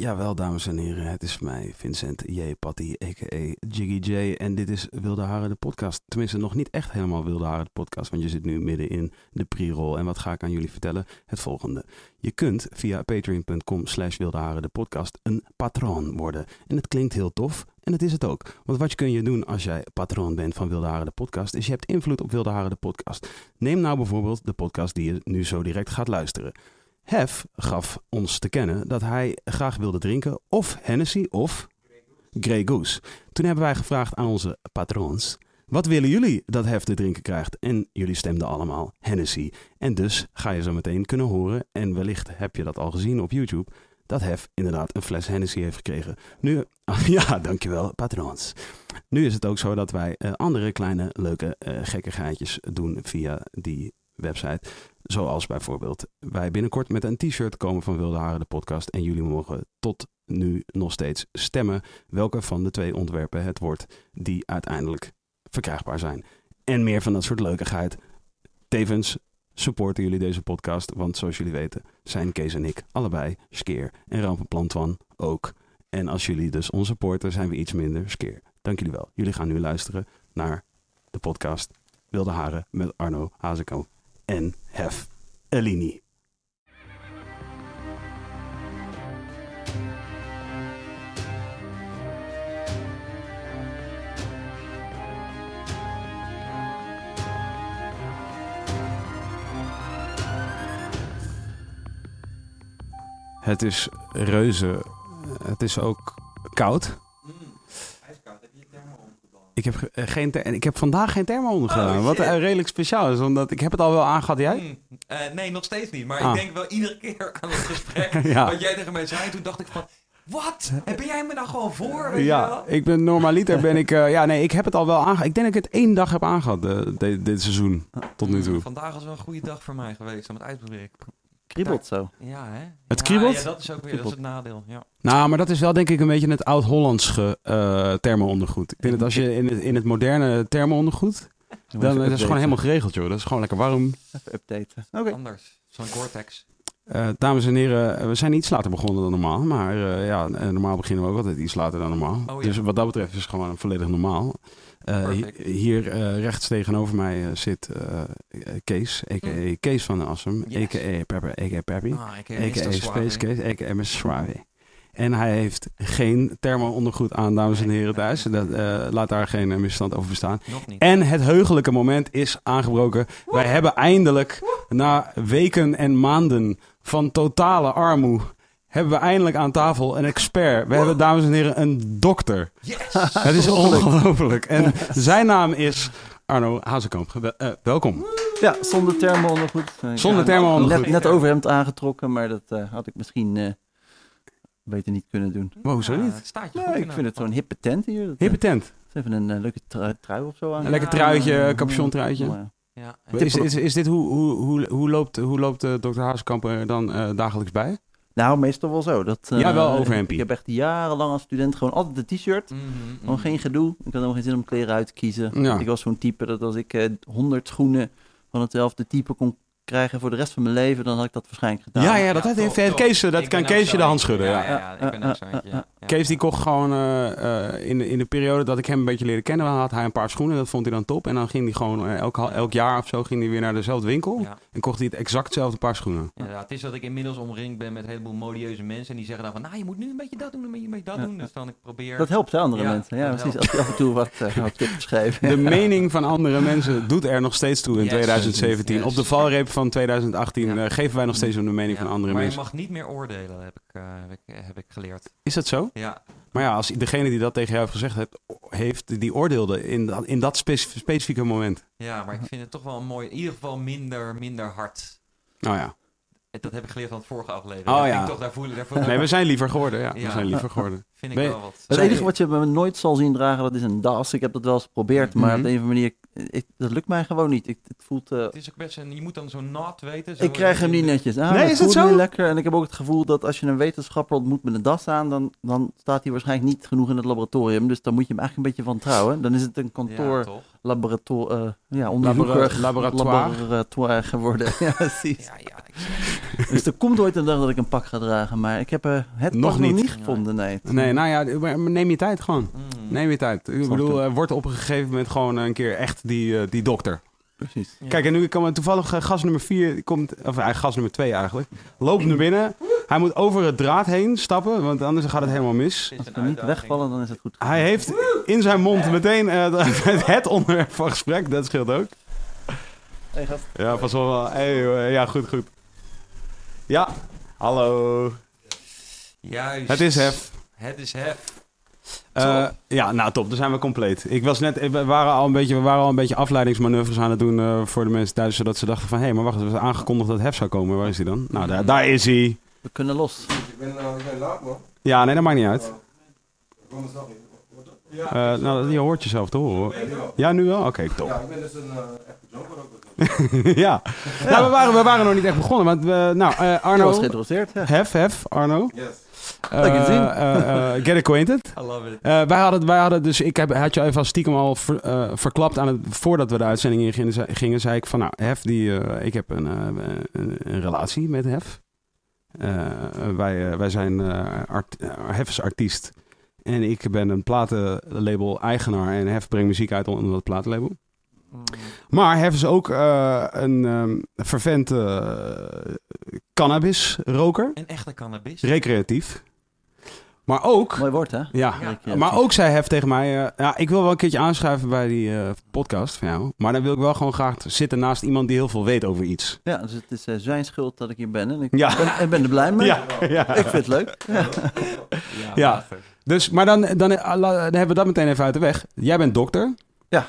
Jawel, dames en heren, het is mij, Vincent J. Patty, a.k.a. Jiggy J. En dit is Wilde Haren, de podcast. Tenminste, nog niet echt helemaal Wilde Haren, de podcast, want je zit nu midden in de pre-roll. En wat ga ik aan jullie vertellen? Het volgende. Je kunt via patreon.com slash Wilde de podcast, een patroon worden. En het klinkt heel tof, en het is het ook. Want wat kun je doen als jij patroon bent van Wilde Haren, de podcast, is je hebt invloed op Wilde Haren, de podcast. Neem nou bijvoorbeeld de podcast die je nu zo direct gaat luisteren. Hef gaf ons te kennen dat hij graag wilde drinken of Hennessy of Grey Goose. Toen hebben wij gevraagd aan onze patroons, wat willen jullie dat Hef te drinken krijgt? En jullie stemden allemaal Hennessy. En dus ga je zo meteen kunnen horen, en wellicht heb je dat al gezien op YouTube, dat Hef inderdaad een fles Hennessy heeft gekregen. Nu, ja, dankjewel, patroons. Nu is het ook zo dat wij uh, andere kleine leuke uh, gekkigheidjes doen via die website. Zoals bijvoorbeeld wij binnenkort met een t-shirt komen van Wilde Haren, de podcast. En jullie mogen tot nu nog steeds stemmen welke van de twee ontwerpen het wordt die uiteindelijk verkrijgbaar zijn. En meer van dat soort leukigheid. Tevens supporten jullie deze podcast, want zoals jullie weten zijn Kees en ik allebei skeer en Rampenplan ook. En als jullie dus ons supporten, zijn we iets minder skeer. Dank jullie wel. Jullie gaan nu luisteren naar de podcast Wilde Haren met Arno Hazekamp en Hef Elini. Het is reuze. Het is ook koud. Ik heb, uh, geen ik heb vandaag geen thermo ondergedaan. Oh, wat uh, redelijk speciaal is, omdat ik heb het al wel aangehad. Jij? Mm, uh, nee, nog steeds niet. Maar ah. ik denk wel iedere keer aan het gesprek ja. wat jij tegen mij zei. Toen dacht ik van, wat? Ben jij me nou gewoon voor? Weet ja, wel? ik ben normaliter ben ik... ja, nee, ik heb het al wel aangehad. Ik denk dat ik het één dag heb aangehad dit, dit seizoen. Tot nu toe. Vandaag was wel een goede dag voor mij geweest om het uitproberen kriebelt zo. Ja, hè? Het kriebelt? Ja, dat is ook weer dat is het nadeel. Ja. Nou, maar dat is wel denk ik een beetje het oud-Hollandse uh, thermo-ondergoed. Ik vind dat als je in het, in het moderne thermo-ondergoed... Dan is het gewoon helemaal geregeld, joh. Dat is gewoon lekker warm. Even updaten. Oké. Anders. Zo'n Gore-Tex. Uh, dames en heren, we zijn iets later begonnen dan normaal. Maar uh, ja, normaal beginnen we ook altijd iets later dan normaal. Oh, ja. Dus wat dat betreft is het gewoon volledig normaal. Uh, hier uh, rechts tegenover mij uh, zit Kees, a.k.a. Mm. Kees van Assem, yes. a.k.a. Pepper, a.k.a. Peppy, ah, a.k.a. Space Kees, a.k.a. Mr. Suave. En hij heeft geen thermo-ondergoed aan, dames en heren thuis. Dat, laat daar geen misstand over bestaan. En het heugelijke moment is aangebroken. Woe! Wij hebben eindelijk, Woe! na weken en maanden van totale armoede hebben we eindelijk aan tafel een expert. We hebben, dames en heren, een dokter. Yes! Het is ongelooflijk. En zijn naam is Arno Hazekamp. Uh, welkom. Ja, zonder thermo-ondergoed. Zonder thermo-ondergoed. Net, net overhemd aangetrokken, maar dat uh, had ik misschien uh, beter niet kunnen doen. Maar hoezo niet? Ja, staat je ja, ik vind het zo'n hippe tent hier. Dat, hippe tent? Even een leuke trui of zo aan. Een lekker truitje, capuchon truitje. Ja. Is, is, is, dit hoe, hoe, hoe, hoe loopt, hoe loopt dokter Hazekamp er dan dagelijks bij? Nou, meestal wel zo. Dat, uh, ja, wel overhempie. Ik heb echt jarenlang als student gewoon altijd een t-shirt. Mm -hmm, gewoon geen gedoe. Ik had nog geen zin om kleren uit te kiezen. Ja. Ik was zo'n type dat als ik uh, eh, 100 schoenen van hetzelfde type kon krijgen voor de rest van mijn leven, dan had ik dat waarschijnlijk gedaan. Ja, ja dat ja, heeft top, Kees, dat kan Kees je de hand schudden. Ja, ja, ja, ik ben ook zo ja. Kees die kocht gewoon uh, uh, in, de, in de periode dat ik hem een beetje leerde kennen, had hij een paar schoenen, dat vond hij dan top. En dan ging hij gewoon uh, elk, elk jaar of zo ging hij weer naar dezelfde winkel en kocht hij het exact hetzelfde paar schoenen. Ja, het is dat ik inmiddels omringd ben met een heleboel modieuze mensen en die zeggen dan van, nou je moet nu een beetje dat doen, een beetje dat doen. Dus dan ik probeer... Dat helpt hè, andere mensen. Ja, precies. Als je af en toe wat, wat tips. De mening van andere mensen doet er nog steeds toe in 2017. Op de valreep van 2018 ja. uh, geven wij nog steeds om de mening ja, van andere maar mensen. Maar je mag niet meer oordelen, heb ik, uh, heb, ik, heb ik geleerd. Is dat zo? Ja. Maar ja, als degene die dat tegen jou heeft gezegd heeft, heeft die oordeelde in dat, in dat specifieke moment. Ja, maar ik vind het toch wel mooi. In ieder geval minder, minder hard. Nou ja. Dat heb ik geleerd van het vorige aflevering. Oh ja. Toch, daar voelen, daar nee, we zijn liever geworden. Ja, ja. we zijn liever geworden. Vind ik wel wat. Het enige wat je me nooit zal zien dragen, dat is een das. Ik heb dat wel eens geprobeerd, mm -hmm. maar op de een of andere manier dat lukt mij gewoon niet. Ik, het voelt... het is ook best een, je moet dan zo'n nat weten. Zo ik krijg hem niet netjes aan. Nee, is het zo? Niet lekker. En ik heb ook het gevoel dat als je een wetenschapper ontmoet met een das aan, dan, dan staat hij waarschijnlijk niet genoeg in het laboratorium. Dus dan moet je hem eigenlijk een beetje van trouwen. Dan is het een kantoor... Ja, laborator, uh, ja, onderzoeker, laboratoire. laboratoire geworden. ja, precies. Ja, ja, dus er komt ooit een dag dat ik een pak ga dragen, maar ik heb uh, het nog niet. niet. gevonden. Nee. nee, nou ja, neem je tijd gewoon. Mm. Neem je tijd. Ik bedoel, uh, wordt op een gegeven moment gewoon een keer echt die, die dokter. Precies. Kijk, en nu komt toevallig gast nummer 4, komt, of eigenlijk gast nummer 2 eigenlijk, loopt naar binnen. Hij moet over het draad heen stappen, want anders gaat het helemaal mis. Als we niet wegvallen, dan is het goed. Hij heeft in zijn mond meteen uh, het onderwerp van gesprek, dat scheelt ook. Hey, gast. Ja, pas wel. Hey, ja, goed, goed. Ja, hallo. Juist. Het is hef. Het is hef. Uh, ja, nou top, dan zijn we compleet. Ik was net, we waren al een beetje, we waren al een beetje afleidingsmanoeuvres aan het doen uh, voor de mensen thuis, zodat ze dachten van, hé, hey, maar wacht, er was aangekondigd dat hef zou komen. Waar is hij dan? Nou, daar, daar is hij. We kunnen los. Ik ben, uh, ik ben laat, man. Ja, nee, dat maakt niet uit. Ja, nou, je hoort jezelf te horen. Ja, nu wel? Oké, okay, top. Ja, ik ben dus een echte joker ook. ja. Nou, we, waren, we waren nog niet echt begonnen. Want we, nou, uh, Arno... was geïnteresseerd. Ja. Hef, hef, Arno. Yes. Uh, get acquainted. I love it. wij, hadden, wij hadden dus, ik heb, had je even als stiekem al ver, verklapt aan het, voordat we de uitzending in gingen, gingen zei ik van nou, Hef, die, ik heb een, een, een, relatie met Hef. wij, wij zijn art, Hef is artiest en ik ben een platenlabel eigenaar en Hef brengt muziek uit onder dat platenlabel. Mm. Maar hebben ze ook uh, een um, vervent uh, cannabisroker. Een echte cannabis? Recreatief. Maar ook... Mooi woord, hè? Ja, ja. maar ook zij heeft tegen mij... Uh, ja, ik wil wel een keertje aanschuiven bij die podcast van jou. Maar dan wil ik wel gewoon graag zitten naast iemand die heel veel weet over iets. Ja, dus het is zijn schuld dat ik hier ben. En ik ja. ben, ik ben er blij mee. Ja, ja. Ik vind het leuk. Ja, ja. Dus, maar dan, dan, dan hebben we dat meteen even uit de weg. Jij bent dokter. Ja.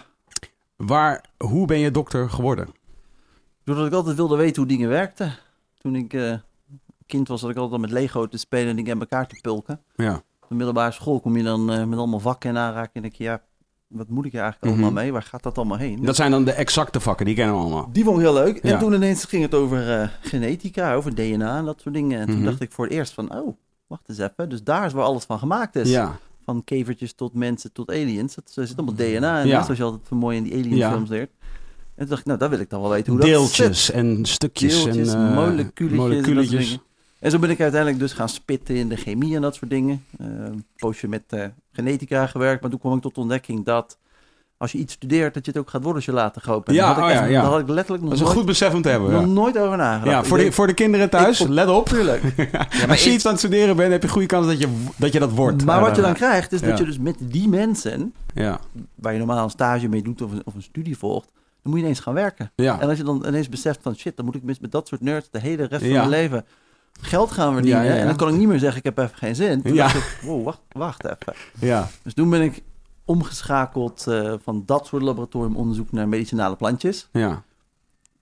Waar, hoe ben je dokter geworden? Doordat ik altijd wilde weten hoe dingen werkten. Toen ik uh, kind was, had ik altijd al met Lego te spelen en dingen in elkaar te pulken. Ja. Op de middelbare school kom je dan uh, met allemaal vakken in aanraking en denk je, ja, wat moet ik er eigenlijk allemaal mhm. mee? Waar gaat dat allemaal heen? Dat zijn dan de exacte vakken, die kennen we allemaal. Die vond ik heel leuk. En toen ineens ging het over uh, genetica, over DNA en dat soort dingen. En toen mhm. dacht ik voor het eerst van, oh, wacht eens even. Dus daar is waar alles van gemaakt is. Ja van kevertjes tot mensen tot aliens. Dat, zit allemaal DNA in, ja. zoals je altijd van mooi in die alienfilms leert. En toen dacht ik, nou, dat wil ik dan wel weten hoe Deeltjes dat en stukjes Deeltjes, en uh, moleculetjes. En, en, zo ben ik uiteindelijk dus gaan spitten in de chemie en dat soort dingen. Uh, een poosje met uh, genetica gewerkt, maar toen kwam ik tot de ontdekking dat als je iets studeert, dat je het ook gaat worden als je later groot bent. Ja, oh ja, ja. Daar had ik letterlijk nog Dat is een goed besef om te hebben. Nog nooit over nagedacht. Ja, voor, de, voor de kinderen thuis, let op. Tuurlijk. als je iets aan het studeren bent, heb je goede kans dat je dat, je dat wordt. Maar wat je dan krijgt, is dat je dus met die mensen, ja. waar je normaal een stage mee doet of een, of een studie volgt, dan moet je ineens gaan werken. Ja. En als je dan ineens beseft van shit, dan moet ik met dat soort nerds de hele rest van mijn leven geld gaan verdienen. En dan kan ik niet meer zeggen, ik heb even geen zin. Toen ja. ik, wow, wacht, wacht even. Ja. Dus toen ben ik omgeschakeld uh, van dat soort laboratoriumonderzoek naar medicinale plantjes. Ja.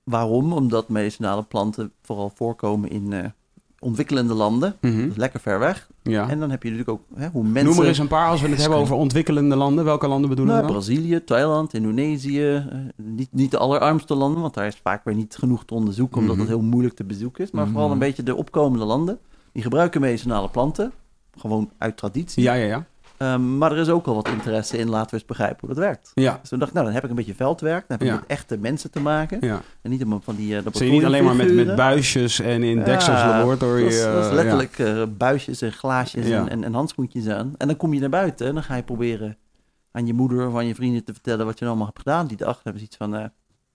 Waarom? Omdat medicinale planten vooral voorkomen in uh, ontwikkelende landen. Mm -hmm. lekker ver weg. Ja. En dan heb je natuurlijk ook hè, hoe mensen... Noem er eens een paar als we het hebben over ontwikkelende landen. Welke landen bedoelen nou, we dan? Brazilië, Thailand, Indonesië. Uh, niet, niet de allerarmste landen, want daar is vaak weer niet genoeg te onderzoeken... omdat mm -hmm. het heel moeilijk te bezoeken is. Maar mm -hmm. vooral een beetje de opkomende landen. Die gebruiken medicinale planten. Gewoon uit traditie. Ja, ja, ja. Um, maar er is ook al wat interesse in, laten we eens begrijpen hoe dat werkt. Ja. Dus toen dacht ik, nou, dan heb ik een beetje veldwerk. Dan heb ik met echte mensen te maken. Ja. En niet helemaal van die uh, Zie je niet alleen maar met, met buisjes en in ja, deksels laboratory. Dat is, dat is letterlijk uh, buisjes en glaasjes en, en, en, handschoentjes aan. En dan kom je naar buiten en dan ga je proberen aan je moeder of aan je vrienden te vertellen wat je allemaal hebt gedaan. Die dachten hebben iets van, uh,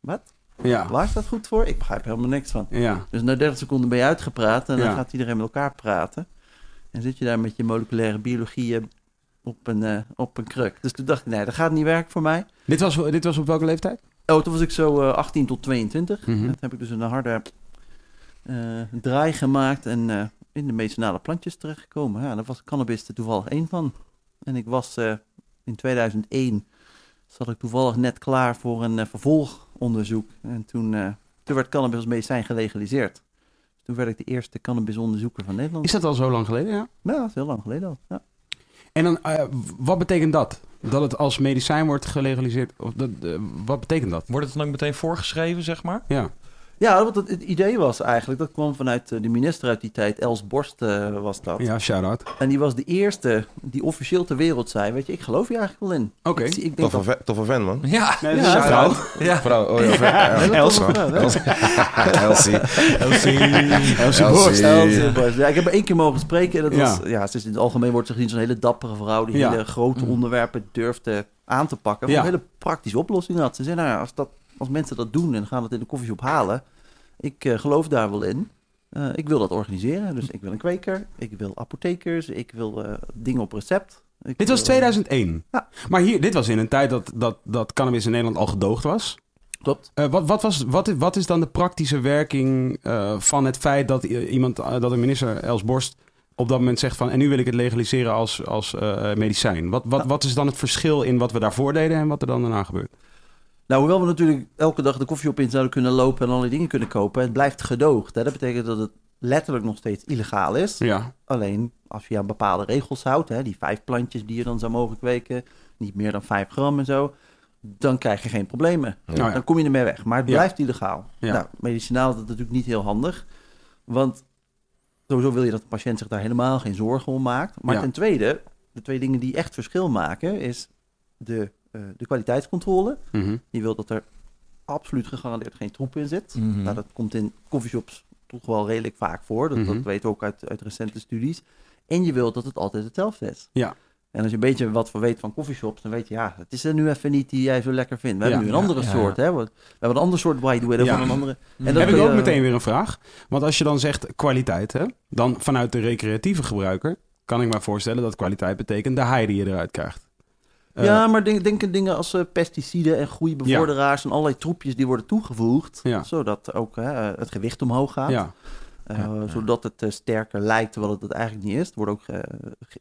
wat? Ja. Waar is dat goed voor? Ik begrijp helemaal niks van. Ja. Dus na 30 seconden ben je uitgepraat en dan gaat iedereen met elkaar praten. En zit je daar met je moleculaire biologie op een, uh, op een kruk. Dus toen dacht ik, nee, dat gaat niet werken voor mij. Dit was, dit was op welke leeftijd? Oh, toen was ik zo uh, 18 tot 22. Mm -hmm. Toen heb ik dus een harde uh, draai gemaakt en in de medicinale plantjes terechtgekomen. Ja, daar was cannabis er toevallig één van. En ik was in 2001, zat ik toevallig net klaar voor een vervolgonderzoek. En toen, toen werd cannabis als medicijn gelegaliseerd. Toen werd ik de eerste cannabisonderzoeker van Nederland. Is dat al zo lang geleden, ja? Ja, dat is heel lang geleden al, ja. En dan, uh, wat betekent dat? dat het als medicijn wordt gelegaliseerd? Of dat, wat betekent dat? Wordt het dan ook meteen voorgeschreven, zeg maar? Ja. Ja, wat het, het, idee was eigenlijk, dat kwam vanuit eh, de minister uit die tijd, Els Borst uh, was dat. Ja, shout-out. En die was de eerste die officieel ter wereld zei, weet je, ik geloof je eigenlijk wel in. Oké. Okay. Toffe, dat... toffe vent, man. Ja, nee, ja vrouw. Ja. Vrouw, oh ja. ja. Els. Elsie. Elsie. Elsie Borst. Elsie Borst. Ja, ik heb er één keer mogen spreken. En dat ja. was, ja, ze is in het algemeen wordt ze gezien zo'n hele dappere vrouw, die hele grote onderwerpen durfde aan te pakken. Ja. Een hele praktische oplossing had. Ze zei, nou ja, als, dat, als mensen dat doen en gaan het in de koffieshop halen ik uh, geloof daar wel in. Uh, ik wil dat organiseren. Dus ik wil een kweker, ik wil apothekers, ik wil uh, dingen op recept. Ik dit was 2001. Ja. Maar hier, dit was in een tijd dat, dat, dat cannabis in Nederland al gedoogd was. Klopt. wat, wat, was, wat, wat is dan de praktische werking van het feit dat iemand, dat de minister Els Borst op dat moment zegt van... en nu wil ik het legaliseren als, als medicijn. Wat, wat, ja. wat is dan het verschil in wat we daarvoor deden en wat er dan daarna gebeurt? Nou, hoewel we natuurlijk elke dag de koffieshop in zouden kunnen lopen en allerlei dingen kunnen kopen, het blijft gedoogd. Hè? Dat betekent dat het letterlijk nog steeds illegaal is. Ja. Alleen als je aan bepaalde regels houdt, hè, die vijf plantjes die je dan zou mogen kweken, niet meer dan vijf gram en zo, dan krijg je geen problemen. Ja. Dan kom je ermee weg. Maar het blijft illegaal. Nou, medicinaal is dat natuurlijk niet heel handig, want sowieso wil je dat de patiënt zich daar helemaal geen zorgen om maakt. Maar ten tweede, de twee dingen die echt verschil maken, is de uh, de kwaliteitscontrole. Mm Je wil dat er absoluut gegarandeerd geen troep in zit. Mm nou, dat komt in coffeeshops toch wel redelijk vaak voor. Dat, dat mhm. weten we ook uit, uit recente studies. En je wilt dat het altijd hetzelfde is. Ja. En als je een beetje wat we weet van coffeeshops, dan weet je, ja, het is er nu even niet die jij zo lekker vindt. We hebben nu een andere soort, hè. We, hebben een ander soort white widow van een andere. En dat heb ik ook meteen weer een vraag. Want als je dan zegt kwaliteit, hè, dan vanuit de recreatieve gebruiker kan ik me voorstellen dat kwaliteit betekent de haai die je eruit krijgt. Uh, ja, maar denk, denk aan dingen als uh, pesticiden en groeibevorderaars ja. en allerlei troepjes die worden toegevoegd, ja. zodat ook uh, het gewicht omhoog gaat. Ja. Zodat het sterker lijkt, terwijl het het eigenlijk niet is. Er worden ook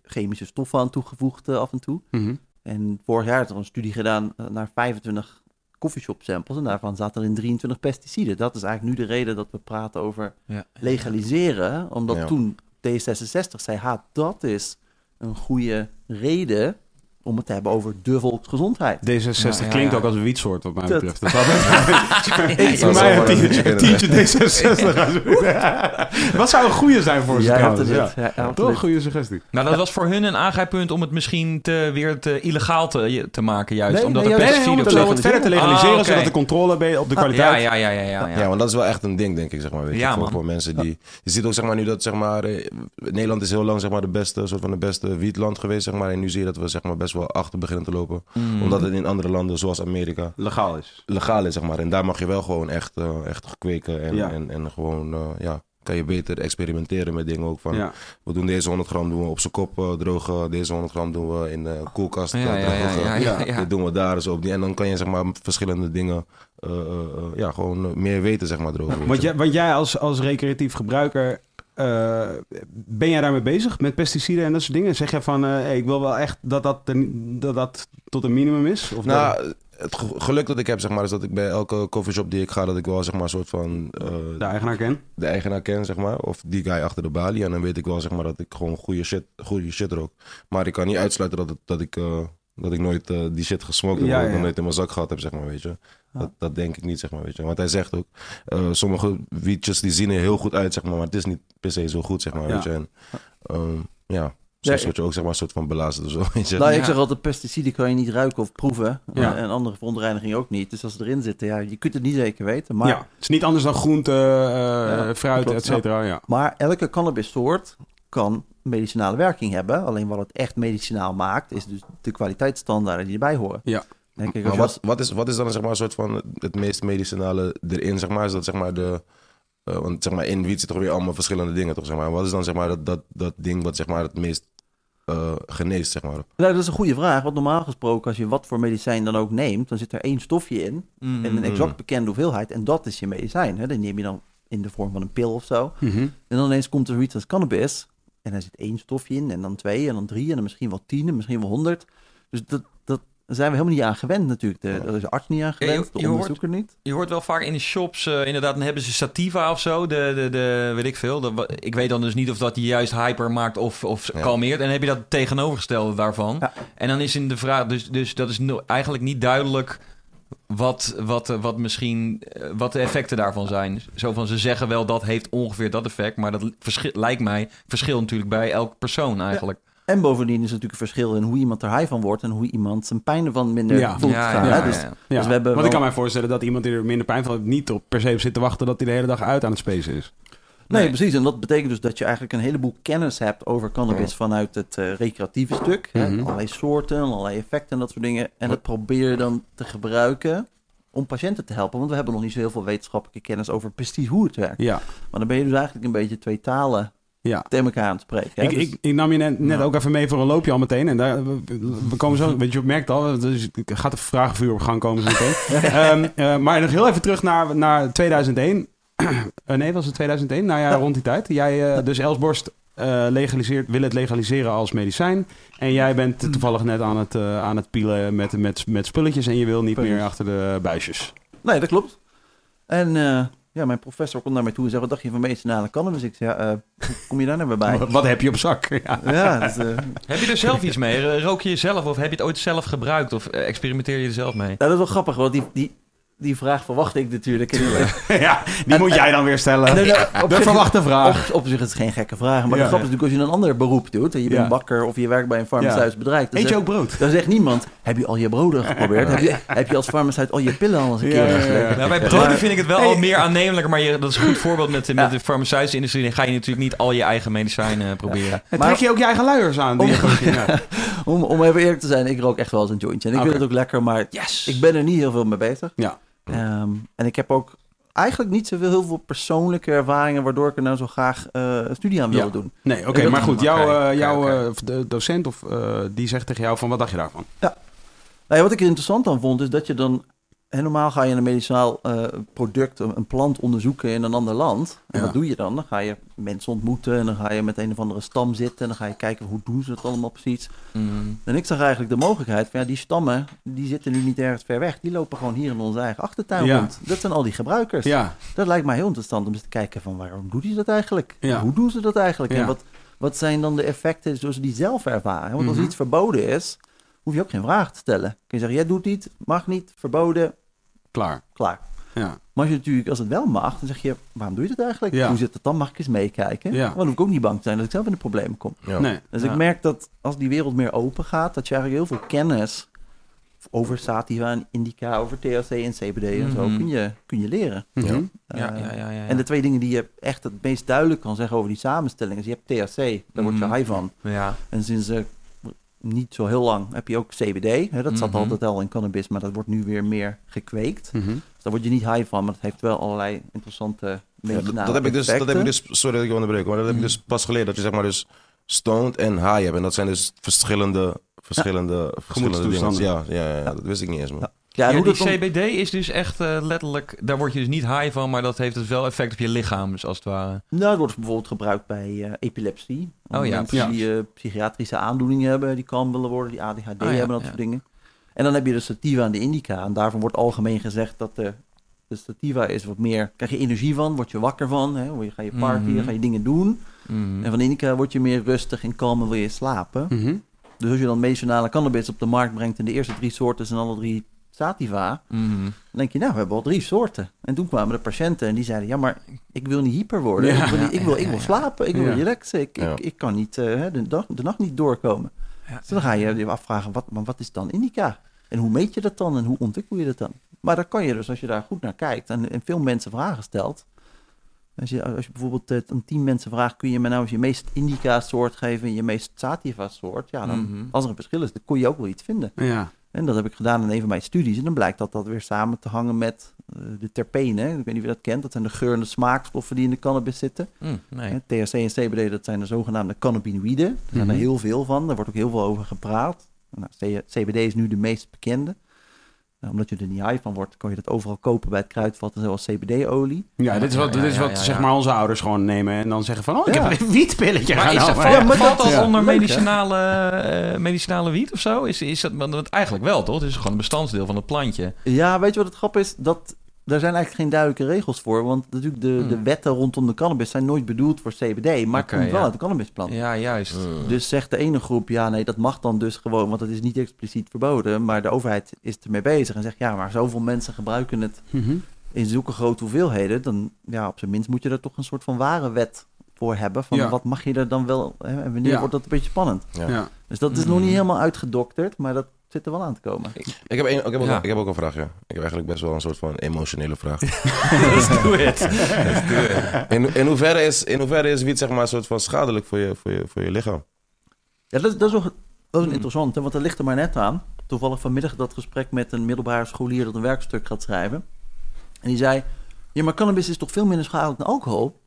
chemische stoffen aan toegevoegd af en toe. Mm -hmm. En vorig jaar is er een studie gedaan naar 25 coffeeshop samples en daarvan zaten er in 23 pesticiden. Dat is eigenlijk nu de reden dat we praten over legaliseren, omdat toen D66 zei, ha, dat is een goede reden om het te hebben over de volksgezondheid. D66 klinkt ook als een wietsoort wat mij betreft. Dat voor mij een tientje D66. wat zou een goede zijn voor ze trouwens? Ja, ja, Toch een goede suggestie. Nou, dat was voor hun een aangrijppunt om het misschien te, weer te illegaal te, te maken juist. Nee, omdat nee, de pesticiden nee, om het verder te legaliseren, ah, zodat de controle op de kwaliteit... Ja, ja, ja, ja, ja, ja. want dat is wel echt een ding, denk ik, zeg maar. Weet je, voor, voor mensen die... Je ziet ook, zeg maar, nu dat, zeg maar... Nederland is heel lang, zeg maar, de beste, soort van de beste wietland geweest, zeg maar. En nu zie je dat we, zeg maar, best wel achter beginnen te lopen. Mm. Omdat het in andere landen, zoals Amerika... Legaal is. Legaal is, zeg maar. En daar mag je wel gewoon echt, uh, echt kweken. En, ja. en, en gewoon, uh, ja, kan je beter experimenteren met dingen ook. Van, ja. We doen deze 100 gram doen we op zijn kop uh, drogen. Deze 100 gram doen we in de koelkast ja, drogen. Ja, Dit doen we daar zo op die. En dan kan je zeg maar verschillende dingen... ja, gewoon meer weten, zeg maar, erover. Want, jij, want jij als, als recreatief gebruiker uh, ben jij daarmee bezig met pesticiden en dat soort dingen? Zeg je van, uh, hey, ik wil wel echt dat dat, dat dat tot een minimum is? Of nou, dat... het geluk dat ik heb, zeg maar, is dat ik bij elke coffeeshop die ik ga, dat ik wel, zeg maar, een soort van... Uh, de eigenaar ken? De eigenaar ken, zeg maar. Of die guy achter de balie. En dan weet ik wel, zeg maar, dat ik gewoon goede shit, goede shit rook. Maar ik kan niet uitsluiten dat, het, dat ik dat ik nooit die shit gesmokt heb, ja, ja. nooit in mijn zak gehad heb, zeg maar, weet je. Dat, dat denk ik niet, zeg maar, weet je. Want hij zegt ook, uh, sommige wietjes die zien er heel goed uit, zeg maar, maar het is niet per se zo goed, zeg maar, weet je. En um, ja, Soms word je ook zeg maar een soort van belazerd of zo. Weet je? Nou, ik zeg altijd, pesticiden kan je niet ruiken of proeven. Ja. En andere verontreinigingen ook niet. Dus als ze erin zitten, ja, je kunt het niet zeker weten. Maar... Ja, het is niet anders dan groente, uh, ja, fruit, et cetera. Ja. Maar elke cannabissoort kan medicinale werking hebben. Alleen wat het echt medicinaal maakt, is dus de kwaliteitsstandaarden die erbij horen. Ja. Denk ik, maar wat, wat, is, wat is dan zeg maar, een soort van het meest medicinale erin? Zeg maar? Is dat zeg maar de. Uh, want zeg maar, in wiet zit toch weer allemaal verschillende dingen, toch? Zeg maar. Wat is dan zeg maar, dat, dat, dat ding wat zeg maar, het meest uh, geneest, zeg maar? Nou, dat is een goede vraag. Want normaal gesproken, als je wat voor medicijn dan ook neemt, dan zit er één stofje in. Mm. En een exact bekende hoeveelheid. En dat is je medicijn. Hè? Dan neem je dan in de vorm van een pil of zo. Mm -hmm. En dan ineens komt er iets als cannabis. En er zit één stofje in, en dan twee, en dan drie, en dan misschien wel tien, en misschien wel honderd. Dus dat, zijn we helemaal niet aan gewend natuurlijk. De, daar is de arts niet aan gewend, ja, je, je de onderzoeker hoort, niet. Je hoort wel vaak in de shops, uh, inderdaad, dan hebben ze sativa of zo, de, de, de weet ik veel. De, ik weet dan dus niet of dat die juist hyper maakt of, of ja. kalmeert. En dan heb je dat tegenovergestelde daarvan. Ja. En dan is in de vraag, dus, dus dat is eigenlijk niet duidelijk wat, wat, wat misschien eh, wat de effecten daarvan zijn. Zo van ze zeggen wel dat heeft ongeveer dat effect, maar dat lijkt mij verschil natuurlijk bij elke persoon eigenlijk. En bovendien is er natuurlijk een verschil in hoe iemand er high van wordt en hoe iemand zijn pijn ervan minder ja. voelt. Ja, ja, dus, dus we hebben Want ik kan mij voorstellen dat iemand die er minder pijn van heeft niet op per se zit te wachten dat hij de hele dag uit aan het spacen is. Nee, precies. En dat betekent dus dat je eigenlijk een heleboel kennis hebt over cannabis vanuit het uh, recreatieve stuk. hè? Mhm. Allerlei soorten, allerlei effecten en dat soort dingen. En dat probeer je dan te gebruiken om patiënten te helpen. Want we hebben nog niet zo heel veel wetenschappelijke kennis over precies hoe het werkt. Ja. Maar dan ben je dus eigenlijk een beetje twee talen ja. tegen elkaar aan spreken. Ik, dus, ik, ik, nam je net, net ook even mee voor een loopje al meteen. En daar, we, komen zo, weet je, je merkt al, dus ik gaat de vragenvuur op gang komen zo meteen. um, maar nog heel even terug naar, naar 2001. Uh, nee, was het 2001? Nou ja, rond die tijd. Jij, uh, dus Elsborst legaliseert, wil het legaliseren als medicijn. En jij bent mm. toevallig net aan het, aan het pielen met, met, met spulletjes en je wil niet meer achter de buisjes. Nee, dat klopt. En ja, mijn professor komt naar mij toe en zei, wat dacht je van medicinale cannabis? Ik zei, ja, hoe kom je daar nou bij? Wat heb je op zak? Ja. ja dus, Heb je er zelf iets mee? Rook je jezelf of heb je het ooit zelf gebruikt? Of experimenteer je er zelf mee? Nou, dat is wel grappig, want die, die, die vraag verwacht ik natuurlijk. ja, die moet jij dan weer stellen. Nee, de verwachte vraag. Op, op, zich is het geen gekke vraag. Maar ja, de grap is natuurlijk als je een ander beroep doet. En je bent bakker of je werkt bij een farmaceutisch bedrijf. Eet je ook brood? Dan zegt niemand, heb je al je broden geprobeerd? heb, je, heb je als farmaceut al je pillen al eens een keer Nou, bij broden vind ik het wel al meer aannemelijker. Maar je, dat is een goed voorbeeld met, met de farmaceutische industrie. Dan ga je natuurlijk niet al je eigen medicijnen proberen. Maar trek je ook je eigen luiers aan? Om, om, om even eerlijk te zijn, ik rook echt wel eens een jointje. En ik vind het ook lekker, maar ik ben er niet heel veel mee bezig. Ja. Ehm, en ik heb ook eigenlijk niet zoveel heel veel persoonlijke ervaringen waardoor ik er nou zo graag uh, studie aan wilde doen. Nee, oké, maar goed, jouw, uh, jouw uh, docent of die zegt tegen jou van wat dacht je daarvan? Ja. Nou ja, wat ik interessant aan vond is dat je dan en normaal ga je een medicinaal uh, product, een plant onderzoeken in een ander land. En wat doe je dan? Dan ga je mensen ontmoeten en dan ga je met een of andere stam zitten. En dan ga je kijken hoe doen ze het allemaal precies. Mm. En ik zag eigenlijk de mogelijkheid van ja, die stammen, die zitten nu niet ergens ver weg. Die lopen gewoon hier in onze eigen achtertuin ja. rond. Dat zijn al die gebruikers. Ja. Dat lijkt mij heel interessant om eens te kijken van waarom doen die dat eigenlijk? Hoe doen ze dat eigenlijk? En wat, wat zijn dan de effecten zoals ze die zelf ervaren? Want als mhm. iets verboden is, hoef je ook geen vraag te stellen. Kun je zeggen, jij doet iets, mag niet, verboden, Klaar. Klaar. Ja. Maar als, je natuurlijk, als het wel mag, dan zeg je, waarom doe je dat eigenlijk? Hoe zit het dan? Mag ik eens meekijken? Ja. Want dan hoef ik ook niet bang te zijn dat ik zelf in de problemen kom. Ja. Nee. Dus ik merk dat als die wereld meer open gaat, dat je eigenlijk heel veel kennis over sativa en indica, over THC en CBD en zo, mhm. kun je, kun je leren. Mhm. Ja. Uh, ja, ja, ja, ja, En de twee dingen die je echt het meest duidelijk kan zeggen over die samenstelling is, je hebt THC, daar word je mhm. high van. Ja. En sinds uh, niet zo heel lang heb je ook CBD. Hè? Dat zat mhm. altijd al in cannabis, maar dat wordt nu weer meer gekweekt. Mhm. Dus daar word je niet high van, maar het heeft wel allerlei interessante ja, dat, heb ik dus, dat heb ik dus, sorry dat ik je onderbreek, maar dat heb ik dus pas geleerd. Dat je zeg maar dus stoned en high hebt. En dat zijn dus verschillende, verschillende, verschillende dingen. Ja, ja, ja, dat wist ik niet eens, man. Ja, hoe die CBD is dus echt uh, letterlijk, daar word je dus niet high van, maar dat heeft dus wel effect op je lichaam, dus als het ware. Nou, het wordt bijvoorbeeld gebruikt bij uh, epilepsie. Oh ja, mensen die uh, psychiatrische aandoeningen hebben, die kan willen worden, die ADHD oh, hebben, dat soort dingen. En dan heb je de sativa en de indica. En daarvan wordt algemeen gezegd dat de, de sativa is wat meer, krijg je energie van, word je wakker van, hè, ga je partyen, mm ga je dingen doen. Mhm. En van de indica word je meer rustig en kalm en wil je slapen. Mhm. Dus als je dan medicinale cannabis op de markt brengt en de eerste drie soorten zijn alle drie sativa. Mhm. Dan denk je, nou, we hebben al drie soorten. En toen kwamen de patiënten en die zeiden, ja, maar ik wil niet hyper worden. ik, wil niet, ik, wil, ik wil slapen, ik wil relaxen. Ik, ik, ik, kan niet uh, de, dag, de nacht niet doorkomen. dus dan ga je je afvragen, wat, maar wat is dan indica? En hoe meet je dat dan en hoe ontwikkel je dat dan? Maar dan kan je dus, als je daar goed naar kijkt en, en veel mensen vragen stelt... Als je, als je bijvoorbeeld uh, aan tien mensen vraagt, kun je me nou eens je meest indica-soort geven en je meest sativa-soort? Ja, dan, mhm. als er een verschil is, dan kon je ook wel iets vinden. Ja. En dat heb ik gedaan in een van mijn studies. En dan blijkt dat dat weer samen te hangen met uh, de terpenen. Ik weet niet of je dat kent. Dat zijn de geur- en de smaakstoffen die in de cannabis zitten. Mm, nee. THC en CBD, dat zijn de zogenaamde cannabinoïden. Er zijn er mhm. heel veel van. Er wordt ook heel veel over gepraat. Nou, CBD is nu de meest bekende. Nou, omdat je er niet high van wordt, kan je dat overal kopen bij het kruidvat, zoals CBD-olie. Ja, dit is wat, dit is wat zeg maar onze ouders gewoon nemen en dan zeggen van, oh, ik heb een wietpilletje maar is dat, maar valt dat onder medicinale, uh, medicinale wiet of zo? Is, is dat, want eigenlijk wel, toch? Het is gewoon een bestanddeel van het plantje. Ja, weet je wat het grap is? Dat daar zijn eigenlijk geen duidelijke regels voor. Want natuurlijk de, de Hmm. wetten rondom de cannabis zijn nooit bedoeld voor CBD. Maar het komt wel ja. uit de cannabisplant. Ja, juist. Mm. Dus zegt de ene groep, ja nee, dat mag dan dus gewoon, want dat is niet expliciet verboden. Maar de overheid is ermee bezig en zegt, ja, maar zoveel mensen gebruiken het Mhm. in zulke grote hoeveelheden. Dan, ja, op zijn minst moet je er toch een soort van ware wet voor hebben. Van Ja. wat mag je er dan wel, hè, en wanneer Ja. wordt dat een beetje spannend. Ja. Ja. Dus dat is Mm. nog niet helemaal uitgedokterd, maar dat zit er wel aan te komen. Ik heb, een, ik, heb ook, Ja. ik heb ook een vraag, ja. Ik heb eigenlijk best wel een soort van emotionele vraag. Let's do it. Let's do it. In, in, hoeverre is, in hoeverre is wiet zeg maar een soort van schadelijk voor je, voor je, voor je lichaam? Ja, dat, is- dat is ook dat is Hmm. een interessante, want dat ligt er maar net aan. Toevallig vanmiddag dat gesprek met een middelbare scholier dat een werkstuk gaat schrijven. En die zei, ja, maar cannabis is toch veel minder schadelijk dan alcohol?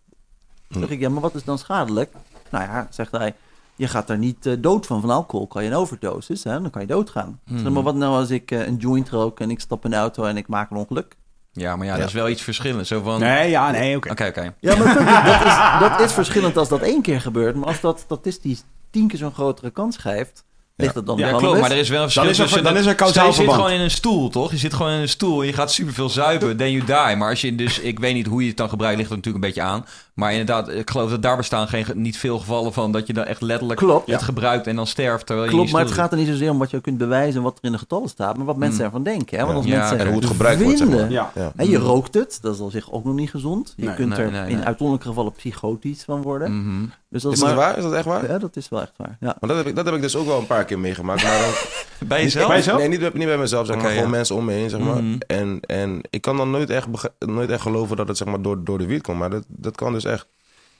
Toen zeg ik, ja, maar wat is dan schadelijk? Nou ja, zegt hij, je gaat daar niet eh, dood van. Van alcohol kan je een overdosis, hè? dan kan je doodgaan. Zeg, Mhm. maar wat nou als ik eh, een joint rook en ik stap in de auto en ik maak een ongeluk? Ja, maar ja, dat is wel iets verschillends. Zo van... Nee, ja, nee, oké. Oké, oké. Ja, maar dat is, dat is verschillend als dat één keer gebeurt. Maar als dat statistisch tien keer zo'n grotere kans geeft, ligt het dan Ja, klopt, maar er is wel een verschil Dan is er- tussen dan dat- is er Je zit verband. gewoon in een stoel, toch? Je zit gewoon in een stoel en je gaat superveel zuipen, then you die. Maar als je dus, ik weet niet hoe je het dan gebruikt, ligt er natuurlijk een beetje aan. Maar inderdaad, ik geloof dat daar bestaan geen, niet veel gevallen van dat je dan echt letterlijk Klopt. het gebruikt en dan sterft. Terwijl je Klopt, maar het gaat er niet zozeer om wat je kunt bewijzen en wat er in de getallen staat, maar wat mensen Hmm. ervan denken. Hè? Want als Ja, mensen En hoe het gebruikt wordt, zeg maar. vinden, Ja. Ja. hè, je rookt het, dat is al zich ook nog niet gezond. Je Nee, kunt nee, er nee, in nee. uitzonderlijke gevallen psychotisch van worden. Mhm. Dus dat Is is dat waar? Is dat echt waar? Ja, dat is wel echt waar. Ja. Maar dat heb, ik, dat heb ik dus ook wel een paar keer meegemaakt. Maar dan, Bij jezelf? Bij jezelf? Nee, niet, bij- niet bij mezelf, zeg maar. Oké, gewoon ja. mensen om me heen, zeg maar. Mhm. En, en ik kan dan nooit echt, nooit echt geloven dat het zeg maar, door, door de wiet komt. Maar dat, dat kan dus echt.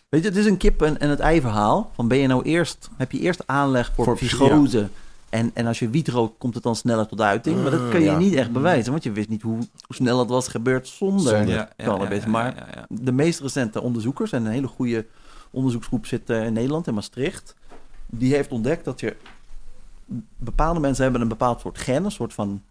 Weet je, het is een kip en, en het ei verhaal. Van ben je nou eerst, heb je eerst aanleg voor, Voor- psychose. En, en als je wiet rookt, komt het dan sneller tot uiting. Maar dat kun je ja. niet echt bewijzen, want je wist niet hoe, hoe snel het was gebeurd zonder Zonder. Ja, cannabis. ja, ja, Maar ja, ja. de meest recente onderzoekers, en een hele goede onderzoeksgroep zit eh, in Nederland, in Maastricht, die heeft ontdekt dat je bepaalde mensen hebben een bepaald soort gen, een soort van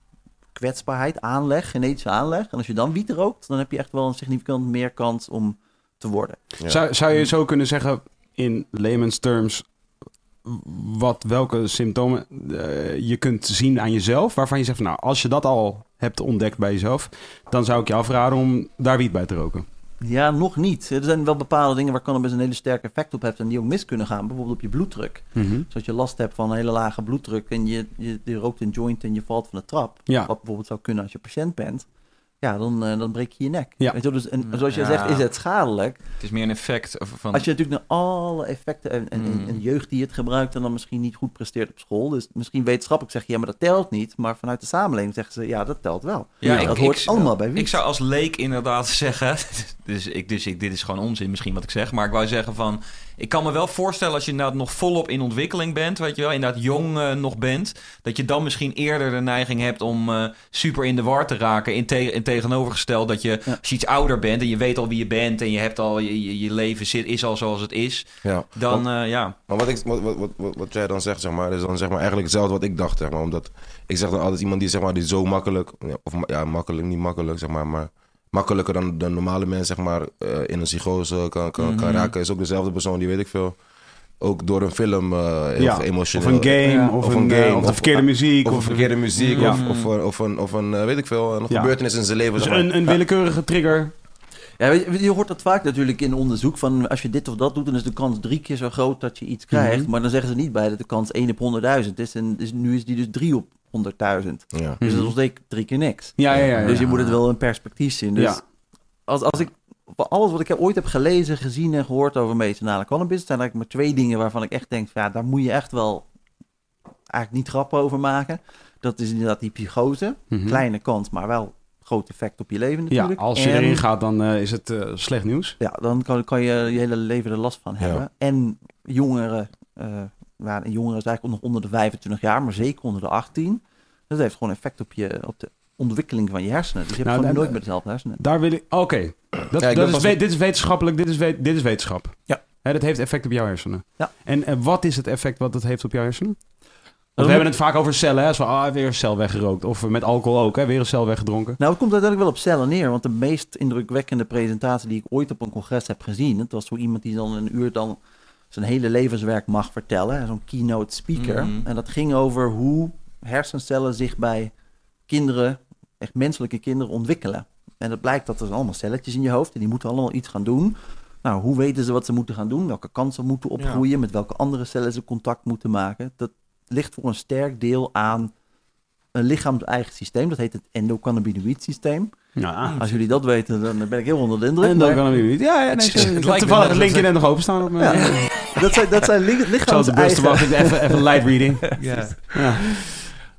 kwetsbaarheid, aanleg, genetische aanleg. En als je dan wiet rookt, dan heb je echt wel een significant meer kans om te worden. Ja. Zou, zou je zo kunnen zeggen, in layman's terms, wat, welke symptomen eh, je kunt zien aan jezelf, waarvan je zegt, van, nou, als je dat al hebt ontdekt bij jezelf, dan zou ik je afraden om daar wiet bij te roken. Ja, nog niet. Er zijn wel bepaalde dingen waar cannabis een hele sterke effect op heeft en die ook mis kunnen gaan. Bijvoorbeeld op je bloeddruk. Dus als je last hebt van een hele lage bloeddruk en je, je, je rookt een joint en je valt van de trap, Ja. wat bijvoorbeeld zou kunnen als je patiënt bent, ja, dan, eh, dan breek je je nek. Ja. Weet je, wel? dus, en zoals je Ja. zegt, is het schadelijk. Het is meer een effect van... Als je natuurlijk naar alle effecten en, Mm. en jeugd die het gebruikt en dan misschien niet goed presteert op school. Dus misschien wetenschappelijk zeg je, ja, maar dat telt niet. Maar vanuit de samenleving zeggen ze, ja, dat telt wel. Ja, dat ik- hoort ik- allemaal bij wiet. Ik zou als leek inderdaad zeggen, dus, ik, dus ik, dit is gewoon onzin misschien wat ik zeg, maar ik wou zeggen van, ik kan me wel voorstellen als je inderdaad nog volop in ontwikkeling bent, weet je wel, inderdaad jong eh, nog bent, dat je dan misschien eerder de neiging hebt om eh, super in de war te raken, in, te- in tegenovergesteld dat je, Ja. als je iets ouder bent en je weet al wie je bent en je hebt al, je, je, je leven zit, is al zoals het is, Ja. dan eh, ja. Maar wat, ik, wat, wat, wat, wat- wat jij dan zegt, zeg maar, is dan zeg maar eigenlijk hetzelfde wat ik dacht, zeg maar. Omdat ik zeg dan altijd iemand die, zeg maar, die zo makkelijk, of ja, makkelijk, niet makkelijk, zeg maar, maar makkelijker dan de normale mens, zeg maar, eh, in een psychose kan, kan, kan Mhm. raken, is ook dezelfde persoon die, weet ik veel, ook door een film eh heel Ja, emotioneel... Of een game, Ja. of, Of een, een eh, game, of de verkeerde muziek. Of verkeerde muziek, Ja. of, of, een- of een, of een eh, weet ik veel, een Ja. gebeurtenis in zijn leven, dus een, een willekeurige trigger. Ja, weet je, je hoort dat vaak natuurlijk in onderzoek van als je dit of dat doet, dan is de kans drie keer zo groot dat je iets krijgt. Mhm. Maar dan zeggen ze niet bij dat de kans 1 op 100.000 is. En dus nu is die dus 3 op 100.000. Ja. Dus Mhm. dat is drie keer niks. Ja, ja, ja. ja. Dus je moet het wel in perspectief zien. Dus Ja. als, als ik alles wat ik ooit heb gelezen, gezien en gehoord over medicinale cannabis, zijn eigenlijk maar twee dingen waarvan ik echt denk, ja, daar moet je echt wel eigenlijk niet grappen over maken. Dat is inderdaad die psychose. Mhm. Kleine kans, maar wel groot effect op je leven Ja, natuurlijk. als je En- erin gaat, dan eh, is het eh, slecht nieuws. Ja, dan kan, kan je je hele leven er last van Ja. hebben. En jongeren, eh ja, en jongeren is eigenlijk nog onder de 25 jaar, maar zeker onder de 18. Dat heeft gewoon effect op, je, op de ontwikkeling van je hersenen. Dus je hebt Nou, gewoon en- nooit met dezelfde hersenen. Daar wil ik... Oké, dat, Ja, dat is we- dit is wetenschappelijk, dit is, we- dit is wetenschap. Ja. Hè, dat heeft effect op jouw hersenen. Ja. En, en wat is het effect wat dat heeft op jouw hersenen? Want we hebben moet- het vaak over cellen, hè? Zo, ah, weer een cel weggerookt. Of met alcohol ook, hè? weer een cel weggedronken. Nou, het komt uiteindelijk wel op cellen neer. Want de meest indrukwekkende presentatie die ik ooit op een congres heb gezien... het was zo iemand die dan een uur dan zijn hele levenswerk mag vertellen. Zo'n keynote speaker. Mhm. En dat ging over hoe hersencellen zich bij kinderen, echt menselijke kinderen, ontwikkelen. En het blijkt dat er allemaal celletjes in je hoofd en die moeten allemaal iets gaan doen. Nou, hoe weten ze wat ze moeten gaan doen? Welke kansen moeten opgroeien? Met welke andere cellen ze contact moeten maken? Dat ligt voor een sterk deel aan een lichaams-eigen systeem. Dat heet het endocannabinoïd systeem. Ja. Als jullie dat weten, dan ben ik heel onder de indruk. Endocannabinoïd. Ja, ja nee, toevallig het linkje net nog openstaan op mijn... Ja. dat zijn, dat zijn lichaams-eigen... Zo de even, even light reading. ja. ja.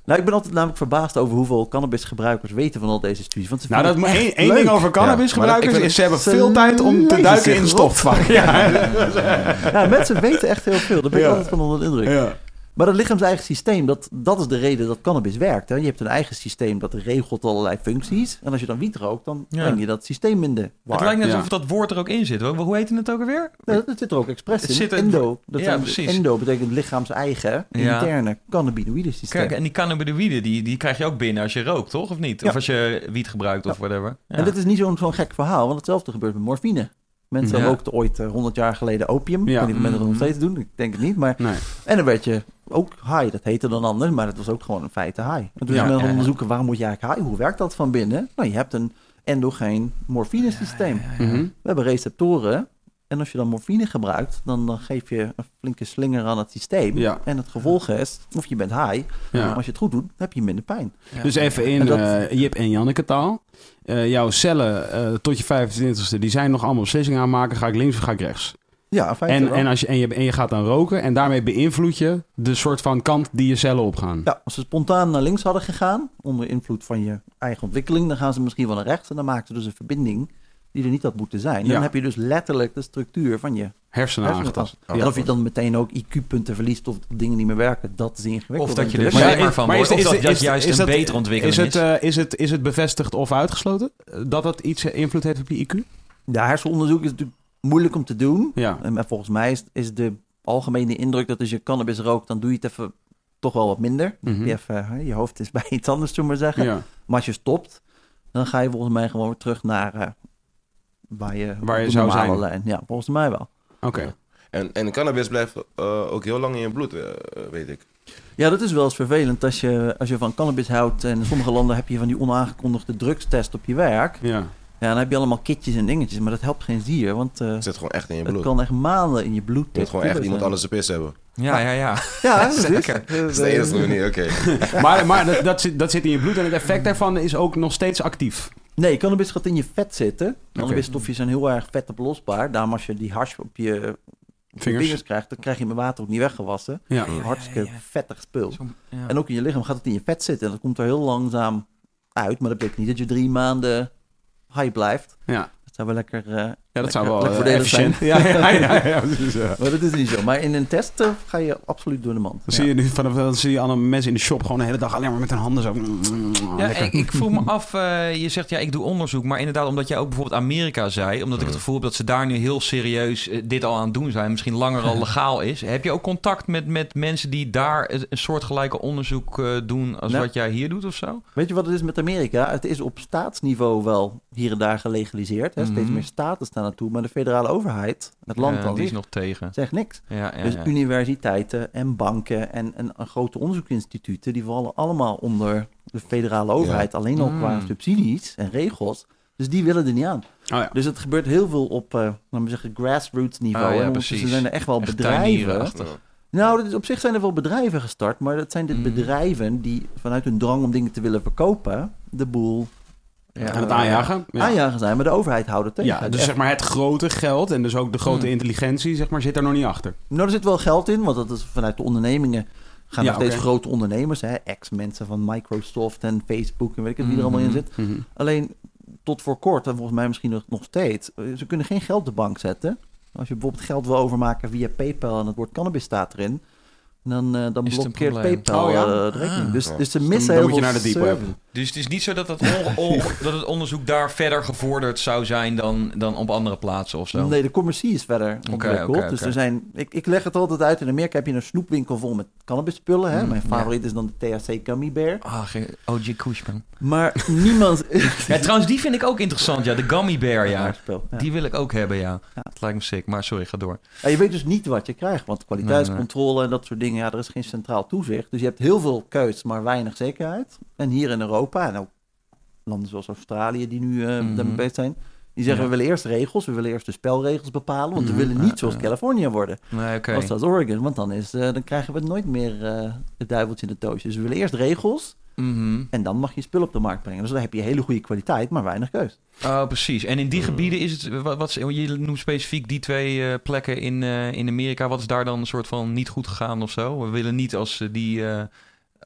Nou, ik ben altijd namelijk verbaasd over hoeveel cannabisgebruikers weten van al deze studies. Want nou, dat één, één ding over cannabisgebruikers is, ze hebben veel tijd om te duiken in stofvak. Ja. ja. mensen weten echt heel veel. Daar ben ik altijd van onder de indruk. Ja. Maar dat lichaams-eigen systeem, dat, dat is de reden dat cannabis werkt. Hè? Je hebt een eigen systeem dat regelt allerlei functies. En als je dan wiet rookt, dan breng je dat systeem in de war. Het lijkt net alsof dat woord er ook in zit. Hoe heet het ook alweer? Ja, dat zit er ook expres in. Zit endo. Dat ja, precies. Endo betekent lichaams-eigen, interne cannabinoïde systeem. Kijk, en die cannabinoïden, die, die krijg je ook binnen als je rookt, toch? Of niet? Of als je wiet gebruikt of whatever. En dit is niet zo'n zo'n gek verhaal, want hetzelfde gebeurt met morfine. Mensen ja. rookten ooit uh, eh, 100 jaar geleden opium. Ja. Ik weet niet of mensen dat nog steeds doen. Ik denk het niet. Maar... Nee. En dan werd je ook high. Dat heette dan anders, maar het was ook gewoon een feite high. En toen ja, we onderzoeken, waarom word je eigenlijk high? Hoe werkt dat van binnen? Nou, je hebt een endogeen morfine systeem. Mhm. We hebben receptoren. En als je dan morfine gebruikt, dan, dan geef je een flinke slinger aan het systeem. En het gevolg is, of je bent high, maar als je het goed doet, heb je minder pijn. Dus even in dat... uh, Jip en Janneke taal. Uh, jouw cellen uh, tot je 25ste, die zijn nog allemaal beslissingen aan maken. Ga ik links of ga ik rechts? Ja, en, en, als je, en, je, en je gaat dan roken en daarmee beïnvloed je de soort van kant die je cellen opgaan. Ja, als ze spontaan naar links hadden gegaan, onder invloed van je eigen ontwikkeling, dan gaan ze misschien wel naar rechts en dan maakt ze dus een verbinding die er niet had moeten zijn. Dan heb je dus letterlijk de structuur van je hersenen aangetast. Ja. Of je dan meteen ook IQ-punten verliest of dingen niet meer werken, dat is ingewikkeld. Of dat je er slimmer van wordt, of dat, juist is een betere ontwikkeling is. Het, uh, is, het, is het bevestigd of uitgesloten dat dat iets invloed heeft op je IQ? Ja, hersenonderzoek is natuurlijk moeilijk om te doen. Ja. En volgens mij is, is de algemene indruk dat als je cannabis rookt, dan doe je het even toch wel wat minder. Mhm. je, even, je hoofd is bij iets anders, zullen maar zeggen. Ja. Maar als je stopt, dan ga je volgens mij gewoon weer terug naar uh, waar je, waar je zou zijn. Lijn. Ja, volgens mij wel. Oké. En, en cannabis blijft uh, ook heel lang in je bloed, uh, weet ik. Ja, dat is wel eens vervelend als je, als je van cannabis houdt. En in sommige landen heb je van die onaangekondigde drugstest op je werk. Ja. Ja, dan heb je allemaal kitjes en dingetjes, maar dat helpt geen zier. Want uh, het zit gewoon echt in je bloed. Het kan echt maanden in je bloed. Je moet gewoon echt iemand anders de pis hebben. Ja, ja, ja. Ja, zeker. Dat is de enige manier, oké. maar maar dat, dat, zit, dat zit in je bloed en het effect daarvan is ook nog steeds actief. Nee, cannabis gaat in je vet zitten. Cannabisstofjes zijn heel erg vetoplosbaar. Daarom als je die hash op je vingers. krijgt, dan krijg je met water ook niet weggewassen. Ja. Hartstikke vettig spul. En ook in je lichaam gaat het in je vet zitten. En dat komt er heel langzaam uit. Maar dat betekent niet dat je drie maanden high blijft. Ja. Dat zou wel lekker, uh, ja, dat zou wel uh, efficiënt zijn. Ja, ja, ja, ja, precies, Maar dat is niet zo. Maar in een test uh, ga je absoluut door de mand. Dan zie je nu vanaf dan zie je alle mensen in de shop gewoon de hele dag alleen maar met hun handen zo. Ja, ik, ik voel me af. je zegt ja, ik doe onderzoek, maar inderdaad, omdat jij ook bijvoorbeeld Amerika zei, omdat ik het gevoel heb dat ze daar nu heel serieus dit al aan het doen zijn, misschien langer al legaal is. Heb je ook contact met, met mensen die daar een soortgelijke onderzoek doen als wat jij hier doet of zo? Weet je wat het is met Amerika? Het is op staatsniveau wel hier en daar gelegaliseerd. Hè? Steeds mhm. meer staten staan naartoe. Maar de federale overheid, het land dan die is nog tegen. zegt niks. Ja, ja, dus universiteiten en banken en, en, grote onderzoeksinstituten... die vallen allemaal onder de federale overheid. Alleen al qua mm. subsidies en regels. Dus die willen er niet aan. Oh ja. Dus het gebeurt heel veel op, uh, laten we zeggen, grassroots niveau. Oh ja, precies. Er zijn er echt wel bedrijven. Nou, op zich zijn er wel bedrijven gestart, maar dat zijn dit mm. bedrijven die vanuit hun drang om dingen te willen verkopen, de boel ja, aan het aanjagen. Ja. Aanjagen zijn, maar de overheid houdt het tegen. Ja, dus zeg maar het grote geld en dus ook de grote hmm. intelligentie, zeg maar, zit er nog niet achter. Nou, er zit wel geld in, want dat is vanuit de ondernemingen gaan er steeds grote ondernemers, ex-mensen van Microsoft en Facebook en weet ik het, wie er allemaal in hmm. zit. Hmm. Alleen tot voor kort, en volgens mij misschien nog, nog steeds, eh, ze kunnen geen geld op de bank zetten. Als je bijvoorbeeld geld wil overmaken via PayPal en het woord cannabis staat erin, dan, uh, dan blokkeert PayPal oh, ja? uh, de rekening. Ah. Dus, dus ze missen heel veel naar de deep web. Dus het is niet zo dat het, dat het onderzoek daar verder gevorderd zou zijn dan, dan op andere plaatsen of zo? Nee, de commercie is verder ontwikkeld. Okay, okay, dus er zijn, ik, ik leg het altijd uit. In Amerika heb je een snoepwinkel vol met cannabisspullen. Hè? Mm, Mijn favoriet is dan de THC Gummy Bear. Ah, geen OG Kushman. Maar niemand... ja, trouwens, die vind ik ook interessant. Ja, de Gummy Bear, ja. Die wil ik ook hebben, ja. Het lijkt me sick. Maar sorry, ga door. Je weet dus niet wat je krijgt. Want kwaliteitscontrole en dat soort dingen... Ja, er is geen centraal toezicht. Dus je hebt heel veel keus, maar weinig zekerheid. En hier in Europa, en ook landen zoals Australië die nu uh, daarmee bezig zijn. Die zeggen, we willen eerst regels, we willen eerst de spelregels bepalen, want we willen niet zoals Californië worden. Nee, okay. Als dat Oregon, want dan, is, dan krijgen we nooit meer het duiveltje in de toosje. Dus we willen eerst regels, Mhm. En dan mag je spul op de markt brengen. Dus dan heb je hele goede kwaliteit, maar weinig keus. Oh, precies. En in die mm. gebieden is het, wat, wat je noemt specifiek die twee uh, plekken in, uh, in Amerika. Wat is daar dan een soort van niet goed gegaan of zo? We willen niet als uh, die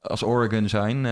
als Oregon zijn.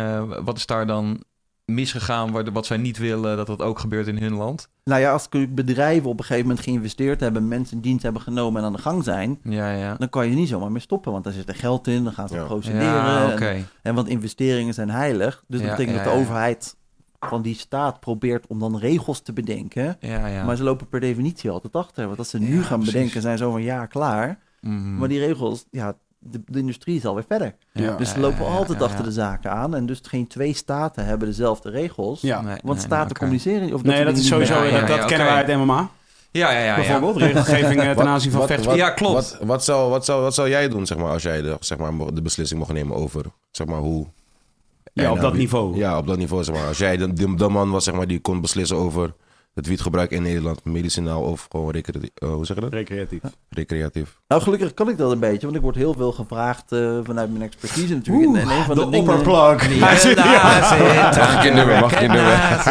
wat is daar dan misgegaan wat zij niet willen dat dat ook gebeurt in hun land? Nou ja, als bedrijven op een gegeven moment geïnvesteerd hebben, mensen in dienst hebben genomen en aan de gang zijn, ja, ja. dan kan je niet zomaar meer stoppen, want daar zit er geld in, dan gaan ze procederen. Ja, en, en, want investeringen zijn heilig, dus dat betekent dat de overheid van die staat probeert om dan regels te bedenken, maar ze lopen per definitie altijd achter. Want als ze nu gaan bedenken, zijn ze over een jaar klaar. Mhm. Maar die regels, ja, de, de, industrie is alweer verder. Ja. Dus ze lopen altijd achter de zaken aan. En dus geen twee staten hebben dezelfde regels. Ja. want staten communiceren... Of nee, dat is sowieso... Dat, dat kennen wij uit MMA. Ja, ja, ja. Bijvoorbeeld, regelgeving eh, ten aanzien van vechten. Ja, klopt. Wat, wat, zou, wat, zou, wat zou jij doen, zeg maar, als jij de, zeg maar, de beslissing mocht nemen over, zeg maar, hoe... Ja, op dat niveau. Ja, op dat niveau, zeg maar. Als jij de, de, de man was, zeg maar, die kon beslissen over het wietgebruik in Nederland medicinaal of gewoon recreatief? Uh, hoe zeg je dat? Recreatief. Recreatief. Nou, gelukkig kan ik dat een beetje, want ik word heel veel gevraagd uh, vanuit mijn expertise natuurlijk. Oeh, en een van de, de opperplug. Ja, mag ik je nummer, mag ik je nummer.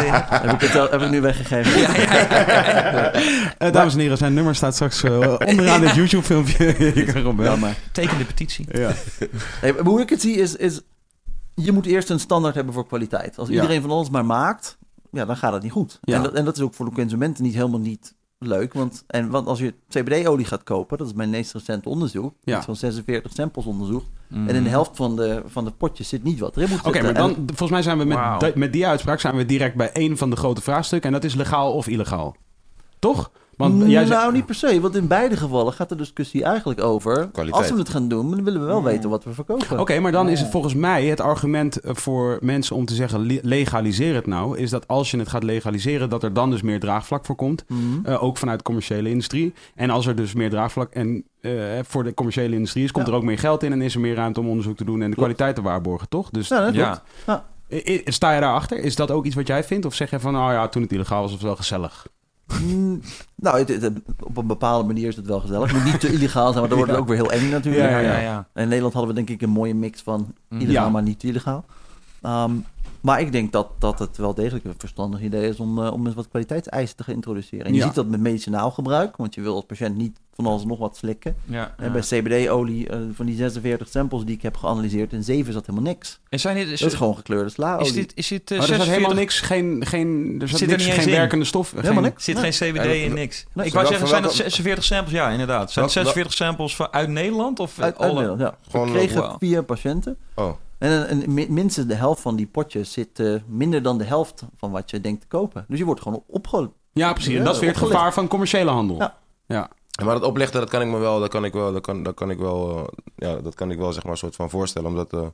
heb, ik het al, heb ik nu weggegeven. Ja, ja, uh, dames en heren, zijn nummer staat straks onderaan dit YouTube-filmpje. je kan gewoon ja, maar. Teken de petitie. Ja. Hey, hoe ik het zie is, is, je moet eerst een standaard hebben voor kwaliteit. Als iedereen van ons maar maakt, ja, dan gaat het niet goed. En, dat, en dat is ook voor de consumenten niet helemaal niet leuk. Want, en, want als je CBD-olie gaat kopen, dat is mijn meest recente onderzoek. Ja. van 46 samples onderzocht. En in de helft van de, van de potjes zit niet wat erin moet Oké, maar dan, volgens mij zijn we met, met die uitspraak zijn we direct bij één van de grote vraagstukken. En dat is legaal of illegaal. Toch? Want jij nou, niet per se. Want in beide gevallen gaat de discussie eigenlijk over... Als we het gaan doen, dan willen we wel weten wat we verkopen. Oké, maar dan is het volgens mij het argument eh, voor mensen om te zeggen... legaliseer het nou, is dat als je het gaat legaliseren... dat er dan dus meer draagvlak voor komt. Mhm. Eh, ook vanuit de commerciële industrie. En als er dus meer draagvlak en, uh, voor de commerciële industrie is... komt er ook meer geld in en is er meer ruimte om onderzoek te doen... en de kwaliteit te waarborgen, toch? Dus ja, ja. Sta je daarachter? Is dat ook iets wat jij vindt? Of zeg je van, nou oh ja, toen het illegaal was, was het wel gezellig? Mm, nou, op een bepaalde manier is het wel gezellig. Het moet niet te illegaal zijn, maar dan wordt het ook weer heel eng natuurlijk. Ja, ja, ja, In Nederland hadden we denk ik een mooie mix van illegaal, maar niet illegaal. Um, maar ik denk dat, dat het wel degelijk een verstandig idee is om, uh, om eens wat kwaliteitseisen te gaan introduceren. En je ziet dat met medicinaal gebruik, want je wil als patiënt niet van alles nog wat slikken. Ja, en bij CBD-olie, uh, van die 46 samples die ik heb geanalyseerd, in 7 zat helemaal niks. En zijn dit, is, dat is gewoon gekleurde slaolie. Is dit, is dit uh, er helemaal niks, geen, geen, er zit, niks, geen werkende stof. Helemaal niks. zit geen CBD in niks. ik wou zeggen, zijn dat 46 samples? Ja, inderdaad. Zijn het 46 samples van, uit Nederland? Of uit, uit Nederland, ja. Gewoon, we kregen vier patiënten. Oh. En, minstens de helft van die potjes zit uh, minder dan de helft van wat je denkt te kopen. Dus je wordt gewoon opgelegd. Ja, precies. En dat is weer het gevaar van commerciële handel. Ja. ja. Maar dat oplichten, dat kan ik me wel, dat kan ik wel, dat kan, dat kan ik wel, uh, ja, dat kan ik wel zeg maar een soort van voorstellen. Omdat uh,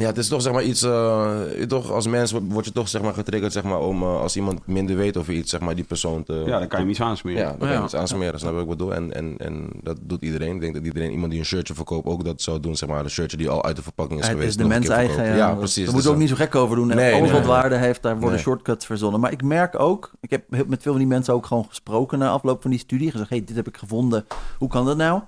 ja, het is toch zeg maar iets. Uh, toch, als mens word je toch zeg maar getriggerd zeg maar, om uh, als iemand minder weet over iets, zeg maar, die persoon te. Ja, dan kan je hem iets aansmeren. Ja, dan kan je hem iets aansmeren, snap ik wat ik bedoel. En, en, en dat doet iedereen. Ik denk dat iedereen, iemand die een shirtje verkoopt, ook dat zou doen, zeg maar. Een shirtje die al uit de verpakking is geweest. Het is de mens eigen. Ja, ja, precies. Daar moet dus, ook niet zo gek over doen. Nee, Alles wat waarde heeft, daar worden shortcuts verzonnen. Maar ik merk ook, ik heb met veel van die mensen ook gewoon gesproken na afloop van die studie. Gezegd, hey, dit heb ik gevonden. Hoe kan dat nou?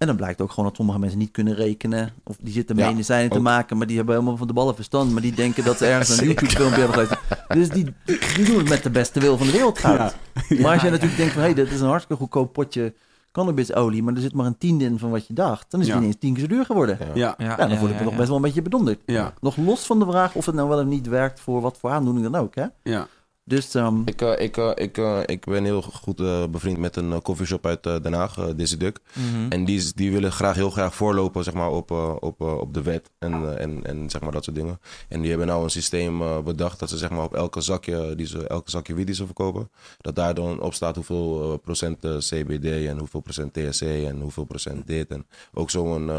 En dan blijkt ook gewoon dat sommige mensen niet kunnen rekenen. Of die zitten ja, medicijnen te maken, maar die hebben helemaal van de ballen verstand. Maar die denken dat ze ergens een YouTube-filmpje hebben gezien. Dus die, die doen het met de beste wil van de wereld gaat. Maar als je natuurlijk denkt van, hé, hey, dit is een hartstikke goedkoop potje cannabisolie, maar er zit maar een tiende in van wat je dacht, dan is het ineens tien keer zo duur geworden. Ja, ja. dan word ik nog best wel een beetje bedonderd. Nog los van de vraag of het nou wel of niet werkt voor wat voor aandoening dan ook. Hè? Ja. Dus, um... ik, uh, ik, uh, ik, uh, ik ben heel goed bevriend met een coffeeshop uit Den Haag, Dizzy Duck. Mm En die, die willen graag heel graag voorlopen zeg maar, op, op, op de wet en, en, en zeg maar, dat soort dingen. En die hebben nou een systeem bedacht dat ze zeg maar, op elke zakje, die ze, elke zakje wiet die ze verkopen, dat daar dan op staat hoeveel procent CBD en hoeveel procent THC en hoeveel procent dit. En ook zo'n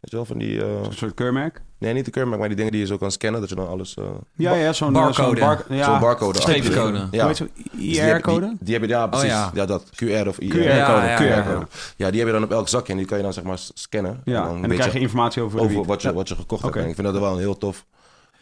Weet je wel, van die... Uh... Een soort keurmerk? Nee, niet de keurmerk, maar die dingen die je zo kan scannen, dat je dan alles... Uh... Ja, ja, zo'n barcode. Zo'n bar ja. Zo barcode. Streepjescode. Ja. IR-code? Die, die, hebben, ja, oh, precies. Oh, ja. ja. dat. QR of IR. QR-code. Ja, QR ja, die heb je dan op elk zakje en die kan je dan zeg maar scannen. Ja, en dan, en dan krijg je informatie over, over wat, je, wat je gekocht okay. hebt. En ik vind dat wel een heel tof...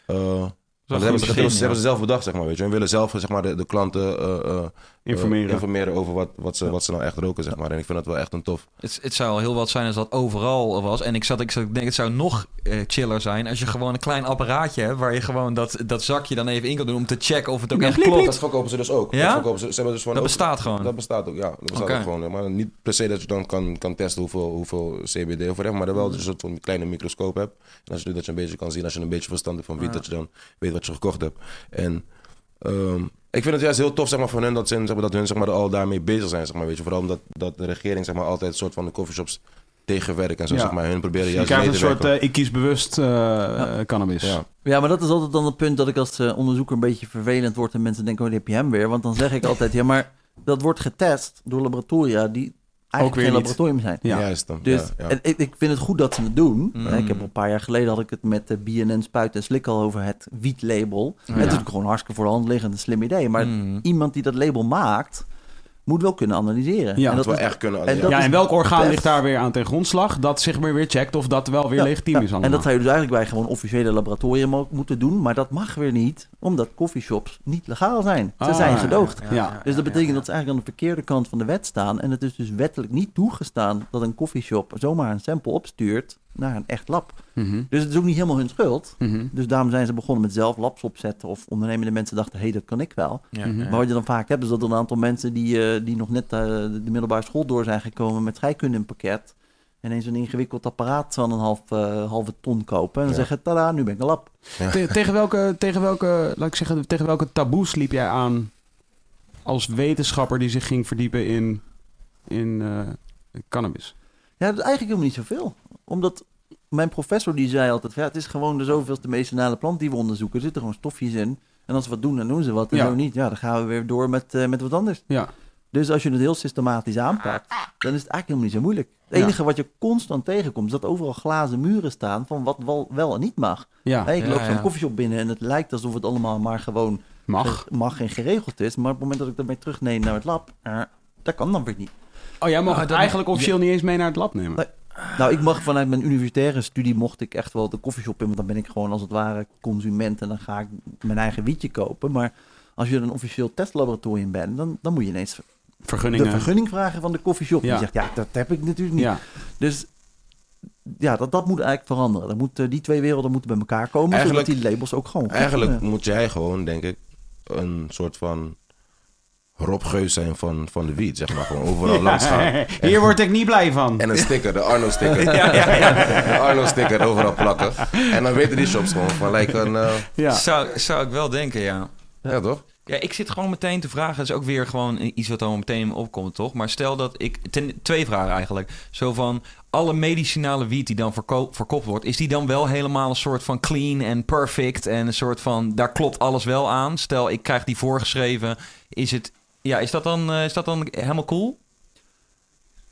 Uh, Dat, hebben, ze, hebben ze zelf bedacht, zeg maar. Weet je. En willen zelf zeg maar, de, de klanten informeren. informeren over wat, wat, ze, wat ze nou echt roken, zeg maar. En ik vind dat wel echt een tof. Het, het zou heel wat zijn als dat overal was. En ik zat, ik, zat, ik denk, het zou nog uh, chiller zijn als je gewoon een klein apparaatje hebt waar je gewoon dat, dat zakje dan even in kan doen om te checken of het ook echt klopt. Dat verkopen ze dus ook. Ja? Dat, ze, ze hebben dus dat bestaat gewoon. Dat bestaat ook, ja. Dat bestaat ook gewoon. Maar niet per se dat je dan kan, kan testen hoeveel, hoeveel CBD of whatever, maar wel dat je een soort van kleine microscoop hebt. En als je dat je een beetje kan zien, als je een beetje verstand hebt van wie, dat je dan weet wat je gekocht hebt. En um, ik vind het juist heel tof zeg maar, van hun dat, ze, zeg maar, dat hun zeg maar, al daarmee bezig zijn. Zeg maar, weet je. Vooral omdat dat de regering zeg maar, altijd een soort van de coffeeshops tegenwerkt en zo. Zeg maar. Hun proberen juist je krijgt een soort uh, ik kies bewust uh, ja. cannabis. Ja. ja, maar dat is altijd dan het punt dat ik als uh, onderzoeker een beetje vervelend word en mensen denken, oh, die heb je hem weer. Want dan zeg ik altijd, ja, maar dat wordt getest door laboratoria die eigenlijk geen laboratorium zijn. Ja. Juist dan. Dus ja, ja. Ik, ik, vind het goed dat ze het doen. Mm. Ik heb een paar jaar geleden had ik het met de BNN Spuit en Slik al over het wietlabel. Ja. Het is gewoon hartstikke voor de hand liggend een slim idee. Maar mm. iemand die dat label maakt, moet wel kunnen analyseren. Ja, en dat we echt kunnen en, ja, en welk orgaan ligt daar weer aan ten grondslag? Dat zich maar weer checkt of dat wel weer legitiem is. En dat zou je dus eigenlijk bij gewoon officiële laboratorium moeten doen. Maar dat mag weer niet, omdat coffeeshops niet legaal zijn. Ze zijn ah, gedoogd. Ja, dus dat betekent dat ze eigenlijk aan de verkeerde kant van de wet staan. En het is dus wettelijk niet toegestaan dat een coffeeshop zomaar een sample opstuurt naar een echt lab. Mhm. Dus het is ook niet helemaal hun schuld. Mhm. Dus daarom zijn ze begonnen met zelf labs opzetten. Of ondernemende mensen dachten, hé, hey, dat kan ik wel. Mhm. Maar wat je dan vaak hebt, is dat er een aantal mensen die, uh, die nog net uh, de middelbare school door zijn gekomen met scheikunde in pakket. En ineens een ingewikkeld apparaat van een half, uh, halve ton kopen. En dan ja. zeggen, tada, nu ben ik een lab. Ja. tegen, welke, tegen, welke, laat ik zeggen, tegen welke taboes liep jij aan als wetenschapper die zich ging verdiepen in, in cannabis? Ja, dat is eigenlijk helemaal niet zoveel. Omdat mijn professor die zei altijd, ja, het is gewoon de zoveelste medicinale plant die we onderzoeken. Er zitten gewoon stofjes in. En als ze wat doen, dan doen ze wat. En zo niet, ja, dan gaan we weer door met, uh, met wat anders. Ja. Dus als je het heel systematisch aanpakt, dan is het eigenlijk helemaal niet zo moeilijk. Het enige wat je constant tegenkomt, is dat overal glazen muren staan van wat wel, wel en niet mag. Ja. Hey, ik loop zo'n koffieshop binnen en het lijkt alsof het allemaal maar gewoon mag, mag en geregeld is. Maar op het moment dat ik ermee terugneem naar het lab, uh, dat kan dan weer niet. Oh, jij mag nou, het eigenlijk officieel niet eens mee naar het lab nemen? Nou, ik mag vanuit mijn universitaire studie mocht ik echt wel de koffieshop in, want dan ben ik gewoon als het ware consument en dan ga ik mijn eigen wietje kopen. Maar als je een officieel testlaboratorium bent, dan, dan moet je ineens Vergunningen. de vergunning vragen van de koffieshop. Ja. Die zegt, ja, dat heb ik natuurlijk niet. Ja. Dus ja, dat, dat moet eigenlijk veranderen. Dan moet, die twee werelden moeten bij elkaar komen, eigenlijk, zodat die labels ook gewoon... Eigenlijk moet jij gewoon, denk ik, een soort van Rob Geus zijn van, van de wiet, zeg maar. Gewoon overal langs gaan. Hier word ik niet blij van. En een sticker, de Arno-sticker. ja, ja, ja. De Arno-sticker overal plakken. En dan weten die shops gewoon van, lijkt een... Uh... Ja. Zou, zou ik wel denken, ja. Ja, toch? Ja, ik zit gewoon meteen te vragen. Dat is ook weer gewoon iets wat dan meteen opkomt, toch? Maar stel dat ik... Ten, twee vragen eigenlijk. Zo van, alle medicinale wiet die dan verkocht wordt... is die dan wel helemaal een soort van clean en perfect... en een soort van, daar klopt alles wel aan? Stel, ik krijg die voorgeschreven. Is het ja, is dat dan, uh, is dat dan helemaal cool?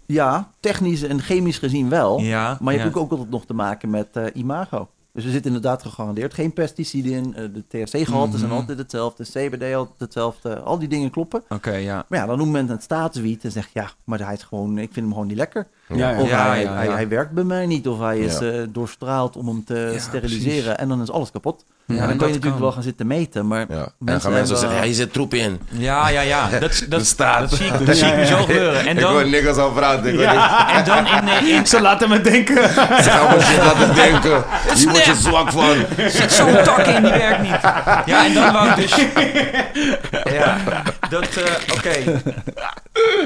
Ja, technisch en chemisch gezien wel. Ja, maar je hebt ook altijd nog te maken met uh, imago. Dus er zit inderdaad gegarandeerd geen pesticiden in. Uh, de THC-gehalte mm zijn altijd hetzelfde. CBD altijd hetzelfde. Al die dingen kloppen. Oké, ja. Maar ja, dan noemt men het staatswiet en zegt... ja, maar hij is gewoon, ik vind hem gewoon niet lekker. Ja, of ja, hij, hij, hij, werkt bij mij niet. Of hij is uh, doorstraald om hem te steriliseren. Precies. En dan is alles kapot. Ja, dan kan je natuurlijk wel gaan zitten meten, maar... Ja. En dan gaan mensen zeggen, ja, je zit troep in. Ja, ja, ja. Dat, dat, staat. dat zie ik, dat zie ik me zo gebeuren. En dan, ik hoor niks al praten. En dan in, in... Ze laten me denken. Ze gaan me shit laten denken. Hier word je zwak van. Er zit zo'n tak in, die werkt niet. Ja, en dan wou ik dus... Ja, dat... Uh, Oké.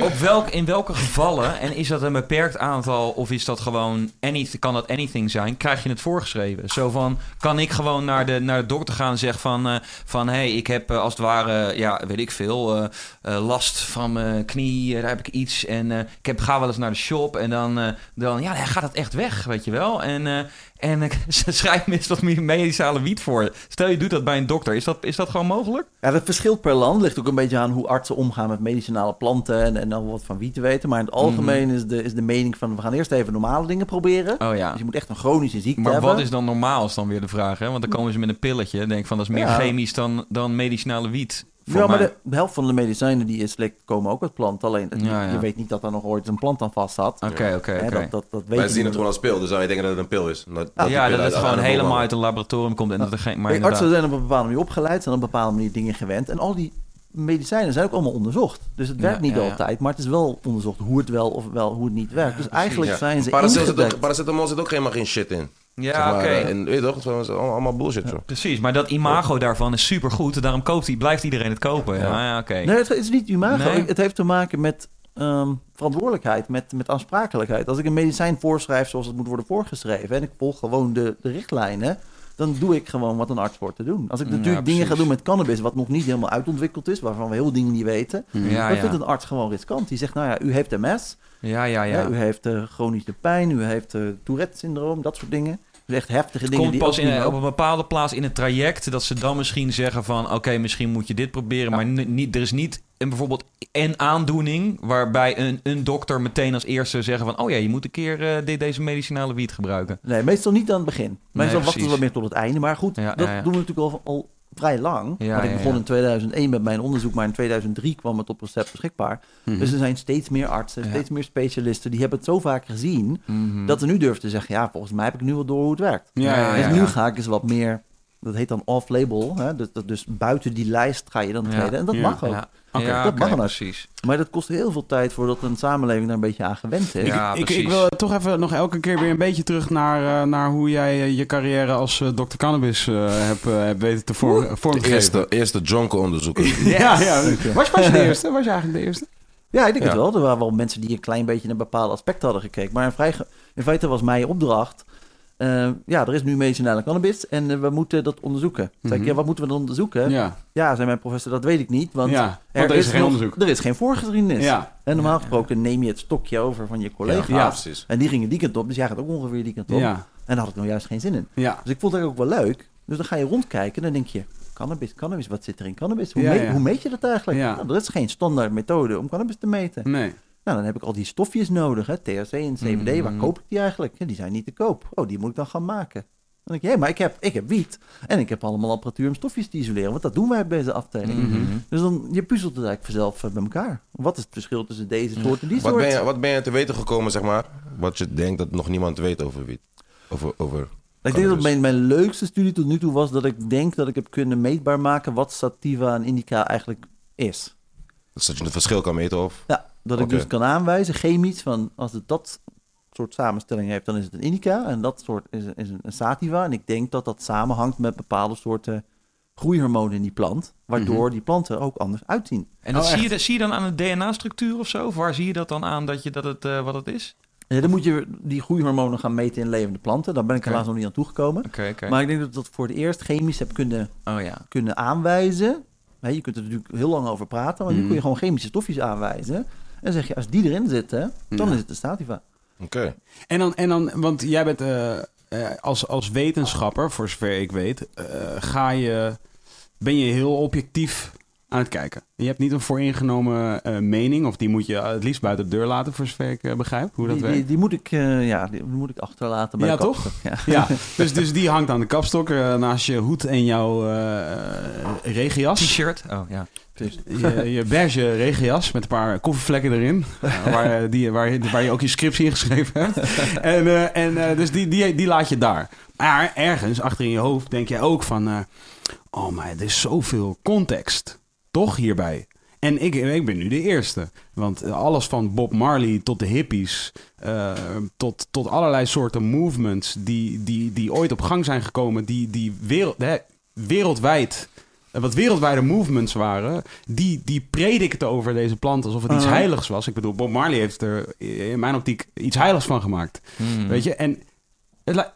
Op welk, in welke gevallen, en is dat een aantal... of is dat gewoon... Anything, kan dat anything zijn? Krijg je het voorgeschreven? Zo van, kan ik gewoon naar de naar de dokter gaan en zeggen van... Uh, van hey, ik heb uh, als het ware, ja, weet ik veel... Uh, last van mijn knie, daar heb ik iets. En ik heb, ga wel eens naar de shop en dan, dan ja, gaat het echt weg, weet je wel. En en ze schrijft me wat medicale wiet voor. Stel je doet dat bij een dokter. Is dat, is dat gewoon mogelijk? Ja, dat verschilt per land. Ligt ook een beetje aan hoe artsen omgaan met medicinale planten. En, en dan wat van wiet te weten. Maar in het algemeen mhm. is, de, is de mening van... we gaan eerst even normale dingen proberen. Oh ja. Dus je moet echt een chronische ziekte maar hebben. Maar wat is dan normaal is dan weer de vraag. Hè? Want dan komen ze met een pilletje. Denk van dat is meer chemisch dan, dan medicinale wiet ja, maar de, helft van de medicijnen die je slikt komen ook uit plant. Alleen je weet niet dat er nog ooit een plant aan vast zat. Oké, oké, oké. Dat, dat, dat Wij zien het gewoon als pil, dus wij denken dat het een pil is. Dat, ja, dat het gewoon helemaal uit een laboratorium komt. En dat er geen, maar artsen zijn op een bepaalde manier opgeleid, zijn op een bepaalde manier dingen gewend. En al die medicijnen zijn ook allemaal onderzocht. Dus het werkt niet altijd, maar het is wel onderzocht hoe het wel of wel hoe het niet werkt. Dus eigenlijk zijn ze Paracetamol zit ook helemaal geen shit in. Ja, oké. En weet je toch, het is allemaal bullshit. Zo. precies, maar dat imago daarvan is supergoed. Daarom koopt hij, blijft iedereen het kopen. Ja, ja oké. Nee, het is niet imago. Het heeft te maken met ehm, verantwoordelijkheid, met, met aansprakelijkheid. Als ik een medicijn voorschrijf zoals het moet worden voorgeschreven... en ik volg gewoon de, de richtlijnen dan doe ik gewoon wat een arts hoort te doen. Als ik natuurlijk dingen ga doen met cannabis, wat nog niet helemaal uitontwikkeld is, waarvan we heel dingen niet weten, ja, dan vindt een arts gewoon riskant. Die zegt, nou ja, u heeft MS, ja, ja, ja. u heeft uh, chronische pijn, u heeft uh, Tourette-syndroom, dat soort dingen. Echt heftige het dingen. Komt pas in, op een bepaalde plaats in het traject dat ze dan misschien zeggen van... oké, misschien moet je dit proberen, maar niet, er is niet een bijvoorbeeld een aandoening... waarbij een, een dokter meteen als eerste zeggen van... oh ja, je moet een keer uh, deze medicinale wiet gebruiken. Nee, meestal niet aan het begin. Meestal nee, wachten we meer tot het einde. Maar goed, dat doen we natuurlijk al, al vrij lang. Ja, want ik begon in 2001 met mijn onderzoek, maar in 2003 kwam het op recept beschikbaar. Mhm. Dus er zijn steeds meer artsen, steeds meer specialisten. Die hebben het zo vaak gezien mhm. dat ze nu durven te zeggen: ja, volgens mij heb ik nu wel door hoe het werkt. Dus nu ga ik eens wat meer. Dat heet dan off-label. Dus, dus buiten die lijst ga je dan treden. En dat mag ook. Okay, dat mag precies. Maar dat kost heel veel tijd voordat een samenleving daar een beetje aan gewend is. Ja, ik, ik, wil toch even nog elke keer weer een beetje terug naar, uh, naar hoe jij uh, je carrière als uh, dokter Cannabis hebt, hebt weten te vorm, vormgeven. De eerste, eerste jonko-onderzoeker. ja, ja. Was, was je de eerste? Was je eigenlijk de eerste? Ja, ik denk het wel. Er waren wel mensen die een klein beetje naar bepaalde aspecten hadden gekeken. Maar in, vrij, in feite was mijn opdracht uh, ja, er is nu medicinale cannabis en uh, we moeten dat onderzoeken. Mm -hmm. zeg ik, mhm. ja, wat moeten we dan onderzoeken? Ja. ja, zei mijn professor, dat weet ik niet, want, ja, want er, is, geen onderzoek. Er is geen voorgeschiedenis. Ja. En normaal gesproken neem je het stokje over van je collega. Ja, precies. En die gingen die kant op, dus jij gaat ook ongeveer die kant op. Ja. En daar had ik nou juist geen zin in. Ja. Dus ik vond het ook wel leuk. Dus dan ga je rondkijken en dan denk je, cannabis, cannabis, wat zit er in cannabis? Hoe, meet, hoe meet je dat eigenlijk? Nou, er is geen standaard methode om cannabis te meten. Nee. Nou, dan heb ik al die stofjes nodig, hè, THC en CBD. Waar mm. koop ik die eigenlijk? Ja, die zijn niet te koop. Oh, die moet ik dan gaan maken. Dan denk je, hé, maar ik heb, ik heb wiet en ik heb allemaal apparatuur om stofjes te isoleren. Want dat doen wij bij deze afdeling. Mhm. Dus dan, je puzzelt het eigenlijk vanzelf eh, bij elkaar. Wat is het verschil tussen deze soort en die wat soort? Ben je, wat ben je te weten gekomen, zeg maar, wat je denkt dat nog niemand weet over wiet? Over, over ik denk dat mijn, mijn leukste studie tot nu toe was dat ik denk dat ik heb kunnen meetbaar maken wat sativa en indica eigenlijk is. Dus dat je het verschil kan meten of? Ja, dat ik dus kan aanwijzen, chemisch, van als het dat soort samenstelling heeft, dan is het een indica. En dat soort is, is een, sativa. En ik denk dat dat samenhangt met bepaalde soorten groeihormonen in die plant. Waardoor mhm. die planten ook anders uitzien. En dat oh, zie, je, zie je dan aan de DNA-structuur of zo? Of waar zie je dat dan aan dat, je, dat het, uh, wat het is? Ja, dan moet je die groeihormonen gaan meten in levende planten. Daar ben ik helaas nog niet aan toegekomen. Okay, okay. Maar ik denk dat ik dat voor het eerst chemisch heb kunnen, oh, ja. kunnen aanwijzen. je kunt er natuurlijk heel lang over praten, maar nu mhm. kun je gewoon chemische stofjes aanwijzen. En zeg je, als die erin zitten, dan is het de stativa. Oké. En, dan, en dan, want jij bent uh, als, als wetenschapper, voor zover ik weet, uh, ga je, ben je heel objectief aan het kijken. Je hebt niet een vooringenomen uh, mening, of die moet je het liefst buiten de deur laten, voor zover ik uh, begrijp hoe dat die, werkt. Die, die moet ik, uh, ja, die moet ik achterlaten bij ja, de toch? Ja, ja. dus, dus die hangt aan de kapstok naast je hoed en jouw regenjas. T-shirt, oh ja. Dus je, je beige regenjas met een paar koffievlekken erin. waar, die, waar, waar je ook je scriptie in geschreven hebt. en en dus die, die, die laat je daar. Maar ergens achter in je hoofd denk je ook van... oh, maar er is zoveel context toch hierbij. En ik, ik ben nu de eerste. Want alles van Bob Marley tot de hippies, uh, tot, tot allerlei soorten movements die, die, die ooit op gang zijn gekomen, die, die wereld, hè, wereldwijd, eh, wat wereldwijde movements waren, die, die predikten over deze plant alsof het iets uh-huh. heiligs was. Ik bedoel, Bob Marley heeft er in mijn optiek iets heiligs van gemaakt. Hmm. Weet je, en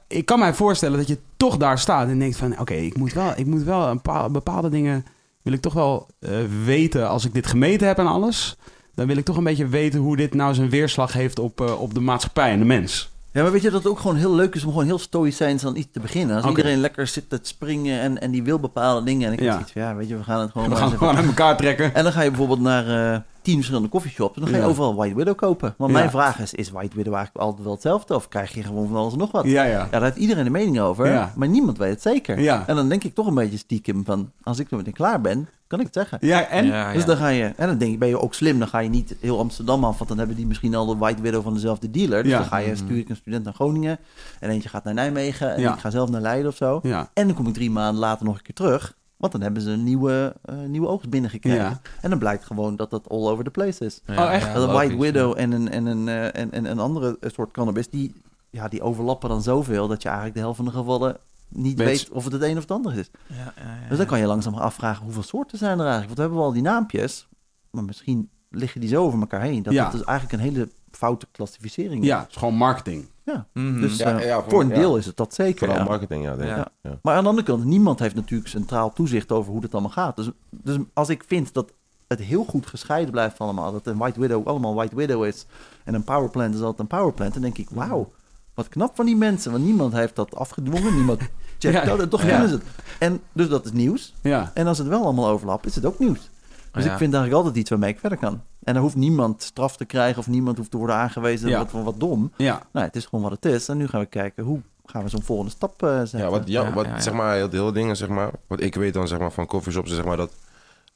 ik kan mij voorstellen dat je toch daar staat en denkt van, oké, ik moet wel, ik moet wel een paar bepaalde dingen wil ik toch wel uh, weten, als ik dit gemeten heb en alles, dan wil ik toch een beetje weten hoe dit nou zijn weerslag heeft op, uh, op de maatschappij en de mens. Ja, maar weet je dat het ook gewoon heel leuk is om gewoon heel stoïcijns aan iets te beginnen. Als iedereen lekker zit te springen en, en die wil bepaalde dingen. En ik ja. Iets, ja, weet je, we gaan het gewoon... We gaan gewoon aan elkaar trekken. En dan ga je bijvoorbeeld naar... Uh, tien verschillende coffeeshops. En dan ga je Ja. overal White Widow kopen. Want Ja. mijn vraag is, is White Widow eigenlijk altijd wel hetzelfde? Of krijg je gewoon van alles en nog wat? Ja, ja. Ja, daar heeft iedereen een mening over. Ja. Maar niemand weet het zeker. Ja. En dan denk ik toch een beetje stiekem van... als ik er meteen klaar ben, kan ik het zeggen. Ja, en? Ja, Dus dan ga je... En dan denk ik, ben je ook slim. Dan ga je niet heel Amsterdam af. Want dan hebben die misschien al de White Widow van dezelfde dealer. Dus Ja. dan ga je, stuur ik een student naar Groningen. En eentje gaat naar Nijmegen. En Ja. ik ga zelf naar Leiden of zo. Ja. En dan kom ik drie maanden later nog een keer terug. Want dan hebben ze een nieuwe, eh, nieuwe oogst binnengekregen. Ja. En dan blijkt gewoon dat dat all over the place is. Ja, Oh, echt? ja, dat een White Widow en een, en, een, eh, en, en een andere soort cannabis... Die, ja, die overlappen dan zoveel... dat je eigenlijk de helft van de gevallen niet Weet- weet, of het het een of het ander is. Ja, ja, ja, Dus dan kan je langzaam afvragen hoeveel soorten zijn er eigenlijk. Want we hebben wel al die naampjes, maar misschien liggen die zo over elkaar heen. Dat Ja. het dus eigenlijk een hele foute klassificering. Ja, het is gewoon marketing. Mhm. Dus Ja, eh, ja, voor een ja. deel is het dat zeker. Vooral ja. marketing, ja, denk ik. Ja. Ja. Maar aan de andere kant, niemand heeft natuurlijk centraal toezicht over hoe dat allemaal gaat. Dus, dus als ik vind dat het heel goed gescheiden blijft van allemaal, dat een White Widow allemaal White Widow is en een powerplant is altijd een powerplant, dan denk ik, wauw, wat knap van die mensen. Want niemand heeft dat afgedwongen, niemand checkt Ja. dat en toch Ja. kunnen ze het. En dus dat is nieuws. Ja. En als het wel allemaal overlapt, is het ook nieuws. Dus Ja. ik vind eigenlijk altijd iets waarmee ik verder kan. En dan hoeft niemand straf te krijgen of niemand hoeft te worden aangewezen Ja. wat, van wat dom. Ja. Nee, het is gewoon wat het is. En nu gaan we kijken hoe gaan we zo'n volgende stap eh zetten. Ja, wat, ja, Ja, wat ja, ja. zeg maar, heel, heel dingen, zeg maar, wat ik weet dan, zeg maar, van coffeeshops, zeg maar, dat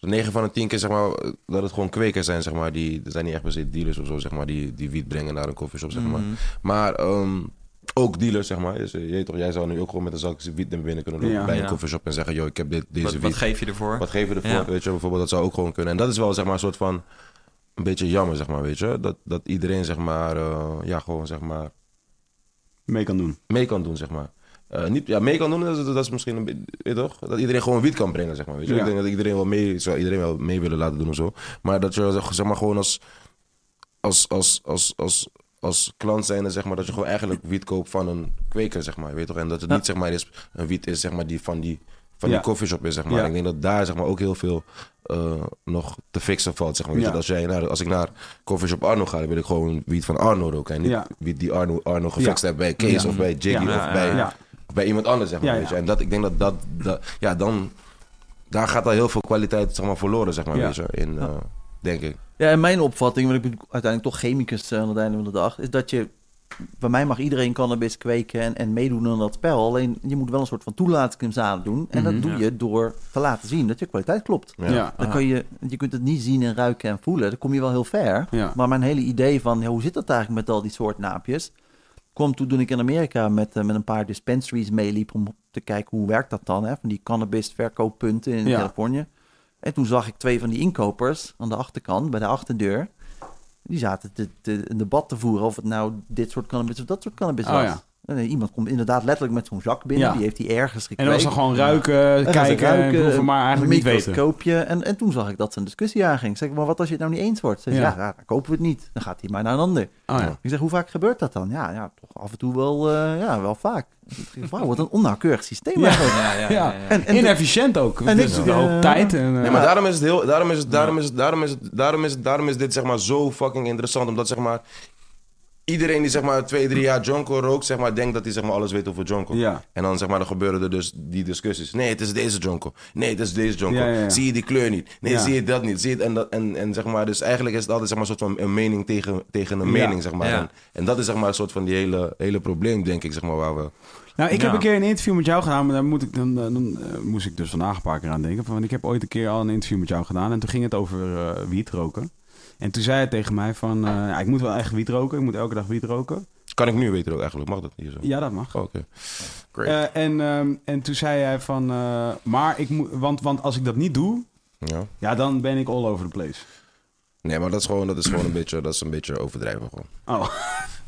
9 van de 10 keer, zeg maar, dat het gewoon kwekers zijn, zeg maar, die, er zijn niet echt per se dealers of zo, zeg maar, die, die wiet brengen naar een coffeeshop, zeg maar. Mhm. Maar ehm, ook dealers, zeg maar, dus, eh, je weet toch, jij zou nu ook gewoon met een zak wiet naar binnen kunnen lopen Ja. bij een Ja. coffeeshop en zeggen, joh, ik heb dit, deze Wat, wiet. wat geef je ervoor? Wat geven we ervoor? Ja. Weet je, bijvoorbeeld, dat zou ook gewoon kunnen. En dat is wel, zeg maar, een soort van, een beetje jammer, zeg maar, weet je. Dat, dat iedereen, zeg maar, eh, ja, gewoon, zeg maar, Mee kan doen. mee kan doen, zeg maar. Eh, niet, ja, mee kan doen, dat is, dat is misschien een beetje, toch? Dat iedereen gewoon wiet kan brengen, zeg maar. Weet je? Ja. Ik denk dat iedereen wel mee, zou iedereen wel mee willen laten doen of zo. Maar dat je, zeg- zeg maar, gewoon als, als, als, als, als, als klant zijnde, zeg maar, dat je gewoon eigenlijk wiet koopt van een kweker, zeg maar. Weet je toch? En dat het Ja. niet, zeg maar, is, een wiet is, zeg maar, die van die, van Ja. die coffeeshop is, zeg maar. Ja. Ik denk dat daar, zeg maar, ook heel veel eh, nog te fixen valt, zeg maar. Weet Ja. je? Als, jij naar, als ik naar coffeeshop Arno ga, dan wil ik gewoon wiet van Arno roken. En niet Ja. wiet die Arno, Arno gefixt Ja. heeft bij Kees Ja. of bij Jiggy Ja. of Ja, bij, bij iemand anders, zeg maar. Weet je. En dat, ik denk dat dat, dat ja, dan, daar gaat al heel veel kwaliteit zeg maar, verloren, zeg maar, Ja. weet je, in, eh, denk ik. Ja, en mijn opvatting, want ik ben uiteindelijk toch chemicus aan het einde van de dag, is dat je, bij mij mag iedereen cannabis kweken en, en meedoen aan dat spel. Alleen je moet wel een soort van toelatingsexamen doen. En Mhm. dat doe Ja. je door te laten zien dat je kwaliteit klopt. Ja. Ja. Dan kan je, je kunt het niet zien en ruiken en voelen. Dan kom je wel heel ver. Ja. Maar mijn hele idee van hoe zit dat eigenlijk met al die soort naapjes, kwam toen, toen ik in Amerika met, eh, met een paar dispensaries meeliep om te kijken hoe werkt dat dan, hè, van die cannabis verkooppunten in. Californië. En toen zag ik twee van die inkopers aan de achterkant, bij de achterdeur. Die zaten te, te, een debat te voeren of het nou dit soort cannabis of dat soort cannabis Oh, was. ja. En, eh, iemand komt inderdaad letterlijk met zo'n zak binnen. Ja. Die heeft hij ergens gekweekt. En dan was er gewoon ruiken, ze kijken, ruiken, proeven, maar eigenlijk niet weten. microscoopje. En, en toen zag ik dat ze een discussie aanging. Zeg ik, maar wat als je het nou niet eens wordt? Ze zei, Ja. ja. ja, dan kopen we het niet. Dan gaat hij maar naar een ander. Oh, ja. Ik zeg, hoe vaak gebeurt dat dan? Ja, ja toch af en toe wel, eh, ja, wel vaak. Zeg, Wauw, wat een onnauwkeurig systeem Ja. eigenlijk. Ja, ja, ja. Ja. ja. En, en, Inefficiënt ook. En dus ik, een hoop eh, tijd. En, eh, Nee, maar daarom is het heel, daarom is het, daarom is het, daarom is het, daarom is het, daarom is dit zeg maar zo fucking interessant, omdat zeg maar iedereen die zeg maar twee, drie jaar Jonko rookt, zeg maar denkt dat hij zeg maar alles weet over Jonko. Ja. En dan zeg maar dan gebeuren er dus die discussies. Nee, het is deze Jonko. Nee, het is deze Jonko. Ja, ja, ja. Zie je die kleur niet? Nee, Ja. zie je dat niet? Zie je het? En, dat, en, en zeg maar, dus eigenlijk is het altijd zeg maar een soort van een mening tegen, tegen een Ja. mening, zeg maar. Ja. En, en dat is zeg maar een soort van die hele, hele probleem, denk ik, zeg maar, waar we... Nou, ik heb een keer een interview met jou gedaan, maar daar moet ik, dan, dan, dan, eh, moest ik dus vandaag een paar keer aan denken. Want ik heb ooit een keer al een interview met jou gedaan en toen ging het over eh wiet roken. En toen zei hij tegen mij van, eh, ja, ik moet wel echt wiet roken, ik moet elke dag wiet roken. Kan ik nu weten ook eigenlijk? Mag dat hier zo? Ja, dat mag. Oh, Oké. Great. Eh, en, ehm, en toen zei hij van, eh, maar ik moet, want, want als ik dat niet doe, ja. ja, dan ben ik all over the place. Nee, maar dat is gewoon, dat is gewoon een beetje, dat is een beetje overdrijven gewoon. Oh,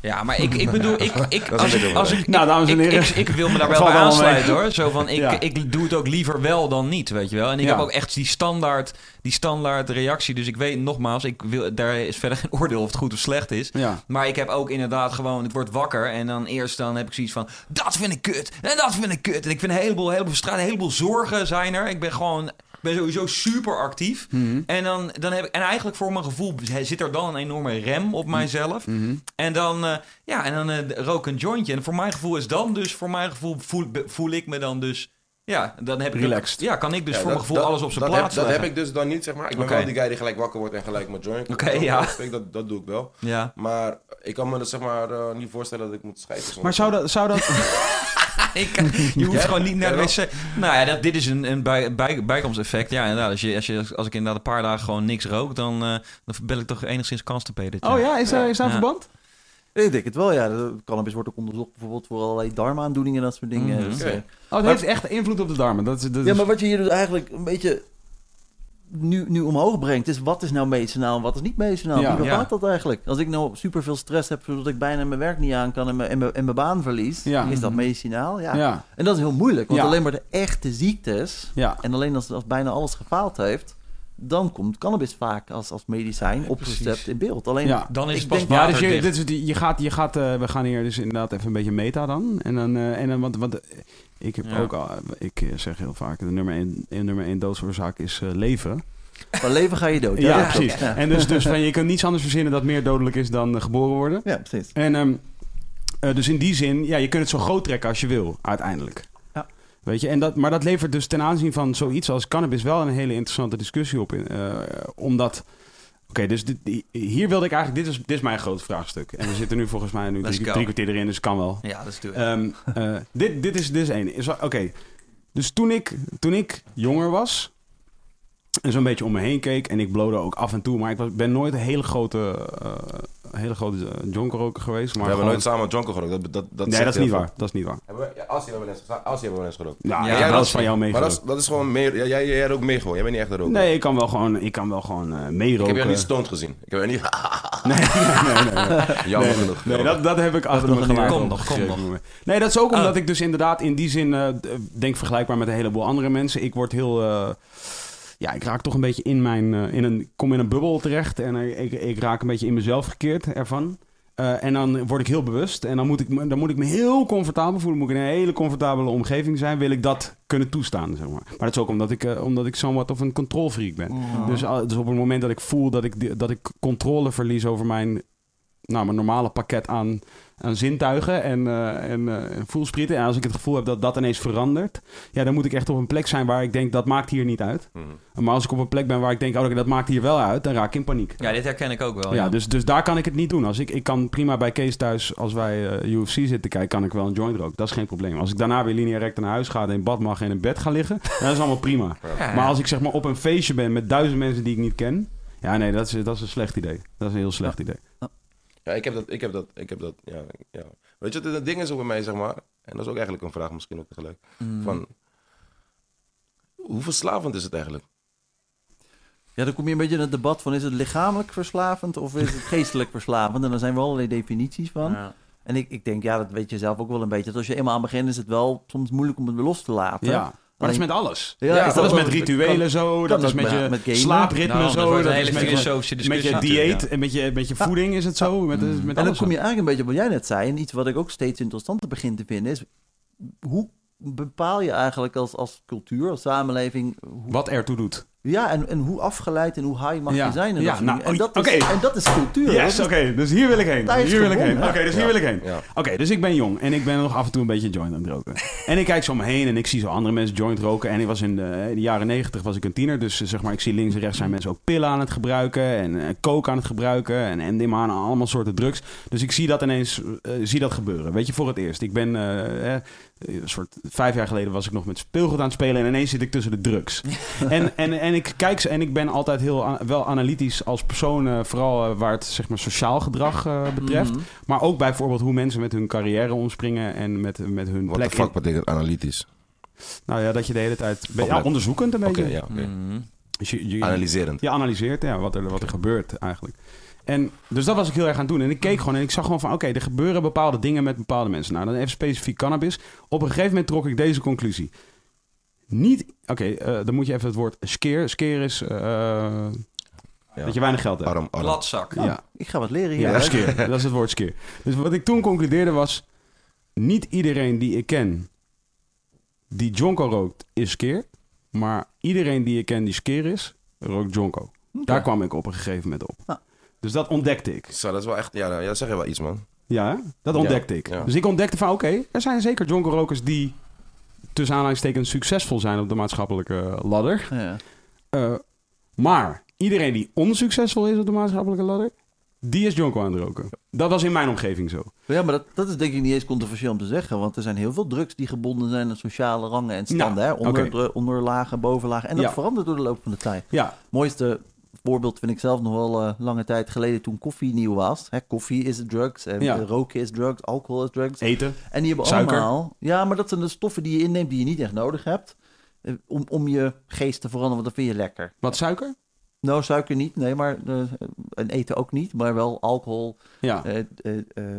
Ja, maar ik, ik bedoel, ik, ik, als, ik, beetje als ik, Nou, dames en heren. ik, ik wil me daar wel bij aansluiten hoor. Zo van, ik, Ja. ik doe het ook liever wel dan niet, weet je wel. En ik Ja. heb ook echt die standaard, die standaard reactie. Dus ik weet nogmaals, ik wil, daar is verder geen oordeel of het goed of slecht is. ja. Maar ik heb ook inderdaad gewoon, ik word wakker en dan eerst dan heb ik zoiets van, dat vind ik kut en dat vind ik kut. En ik vind een heleboel, een heleboel een heleboel zorgen zijn er. Ik ben gewoon, ben sowieso super actief. Mhm. En, dan, dan heb ik, en eigenlijk voor mijn gevoel zit er dan een enorme rem op mijzelf. Mhm. En dan, eh, ja, en dan eh, rook een jointje. En voor mijn gevoel is dan dus, voor mijn gevoel voel, voel ik me dan dus Ja, dan heb ik Relaxed. Ja, kan ik dus voor mijn gevoel alles op zijn plaats heb, Dat heb ik dus dan niet, zeg maar. Ik ben Oké. wel die guy die gelijk wakker wordt en gelijk mijn joint. Oké, ja. Dat, dat doe ik wel. Ja. Maar ik kan me dat zeg maar eh, niet voorstellen dat ik moet scheiden. zonder- Maar zou dat... Zou dat Ik, je hoeft Ja, gewoon niet naar de wc. Nou ja, dat, dit is een, een bij, bij, bijkomsteffect. Ja, inderdaad. Als, je, als, je, als ik inderdaad een paar dagen gewoon niks rook, dan, eh, dan ben ik toch enigszins constipated. Ja. Oh ja, is daar, is daar een Ja. verband? Ik denk het wel, ja. De Cannabis wordt ook onderzocht bijvoorbeeld voor allerlei darmaandoeningen en dat soort dingen. Mhm. Dus, eh, Oh, het heeft echt invloed op de darmen. Dat is, dat ja, is- maar wat je hier dus eigenlijk een beetje nu, nu omhoog brengt, is wat is nou medicinaal en wat is niet medicinaal? Ja. Wie bepaalt Ja. dat eigenlijk? Als ik nou superveel stress heb, zodat ik bijna mijn werk niet aan kan en mijn, en mijn, en mijn baan verlies, Ja. is dat medicinaal? Ja. ja, En dat is heel moeilijk, want Ja. alleen maar de echte ziektes, ja. en alleen als, als bijna alles gefaald heeft, dan komt cannabis vaak als, als medicijn op precies. recept in beeld. Alleen, Ja. Dan is het pas denk- Ja, dus je, dit is, je gaat, je gaat eh, we gaan hier dus inderdaad even een beetje meta dan. En dan, eh, en dan want, want ik heb Ja. ook al, ik eh, zeg heel vaak, de nummer één, eh, nummer één doodsoorzaak is eh, leven. van leven ga je dood. Ja, dat precies. Ja. En dus, dus van, je kunt niets anders verzinnen dat meer dodelijk is dan eh, geboren worden. ja, precies. En ehm, eh, dus in die zin, ja, je kunt het zo groot trekken als je wil, uiteindelijk. Ja. Weet je, en dat, maar dat levert dus ten aanzien van zoiets als cannabis wel een hele interessante discussie op. in, eh, omdat, oké, dus dit, hier wilde ik eigenlijk, dit is, dit is mijn groot vraagstuk. En we zitten nu volgens mij nu drie, kwartier erin, dus kan wel. Ja, dat is het. Ehm, eh, dit, dit, is, dit is één. Oké, dus toen ik, toen ik jonger was en zo'n beetje om me heen keek en ik blode ook af en toe, maar ik was, ben nooit een hele grote, eh hele grote uh, jonkerroker geweest. Maar we hebben gewoon- nooit samen jonko gerookt. Dat, dat, dat nee, dat is niet waar. Dat is niet waar. Hebben we, ja, Assie hebben we net, Assie hebben we net gerookt. Ja, Ja, ik dat eens van jou Maar dat is, dat is gewoon meer... Ja, jij, jij rookt mee gewoon. Jij bent niet echt een roker. Nee, ik kan wel gewoon, ik kan wel gewoon eh Ik meeroken. heb jou niet stoned gezien. Ik heb jou niet... nee, nee, nee, nee. Jammer nee, genoeg. Nee, dat, dat heb ik achter me gelaten. Kom nog, kom nog. Nee, dat is ook omdat Oh. ik dus inderdaad in die zin, eh, denk vergelijkbaar met een heleboel andere mensen. Ik word heel, eh, ja, ik raak toch een beetje in mijn, eh, in een, kom in een bubbel terecht en eh, ik, ik raak een beetje in mezelf gekeerd ervan. Eh, en dan word ik heel bewust en dan moet ik, me, dan moet ik me heel comfortabel voelen. Moet ik in een hele comfortabele omgeving zijn. Wil ik dat kunnen toestaan, zeg maar. Maar dat is ook omdat ik, omdat ik somewhat of een controlfreak ben. Dus, al- dus op het moment dat ik voel dat ik, dat ik controle verlies over mijn, nou, mijn normale pakket aan, aan zintuigen en, eh, en eh, voelsprieten. En als ik het gevoel heb dat dat ineens verandert, ja, dan moet ik echt op een plek zijn waar ik denk dat maakt hier niet uit. Mhm. Maar als ik op een plek ben waar ik denk, oh, dat maakt hier wel uit, dan raak ik in paniek. Ja, dit herken ik ook wel. Ja, dus, dus daar kan ik het niet doen. Als ik, ik kan prima bij Kees thuis, als wij eh, UFC zitten kijken, kan ik wel een joint roken. Dat is geen probleem. Als ik daarna weer linea recta naar huis ga en in bad mag en in bed ga liggen, dat is allemaal prima. Ja. Maar als ik zeg maar op een feestje ben met duizend mensen die ik niet ken, ja nee, dat is, dat is een slecht idee. Dat is een heel slecht idee. Ja, ik heb dat, ik heb dat, ik heb dat, ja. ja. Weet je, het ding is ook bij mij, zeg maar, en dat is ook eigenlijk een vraag misschien ook tegelijk, Mm. van, hoe verslavend is het eigenlijk? Ja, dan kom je een beetje in het debat van is het lichamelijk verslavend of is het geestelijk verslavend? En daar zijn wel allerlei definities van. Ja. En ik, ik denk, ja, dat weet je zelf ook wel een beetje. Dat als je eenmaal aan begint, is het wel soms moeilijk om het weer los te laten. Ja. Maar dat is met alles. Ja, Ja, is Dat is met rituelen zo, dat is ook met je met slaapritme Nou, zo, dat is met je, met dieet en met je, met je voeding is het zo. Met, met En dan alles. kom je eigenlijk een beetje op wat jij net zei. En iets wat ik ook steeds interessanter begin te vinden is... Hoe bepaal je eigenlijk als, als cultuur, als samenleving... Hoe, Wat ertoe doet. Ja, en, en hoe afgeleid en hoe high mag Ja. je zijn? En, Ja, dat nou, en, dat is, en dat is cultuur. Yes, oké, dus hier wil ik heen. Hier wil ik heen. Oké, dus hier wil ik heen. Ja. Oké, dus ik ben jong en ik ben nog af en toe een beetje joint aan het roken. en ik kijk zo om me heen en ik zie zo andere mensen joint roken. En ik was in de, in de jaren negentig was ik een tiener. Dus eh, zeg maar, ik zie links en rechts zijn mensen ook pillen aan het gebruiken. En eh, coke aan het gebruiken. En MDMA en allemaal soorten drugs. Dus ik zie dat ineens, eh, zie dat gebeuren. Weet je, voor het eerst. Ik ben, eh, eh, een soort, vijf jaar geleden was ik nog met speelgoed aan het spelen. En ineens zit ik tussen de drugs. en, en, en ik kijk ze en ik ben altijd heel wel analytisch als persoon. eh, vooral eh, waar het zeg maar sociaal gedrag eh, betreft. Mhm. Maar ook bijvoorbeeld hoe mensen met hun carrière omspringen en met, met hun Wat de fuck betekent analytisch? nou ja, dat je de hele tijd ben- ja, onderzoekend een Oké, beetje. ja, oké. Mhm. Dus je, je, Analyserend. je analyseert ja, wat, er, wat er gebeurt eigenlijk. En dus dat was ik heel erg aan het doen. En ik keek gewoon en ik zag gewoon van... oké, er gebeuren bepaalde dingen met bepaalde mensen. Nou, dan even specifiek cannabis. Op een gegeven moment trok ik deze conclusie. Niet... Oké, eh, dan moet je even het woord skeer. Skeer is eh, Ja. dat je weinig geld hebt. Arm. Ja, Ik ga wat leren hier. ja. Dat is het woord skeer. Dus wat ik toen concludeerde was... niet iedereen die ik ken die jonko rookt, is skeer. Maar iedereen die ik ken die skeer is, rookt jonko. Daar kwam ik op een gegeven moment op. Dus dat ontdekte ik. Zo, dat is wel echt... Ja, ja, zeg je wel iets, man. Ja, hè? dat ontdekte Ja, ik. ja. Dus ik ontdekte van, oké, er zijn zeker jonko-rokers die tussen aanhalingstekens succesvol zijn op de maatschappelijke ladder. Ja. Uh, maar iedereen die onsuccesvol is op de maatschappelijke ladder, die is jonko aan het roken. Dat was in mijn omgeving zo. Ja, maar dat, dat is denk ik niet eens controversieel om te zeggen. Want er zijn heel veel drugs die gebonden zijn aan sociale rangen en standen. Nou, hè? Onder, okay. onderlagen, bovenlagen. En dat verandert door de loop van de tijd. Ja. Mooiste voorbeeld vind ik zelf nog wel uh, lange tijd geleden toen koffie nieuw was. Hè, koffie is drugs, en ja. roken is drugs, alcohol is drugs. Eten, En die hebben Suiker. allemaal... Ja, maar dat zijn de stoffen die je inneemt die je niet echt nodig hebt. Eh, om, om je geest te veranderen, want dat vind je lekker. Wat, suiker? Nou, suiker niet, nee, maar uh, en eten ook niet, maar wel alcohol, ja.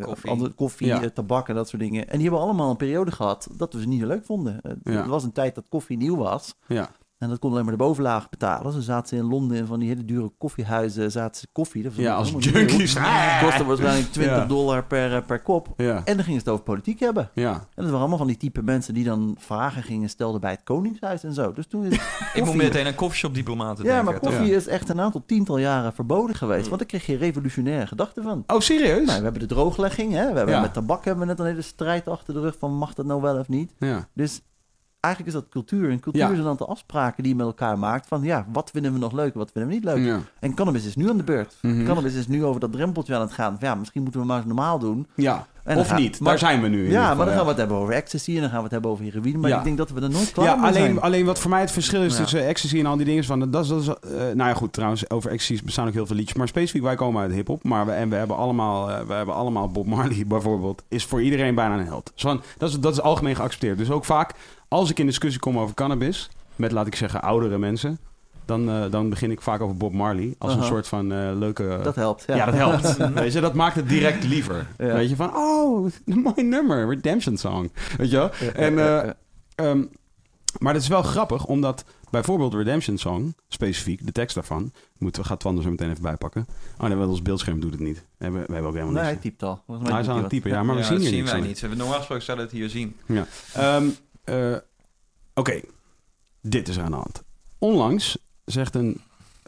koffie, andere, koffie ja. tabak en dat soort dingen. En die hebben allemaal een periode gehad dat we ze niet zo leuk vonden. Ja. Er was een tijd dat koffie nieuw was. Ja. En dat kon alleen maar de bovenlaag betalen. Ze zaten in Londen in van die hele dure koffiehuizen, zaten ze koffie. Dat ja, als junkies. Dat kostte waarschijnlijk 20 ja. dollar per, per kop. Ja. En dan gingen ze het over politiek hebben. Ja. En dat waren allemaal van die type mensen die dan vragen gingen stelden bij het Koningshuis en zo. Dus toen is Ik moet meteen aan koffieshop diplomaten Ja, maar koffie is echt een aantal tiental jaren verboden geweest. Want daar kreeg je revolutionaire gedachten van. Oh, serieus? Nou, we hebben de drooglegging. Hè? We hebben Met tabak hebben we net een hele strijd achter de rug van mag dat nou wel of niet. Ja. Dus eigenlijk is dat cultuur. En cultuur Ja. zijn een aantal afspraken die je met elkaar maakt. Van ja, wat vinden we nog leuk, wat vinden we niet leuk. Ja. En cannabis is nu aan de beurt. Mhm. Cannabis is nu over dat drempeltje aan het gaan. Van, ja, misschien moeten we maar eens normaal doen. Ja. En Of gaan- niet. maar- Daar zijn we nu in ja, geval, maar dan gaan we het hebben over ecstasy en dan gaan we het hebben over heroïne. Maar ik denk dat we er nooit klaar Ja, alleen, zijn. alleen wat voor mij het verschil is tussen ecstasy en al die dingen is van... Dat is, dat is, eh, nou ja, goed, trouwens, over ecstasy bestaan ook heel veel liedjes. Maar specifiek, wij komen uit hip-hop. Maar we, en we hebben, allemaal, eh, we hebben allemaal Bob Marley bijvoorbeeld. Is voor iedereen bijna een held. Dus van, dat, is, dat is algemeen geaccepteerd. Dus ook vaak, als ik in discussie kom over cannabis... met, laat ik zeggen, oudere mensen... dan, eh, dan begin ik vaak over Bob Marley. Als een soort van eh, leuke... Dat helpt. Ja, ja. dat helpt. Weet je, dat maakt het direct liever. Ja. Weet je, van, oh, een mooi nummer, Redemption Song. Weet je wel? En, eh, Ehm, maar dat is wel grappig, omdat bijvoorbeeld Redemption Song, specifiek, de tekst daarvan, moeten we gaat Twan er zo meteen even bijpakken. Oh nee, want ons beeldscherm doet het niet. We hebben, we hebben ook helemaal nee, hij niks. typt al. Hij is aan het typen, ja, maar we Ja, zien dat hier zien niks wij niet. We hebben normaal gesproken zouden we het hier zien. Ja. Ehm, eh, Oké, dit is er aan de hand. Onlangs zegt een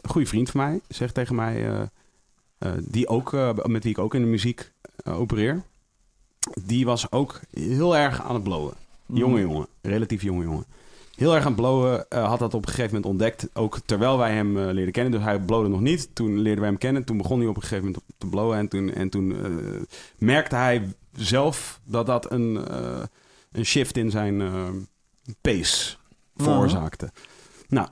goede vriend van mij, zegt tegen mij, eh, die ook, eh, met wie ik ook in de muziek opereer, die was ook heel erg aan het blowen. wat. Jonge jongen, relatief jonge jongen. Heel erg aan het blowen, had dat op een gegeven moment ontdekt. Ook terwijl wij hem leerden kennen. Dus hij blowde nog niet. Toen leerden wij hem kennen. Toen begon hij op een gegeven moment te blowen. En toen, en toen merkte hij zelf dat dat een, een shift in zijn pace veroorzaakte. Nou,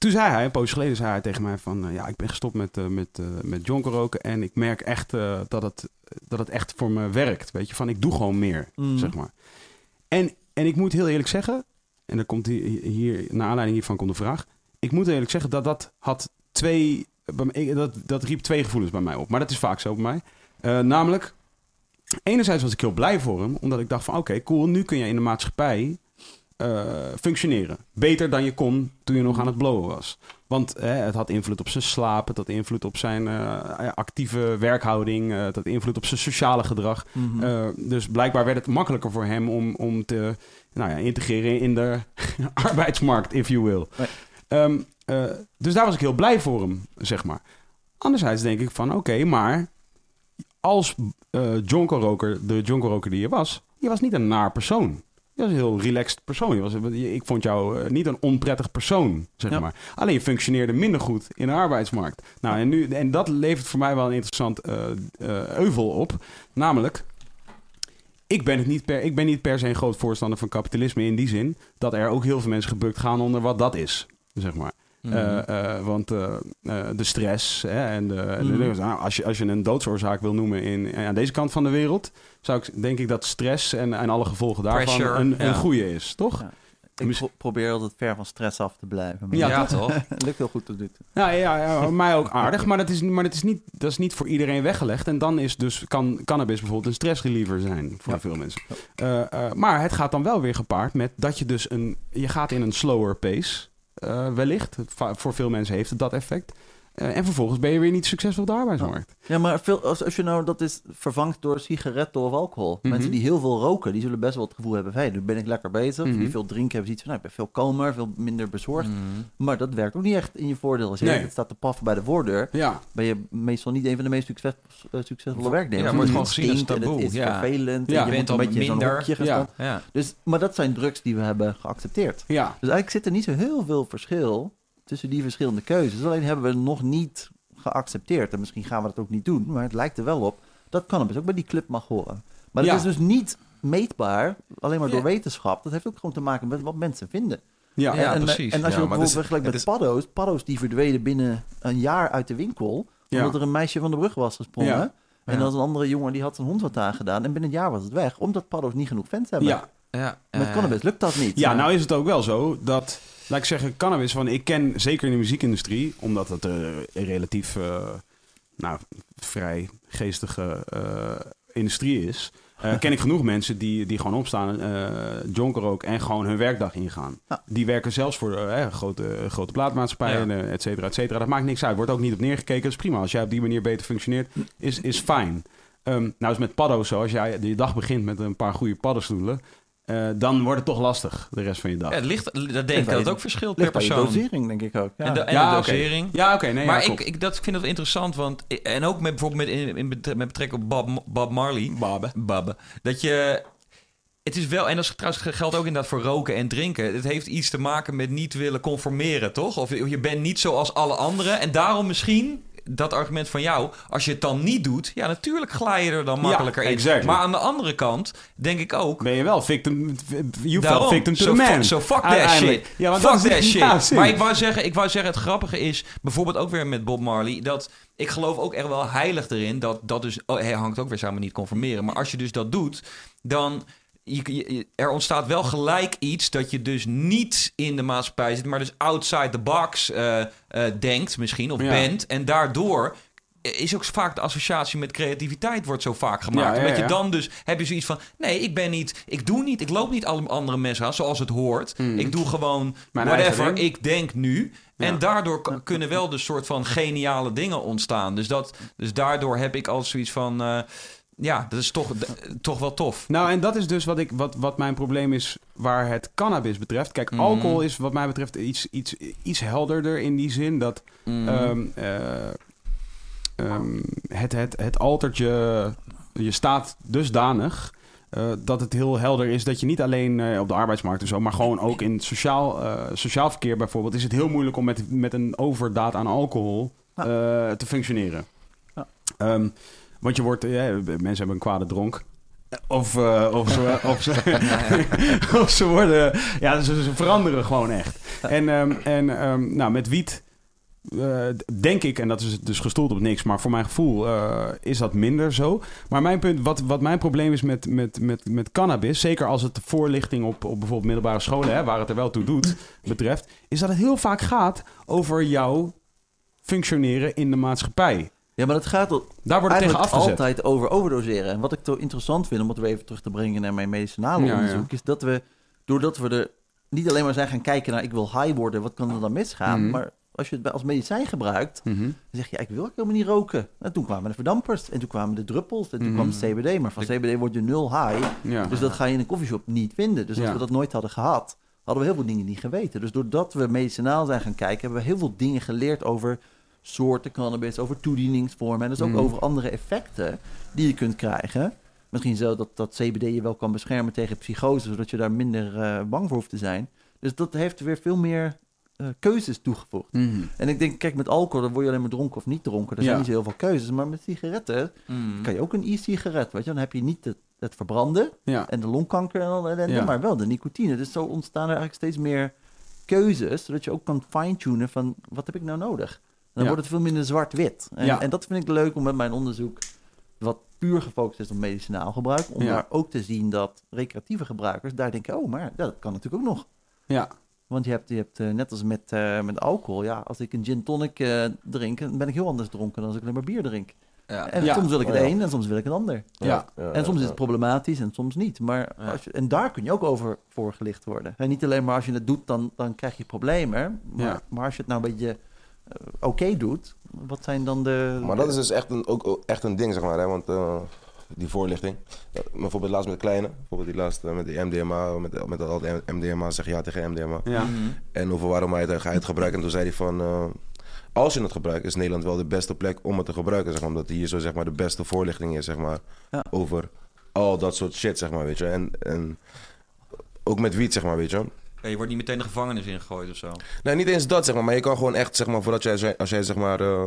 toen zei hij, een poos geleden zei hij tegen mij van... eh, ja, ik ben gestopt met, eh met, eh met jonker roken en ik merk echt dat, het, dat het echt voor me werkt. Weet je, van ik doe gewoon meer, Mhm. zeg maar. En, en ik moet heel eerlijk zeggen, en dan komt hier, hier, naar aanleiding hiervan komt de vraag. Ik moet eerlijk zeggen dat dat had twee, bij mij- ik- dat, dat riep twee gevoelens bij mij op. Maar dat is vaak zo bij mij. Namelijk, enerzijds was ik heel blij voor hem, omdat ik dacht van oké, cool, nu kun je in de maatschappij eh, functioneren. Beter dan je kon toen je nog aan het blowen was. Want eh, het had invloed op zijn slaap, het had invloed op zijn eh, actieve werkhouding, eh, het had invloed op zijn sociale gedrag. Mhm. Dus blijkbaar werd het makkelijker voor hem om, om te nou ja, integreren in de arbeidsmarkt, if you will. Nee. Ehm, eh, dus daar was ik heel blij voor hem, zeg maar. Anderzijds denk ik van, oké, maar als jonko-roker, de jonko-roker die je was, je was niet een naar persoon. Je was een heel relaxed persoon. Je was, ik vond jou eh, niet een onprettig persoon, zeg Ja. maar. Alleen je functioneerde minder goed in de arbeidsmarkt. Nou, en, nu, en dat levert voor mij wel een interessant eh, euvel op. Namelijk, ik ben, het niet per, ik ben niet per se een groot voorstander van kapitalisme in die zin dat er ook heel veel mensen gebukt gaan onder wat dat is, zeg maar. Mhm. Eh, eh, want eh, eh, de stress hè, en de, en de Mhm. nou, als, je, als je een doodsoorzaak wil noemen in, aan deze kant van de wereld, zou ik denk ik dat stress en, en alle gevolgen daarvan Pressure, een, een goede is, toch? Ja. Ik pro- probeer altijd ver van stress af te blijven. Maar Ja, Ja, toch? lukt heel goed tot toe. Ja, ja, ja, mij ook aardig, maar, dat is, maar dat, is niet, dat is niet voor iedereen weggelegd. En dan is dus, kan cannabis bijvoorbeeld een stressreliever zijn voor Ja. veel mensen. Eh, eh, maar het gaat dan wel weer gepaard met dat je dus een... Je gaat in een slower pace, eh, wellicht. Va- voor veel mensen heeft het dat effect. Eh, en vervolgens ben je weer niet succesvol op de arbeidsmarkt. Ja, maar veel, als, als je nou dat is vervangt door sigaretten of alcohol. Mhm. Mensen die heel veel roken, die zullen best wel het gevoel hebben van... Hey, nu ben ik lekker bezig. Mhm. Die veel drinken hebben zoiets van... Nou, ik ben veel kalmer, veel minder bezorgd. Mhm. Maar dat werkt ook niet echt in je voordeel. Als je Nee. het staat te paffen bij de voordeur... Ja, ben je meestal niet een van de meest succes, eh, succesvolle Ja, werknemers. wordt Het gewoon gezien als taboe, Het is ja. vervelend. Ja. en Je je bent bent een al beetje in zo'n minder- hokje gaan Ja. Ja. Dus, maar dat zijn drugs die we hebben geaccepteerd. ja. Dus eigenlijk zit er niet zo heel veel verschil tussen die verschillende keuzes. Alleen hebben we nog niet geaccepteerd. En misschien gaan we dat ook niet doen. Maar het lijkt er wel op dat cannabis ook bij die club mag horen. Maar dat Ja. is dus niet meetbaar, alleen maar door Ja. wetenschap. Dat heeft ook gewoon te maken met wat mensen vinden. Ja, Ja, en, precies. En als je Ja, maar bijvoorbeeld het vergelijkt met het is- paddo's. Paddo's die verdwenen binnen een jaar uit de winkel. Ja. Omdat er een meisje van de brug was gesprongen. Ja. En Ja. dan een andere jongen die had zijn hond wat aangedaan. En binnen een jaar was het weg. Omdat paddo's niet genoeg fans hebben. ja. Ja. Met cannabis lukt dat niet. Ja, nou is het ook wel zo dat, laat ik zeggen, cannabis, van ik ken zeker in de muziekindustrie, omdat het eh, een relatief, eh, nou, vrij geestige eh, industrie is, eh, ken ik genoeg mensen die, die gewoon opstaan, eh jonker ook, en gewoon hun werkdag ingaan. Ja. Die werken zelfs voor eh, grote, grote plaatmaatschappijen, Ja. eh, et cetera, et cetera. Dat maakt niks uit, wordt ook niet op neergekeken, dat is prima. Als jij op die manier beter functioneert, is, is fijn. Ehm, nou is met paddo's zo, als jij je dag begint met een paar goede paddenstoelen, eh, dan wordt het toch lastig de rest van je dag. Ja, het ligt, dat denk ik dat het ook verschilt per persoon. dosering, denk ik ook. Ja. En de, en Ja, de oké. dosering. Ja, oké. nee, maar ja, ik, ik, dat, ik vind dat interessant, want... En ook met, bijvoorbeeld met, in, in betre- met betrekking op Bob, Bob Marley. Babbe. Babbe. Dat je... Het is wel, en dat is trouwens geldt ook inderdaad voor roken en drinken. Het heeft iets te maken met niet willen conformeren, toch? Of je je bent niet zoals alle anderen. En daarom misschien dat argument van jou, als je het dan niet doet, ja, natuurlijk glij je er dan makkelijker in. exactly. Maar aan de andere kant denk ik ook. Ben je wel victim, you Daarom. victim to So the man. so fuck that shit. Ja, Fuck that shit. Ja, maar ik wou, zeggen, ik wou zeggen, het grappige is, bijvoorbeeld ook weer met Bob Marley, dat ik geloof ook echt wel heilig erin, dat dat dus, oh, hij hangt ook weer samen niet conformeren. Maar als je dus dat doet, dan, je, je- er ontstaat wel gelijk iets dat je dus niet in de maatschappij zit, maar dus outside the box eh, eh, denkt misschien, of Ja. bent. En daardoor is ook vaak de associatie met creativiteit wordt zo vaak gemaakt. Ja, ja, Omdat je dan dus heb je zoiets van: nee, ik ben niet, ik doe niet, ik loop niet alle andere mensen aan zoals het hoort. Mm. Ik doe gewoon Mijn whatever ik denk nu. En daardoor kunnen wel de soort van geniale dingen ontstaan. Dus, dat, dus daardoor heb ik al zoiets van: eh, ja, dat is toch, toch wel tof. Nou, en dat is dus wat, ik, wat, wat mijn probleem is waar het cannabis betreft. Kijk, Mhm. alcohol is wat mij betreft iets, iets, iets helderder in die zin dat Mm. ehm, eh, ehm, het, het, het altert je, je staat dusdanig... eh, dat het heel helder is dat je niet alleen eh, op de arbeidsmarkt en zo, maar gewoon ook in het sociaal, eh, sociaal verkeer bijvoorbeeld, is het heel moeilijk om met, met een overdaad aan alcohol Ja. eh, te functioneren. Ja. Ehm, want je wordt, mensen hebben een kwade dronk. Of, eh, of, ze, of, ze, of ze worden, ja, ze, ze veranderen gewoon echt. En, ehm, en ehm, nou, met wiet eh, denk ik, en dat is dus gestoeld op niks, maar voor mijn gevoel eh, is dat minder zo. Maar mijn punt, wat, wat mijn probleem is met, met, met, met cannabis, zeker als het de voorlichting op, op bijvoorbeeld middelbare scholen, hè, waar het er wel toe doet, betreft, is dat het heel vaak gaat over jouw functioneren in de maatschappij. Ja, maar dat gaat er Daar wordt het tegen eigenlijk afgezet. altijd over overdoseren. En wat ik zo interessant vind, om het weer even terug te brengen naar mijn medicinale Ja, ja. onderzoek, is dat we, doordat we er niet alleen maar zijn gaan kijken naar ik wil high worden, wat kan er dan misgaan? Mhm. Maar als je het als medicijn gebruikt, Mhm. dan zeg je, ja, ik wil ook helemaal niet roken. En toen kwamen de verdampers, en toen kwamen de druppels, en toen Mhm. kwam het CBD. Maar van CBD word je nul high, Ja. dus dat ga je in een koffieshop niet vinden. Dus als we dat nooit hadden gehad, hadden we heel veel dingen niet geweten. Dus doordat we medicinaal zijn gaan kijken, hebben we heel veel dingen geleerd over soorten cannabis, over toedieningsvormen. En dus ook Mhm. over andere effecten die je kunt krijgen. Misschien zo dat, dat CBD je wel kan beschermen tegen psychose, zodat je daar minder eh, bang voor hoeft te zijn. Dus dat heeft weer veel meer eh, keuzes toegevoegd. Mhm. En ik denk, kijk, met alcohol dan word je alleen maar dronken of niet dronken. Er zijn Ja. niet zo heel veel keuzes. Maar met sigaretten Mm. kan je ook een e-sigaret, weet je. Dan heb je niet het, het verbranden Ja. en de longkanker en al dat ellende, Ja. maar wel de nicotine. Dus zo ontstaan er eigenlijk steeds meer keuzes, zodat je ook kan fine-tunen van, wat heb ik nou nodig? En dan Ja. wordt het veel minder zwart-wit. En, Ja. en dat vind ik leuk om met mijn onderzoek, wat puur gefocust is op medicinaal gebruik, om Ja. daar ook te zien dat recreatieve gebruikers daar denken, oh, maar ja, dat kan natuurlijk ook nog. Ja. Want je hebt, je hebt eh, net als met, eh, met alcohol, ja, als ik een gin tonic eh, drink, dan ben ik heel anders dronken dan als ik alleen maar bier drink. Ja. En Ja. soms wil ik het Oh, ja. een en soms wil ik het ander. Ja. En soms is het problematisch en soms niet. Maar Ja. als je, en daar kun je ook over voorgelicht worden. En niet alleen maar als je het doet, dan, dan krijg je problemen. Maar, Ja. maar als je het nou een beetje oké doet, wat zijn dan de... Maar dat is dus echt een, ook echt een ding, zeg maar. Hè? Want die voorlichting. bijvoorbeeld laatst met de kleine. Bijvoorbeeld die laatste met die MDMA. Met, met al MDMA zeg ja tegen MDMA. Ja. Mhm. En over waarom hij het, ga het gebruiken. En toen zei hij van... als je het gebruikt, is Nederland wel de beste plek om het te gebruiken. Zeg maar, omdat hier zo zeg maar, de beste voorlichting is zeg maar, over al dat soort shit, zeg maar, weet je. En, en ook met wiet, zeg maar, weet je. Ja, je wordt niet meteen de gevangenis ingegooid of zo. Nee, niet eens dat, zeg maar. Maar je kan gewoon echt, zeg maar, voordat jij, als jij, zeg maar, uh,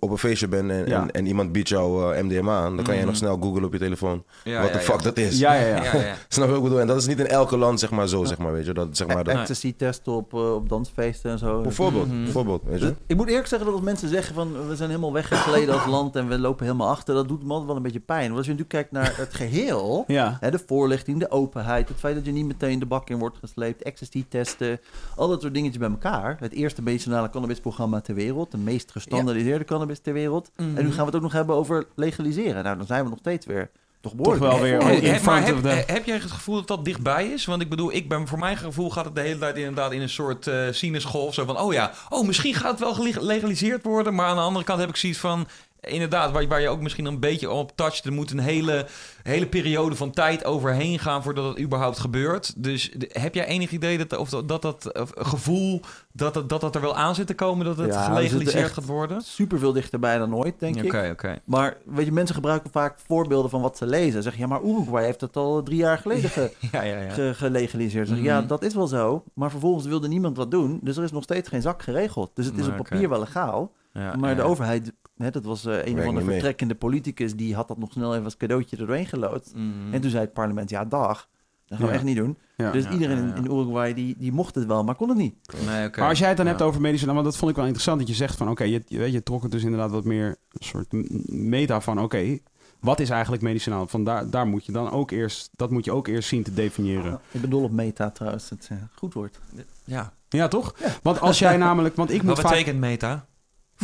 op een feestje bent en, en, en, iemand biedt jou uh, MDMA aan, dan kan je mhm. nog snel googlen op je telefoon ja, wat de fuck dat is. Ja, ja, ja. Snap je wat ik bedoel? En dat is niet in elke land, zeg maar, zo, zeg maar, weet je. Dat, zeg maar, dat... Ecstasy-testen op, uh, op dansfeesten en zo. Bijvoorbeeld, mm -hmm. bijvoorbeeld, weet je. Ik moet eerlijk zeggen dat als mensen zeggen van, we zijn helemaal weggegleden als land en we lopen helemaal achter, dat doet me altijd wel een beetje pijn. Want als je natuurlijk kijkt naar het geheel, hè, de voorlichting, de openheid, het feit dat je niet meteen de bak in wordt gesleept, ecstasy-testen, al dat soort dingetjes bij elkaar. Het eerste medicinale cannabisprogramma ter wereld, de meest gestandardiseerde cannabis ter wereld. En nu mhm. gaan we het ook nog hebben over legaliseren. Nou, dan zijn we nog steeds weer toch, toch wel weer oh, in front heb, of the... heb jij het gevoel dat dat dichtbij is? Want ik bedoel, ik ben, voor mijn gevoel gaat het de hele tijd inderdaad in een soort uh, sinusgolf. Zo van, oh ja, oh misschien gaat het wel gelegaliseerd worden. Maar aan de andere kant heb ik zoiets van... Inderdaad, waar, waar je ook misschien een beetje op toucht. Er moet een hele, hele periode van tijd overheen gaan voordat het überhaupt gebeurt. Dus heb jij enig idee dat of dat, dat, gevoel dat, dat, dat dat er wel aan zit te komen dat het gelegaliseerd gaat worden? Super veel dichterbij dan ooit, denk ik. Oké, oké. Maar weet je, mensen gebruiken vaak voorbeelden van wat ze lezen. Zeg je, ja, maar Uruguay heeft het al drie jaar geleden ge, ja, ja, ja. gelegaliseerd. Zeg, Ja, mhm. dat is wel zo. Maar vervolgens wilde niemand wat doen. Dus er is nog steeds geen zak geregeld. Dus het is op papier wel legaal. Maar de overheid Hè, dat was uh, een van de vertrekkende politicus, die had dat nog snel even als cadeautje er doorheen gelood. Mhm. En toen zei het parlement, ja dag, dat gaan we echt niet doen. dus iedereen in, in, Uruguay die, die mocht het wel, maar kon het niet. Nee, okay. Maar als jij het dan hebt over medische, want dat vond ik wel interessant dat je zegt van oké, je, weet, je trok het dus inderdaad wat meer een soort meta van oké, wat is eigenlijk medicinaal? Van daar, daar moet je dan ook eerst, dat moet je ook eerst zien te definiëren. ik bedoel op meta trouwens, het uh, goed woord. Ja. Ja, toch? Want als jij namelijk, want ik moet Wat betekent meta?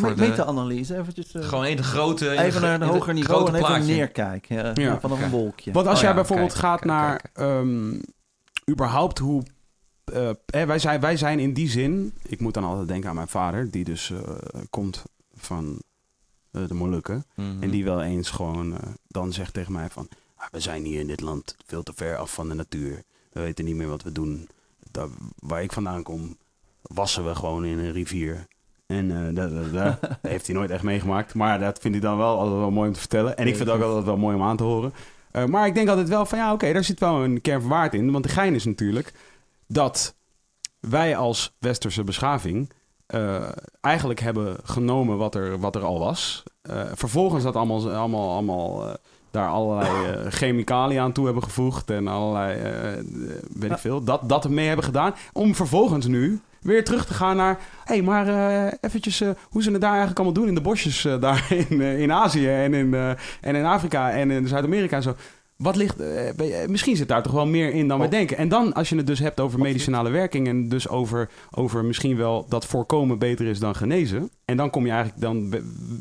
Voor de meta-analyse. Eventjes, uh, gewoon in de grote... Even naar een hoger niveau en even neerkijken. Ja, vanaf een wolkje. Want als oh, jij bijvoorbeeld gaat naar... Um, überhaupt hoe... Uh, wij, zijn, wij zijn in die zin... Ik moet dan altijd denken aan mijn vader... die dus uh, komt van de Molukken. Mm -hmm. En die wel eens gewoon dan zegt tegen mij van... Ah, we zijn hier in dit land veel te ver af van de natuur. We weten niet meer wat we doen. Daar, waar ik vandaan kom, wassen we gewoon in een rivier. En uh, dat, dat, heeft hij nooit echt meegemaakt. Maar dat vind ik dan wel altijd wel mooi om te vertellen. En ik vind het ook altijd wel mooi om aan te horen. Uh, maar ik denk altijd wel van ja, oké, daar zit wel een kern van waarde in. Want de gein is natuurlijk dat wij als westerse beschaving uh, eigenlijk hebben genomen wat er, wat er al was. vervolgens dat allemaal, allemaal, allemaal daar allerlei chemicaliën aan toe hebben gevoegd en allerlei, weet ik veel, dat, dat mee hebben gedaan. Om vervolgens nu weer terug te gaan naar... hé, hey, maar uh, eventjes hoe ze het daar eigenlijk allemaal doen in de bosjes daar in, in Azië en in, en in Afrika en in Zuid-Amerika en zo. Wat ligt, uh, misschien zit daar toch wel meer in dan we oh. denken. En dan, als je het dus hebt over medicinale werking en dus over, over misschien wel dat voorkomen beter is dan genezen. En dan kom je eigenlijk dan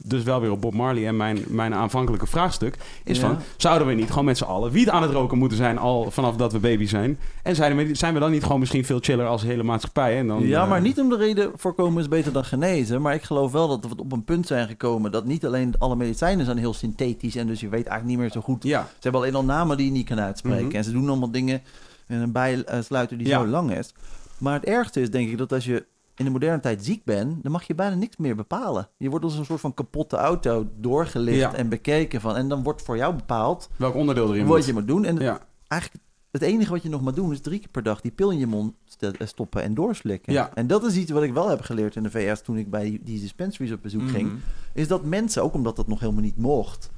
dus wel weer op Bob Marley en mijn, mijn aanvankelijke vraagstuk. Is van, zouden we niet gewoon met z'n allen wiet aan het roken moeten zijn al vanaf dat we baby zijn? En zijn we, zijn we dan niet gewoon misschien veel chiller als hele maatschappij? En dan, ja, maar niet om de reden voorkomen is beter dan genezen. Maar ik geloof wel dat we op een punt zijn gekomen dat niet alleen alle medicijnen zijn heel synthetisch. En dus je weet eigenlijk niet meer zo goed. Ja. Ze hebben alleen al namen die je niet kan uitspreken. Mhm. En ze doen allemaal dingen in een bijsluiter die zo lang is. Maar het ergste is denk ik dat als je in de moderne tijd ziek bent, dan mag je bijna niks meer bepalen. Je wordt als een soort van kapotte auto doorgelicht en bekeken van. En dan wordt voor jou bepaald. Welk onderdeel erin Wat je moet doen. En ja. eigenlijk het enige wat je nog moet doen is drie keer per dag die pil in je mond eh, stoppen en doorslikken. Ja. En dat is iets wat ik wel heb geleerd in de VS toen ik bij die dispensaries op bezoek ging. Mhm. Is dat mensen, ook omdat dat nog helemaal niet mocht,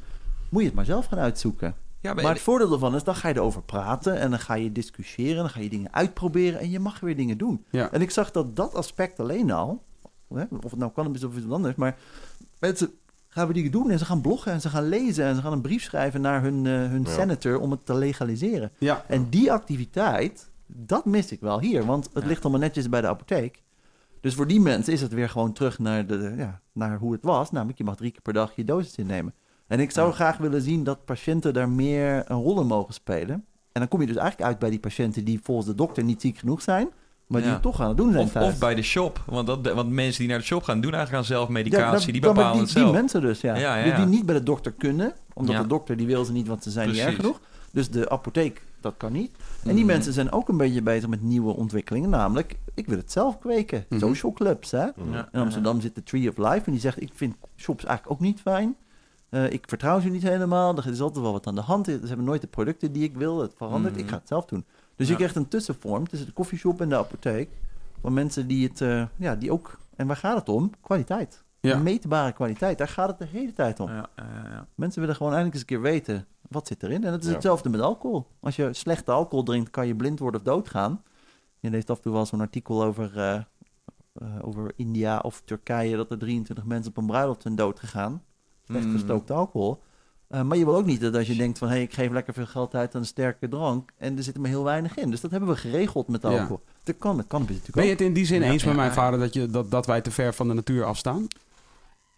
moet je het maar zelf gaan uitzoeken. Ja, maar, het voordeel ervan is, dan ga je erover praten en dan ga je discussiëren, dan ga je dingen uitproberen en je mag weer dingen doen. Ja. En ik zag dat dat aspect alleen al, of het nou cannabis of iets anders, maar mensen gaan we dingen doen en ze gaan bloggen en ze gaan lezen en ze gaan een brief schrijven naar hun, uh, hun senator om het te legaliseren. Ja. En die activiteit, dat mis ik wel hier, want het ligt allemaal netjes bij de apotheek. Dus voor die mensen is het weer gewoon terug naar, de, ja, naar hoe het was. Namelijk, je mag drie keer per dag je dosis innemen. En ik zou graag willen zien dat patiënten daar meer een rol in mogen spelen. En dan kom je dus eigenlijk uit bij die patiënten die volgens de dokter niet ziek genoeg zijn, Maar die het toch aan het doen zijn of, thuis. Of bij de shop. Want, dat, want mensen die naar de shop gaan, doen eigenlijk aan zelf medicatie. die bepalen die, het zelf. Die mensen dus, ja. Ja, ja, Die, ja. die niet bij de dokter kunnen. Omdat Ja. de dokter, die wil ze niet, want ze zijn niet erg genoeg. Dus de apotheek, dat kan niet. En die Mhm. mensen zijn ook een beetje bezig met nieuwe ontwikkelingen. Namelijk, ik wil het zelf kweken. Mhm. Social clubs, hè. Ja, In Amsterdam zit de Tree of Life. En die zegt, ik vind shops eigenlijk ook niet fijn. Eh, ik vertrouw ze niet helemaal. Er is altijd wel wat aan de hand. Ze hebben nooit de producten die ik wil. Het verandert. Mhm. Ik ga het zelf doen. Dus je Ja. krijgt een tussenvorm tussen de koffieshop en de apotheek. Van mensen die het, eh, ja, die ook... En waar gaat het om? Kwaliteit. Ja. Meetbare kwaliteit. Daar gaat het de hele tijd om. Ja, ja, ja. Mensen willen gewoon eindelijk eens een keer weten wat zit erin. En het is hetzelfde met alcohol. Als je slechte alcohol drinkt, kan je blind worden of doodgaan. Je leest af en toe wel zo'n artikel over, eh, over India of Turkije... dat er 23 mensen op een bruiloft zijn doodgegaan. Slecht Mm. gestookte alcohol. Eh, maar je wil ook niet dat als je denkt van... hé, hey, ik geef lekker veel geld uit aan een sterke drank... en er zit er maar heel weinig in. Dus dat hebben we geregeld met Ja. alcohol. Dat kan met cannabis natuurlijk Ben je het in die zin Ja, eens met mijn ja. vader dat, je, dat, dat wij te ver van de natuur afstaan?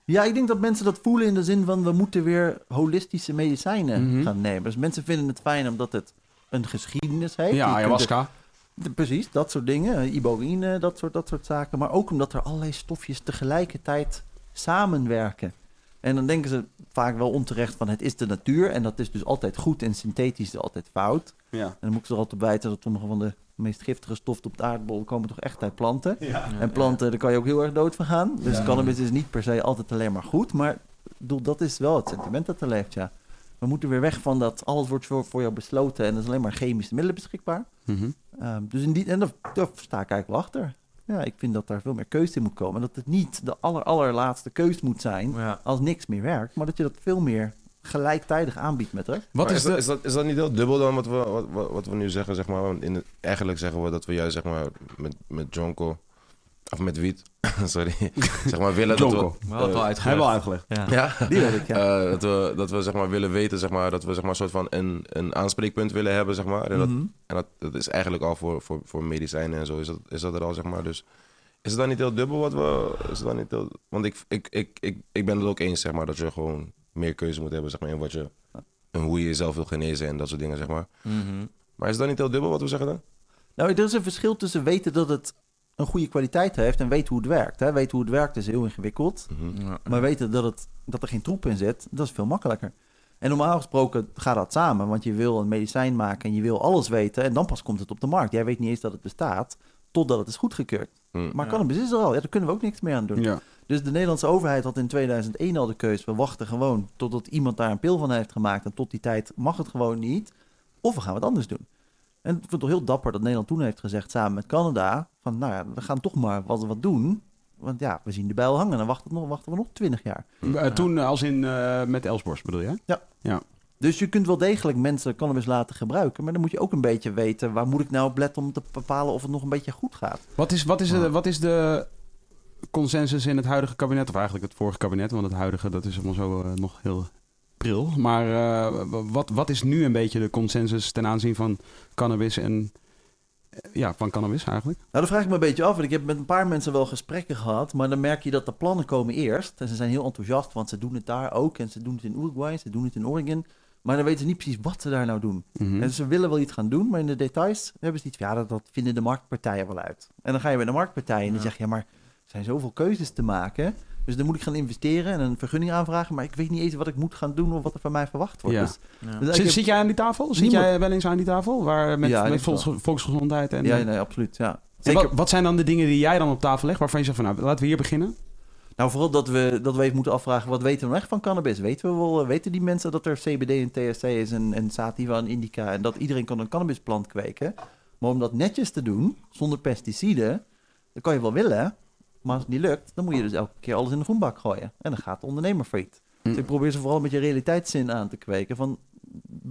Ja, ik denk dat mensen dat voelen in de zin van... we moeten weer holistische medicijnen Mhm. gaan nemen. Dus mensen vinden het fijn omdat het een geschiedenis heeft. Ja, ayahuasca. De- Precies, dat soort dingen. eh, Iboïne, dat soort, dat soort zaken. Maar ook omdat er allerlei stofjes tegelijkertijd samenwerken. En dan denken ze vaak wel onterecht van het is de natuur. En dat is dus altijd goed en synthetisch is altijd fout. Ja. En dan moet ik ze er altijd op wijten dat sommige van de meest giftige stoffen op de aardbol komen toch echt uit planten. en planten, daar kan je ook heel erg dood van gaan. Dus cannabis is niet per se altijd alleen maar goed. Maar bedoel, dat is wel het sentiment dat er leeft, ja. We moeten weer weg van dat alles wordt voor, voor jou besloten en er is alleen maar chemische middelen beschikbaar. Mhm. Ehm, dus in die, en daar, daar sta ik eigenlijk wel achter. Ja, ik vind dat daar veel meer keuze in moet komen. Dat het niet de aller, allerlaatste keus moet zijn Ja. als niks meer werkt, maar dat je dat veel meer gelijktijdig aanbiedt met haar. Wat is dat, de... is, dat, is dat niet heel dubbel dan wat we, wat, wat, wat we nu zeggen, zeg maar? Want in het, eigenlijk zeggen we dat we juist, zeg maar, met, met Jonko, of met Wiet, sorry, zeg maar, willen dat Jonko. we... We eh, uitgelegd. Hebben we al uitgelegd. Ja. ja, Die weet ik, ja. Eh, dat, we, dat we zeg maar willen weten, zeg maar, dat we zeg maar een soort van een, een aanspreekpunt willen hebben, zeg maar. En, dat, Mhm. en dat, dat is eigenlijk al voor, voor, voor medicijnen en zo, is dat, is dat er al, zeg maar. Dus is het dan niet heel dubbel wat we, is het dan niet heel, want ik, ik, ik, ik, ik ben het ook eens, zeg maar, dat je gewoon meer keuze moet hebben, zeg maar, in wat je, en hoe je jezelf wil genezen en dat soort dingen, zeg maar. Mhm. Maar is dan niet heel dubbel wat we zeggen dan? Nou, er is een verschil tussen weten dat het een goede kwaliteit heeft en weten hoe het werkt. Hè. Weten hoe het werkt is heel ingewikkeld. Mhm. Maar weten dat, het, dat er geen troep in zit, dat is veel makkelijker. En normaal gesproken gaat dat samen, want je wil een medicijn maken en je wil alles weten en dan pas komt het op de markt. Jij weet niet eens dat het bestaat, totdat het is goedgekeurd. Hm. Maar Ja. cannabis is er al, ja, daar kunnen we ook niks meer aan doen. Ja. Dus de Nederlandse overheid had in 2001 al de keus, we wachten gewoon totdat iemand daar een pil van heeft gemaakt en tot die tijd mag het gewoon niet. Of we gaan wat anders doen. En ik vind het toch heel dapper dat Nederland toen heeft gezegd, samen met Canada, van nou ja, we gaan toch maar wat, wat doen. Want ja, we zien de bijl hangen en dan wachten, we nog, wachten we nog 20 jaar. Eh, toen eh, als in eh, met Elsborst bedoel je? Dus je kunt wel degelijk mensen cannabis laten gebruiken. Maar dan moet je ook een beetje weten... waar moet ik nou op letten om te bepalen of het nog een beetje goed gaat. Wat is, wat, is de, wat is de consensus in het huidige kabinet? Of eigenlijk het vorige kabinet, want het huidige dat is allemaal zo nog heel pril. Maar wat, wat is nu een beetje de consensus ten aanzien van cannabis en... Ja, van cannabis eigenlijk. Nou, dat vraag ik me een beetje af. Want ik heb met een paar mensen wel gesprekken gehad. Maar dan merk je dat de plannen komen eerst. En ze zijn heel enthousiast, want ze doen het daar ook. En ze doen het in Uruguay, ze doen het in Oregon. Maar dan weten ze niet precies wat ze daar nou doen. Mhm. En ze willen wel iets gaan doen, maar in de details hebben ze iets ja, dat, dat vinden de marktpartijen wel uit. En dan ga je bij de marktpartijen en die Ja. zeg je... ja, maar er zijn zoveel keuzes te maken... Dus dan moet ik gaan investeren en een vergunning aanvragen. Maar ik weet niet eens wat ik moet gaan doen of wat er van mij verwacht wordt. Ja. Dus, Ja. dus Zit, heb- zit jij aan die tafel? Zit Niemand- jij wel eens aan die tafel? Waar, met Ja, met ik wel. volks- volksgezondheid en... ja, eh, nee, absoluut. Ja. Zeker, wat, wat zijn dan de dingen die jij dan op tafel legt waarvan je zegt van nou, laten we hier beginnen? Nou, vooral dat we, dat we even moeten afvragen, wat weten we nou echt van cannabis? Weten we wel, weten die mensen dat er CBD en THC is en, en sativa en indica en dat iedereen kan een cannabisplant kweken? Maar om dat netjes te doen, zonder pesticiden, dat kan je wel willen, maar als het niet lukt, dan moet je dus elke keer alles in de groenbak gooien. En dan gaat de ondernemer failliet. Hm. Dus ik probeer ze vooral met je realiteitszin aan te kweken van,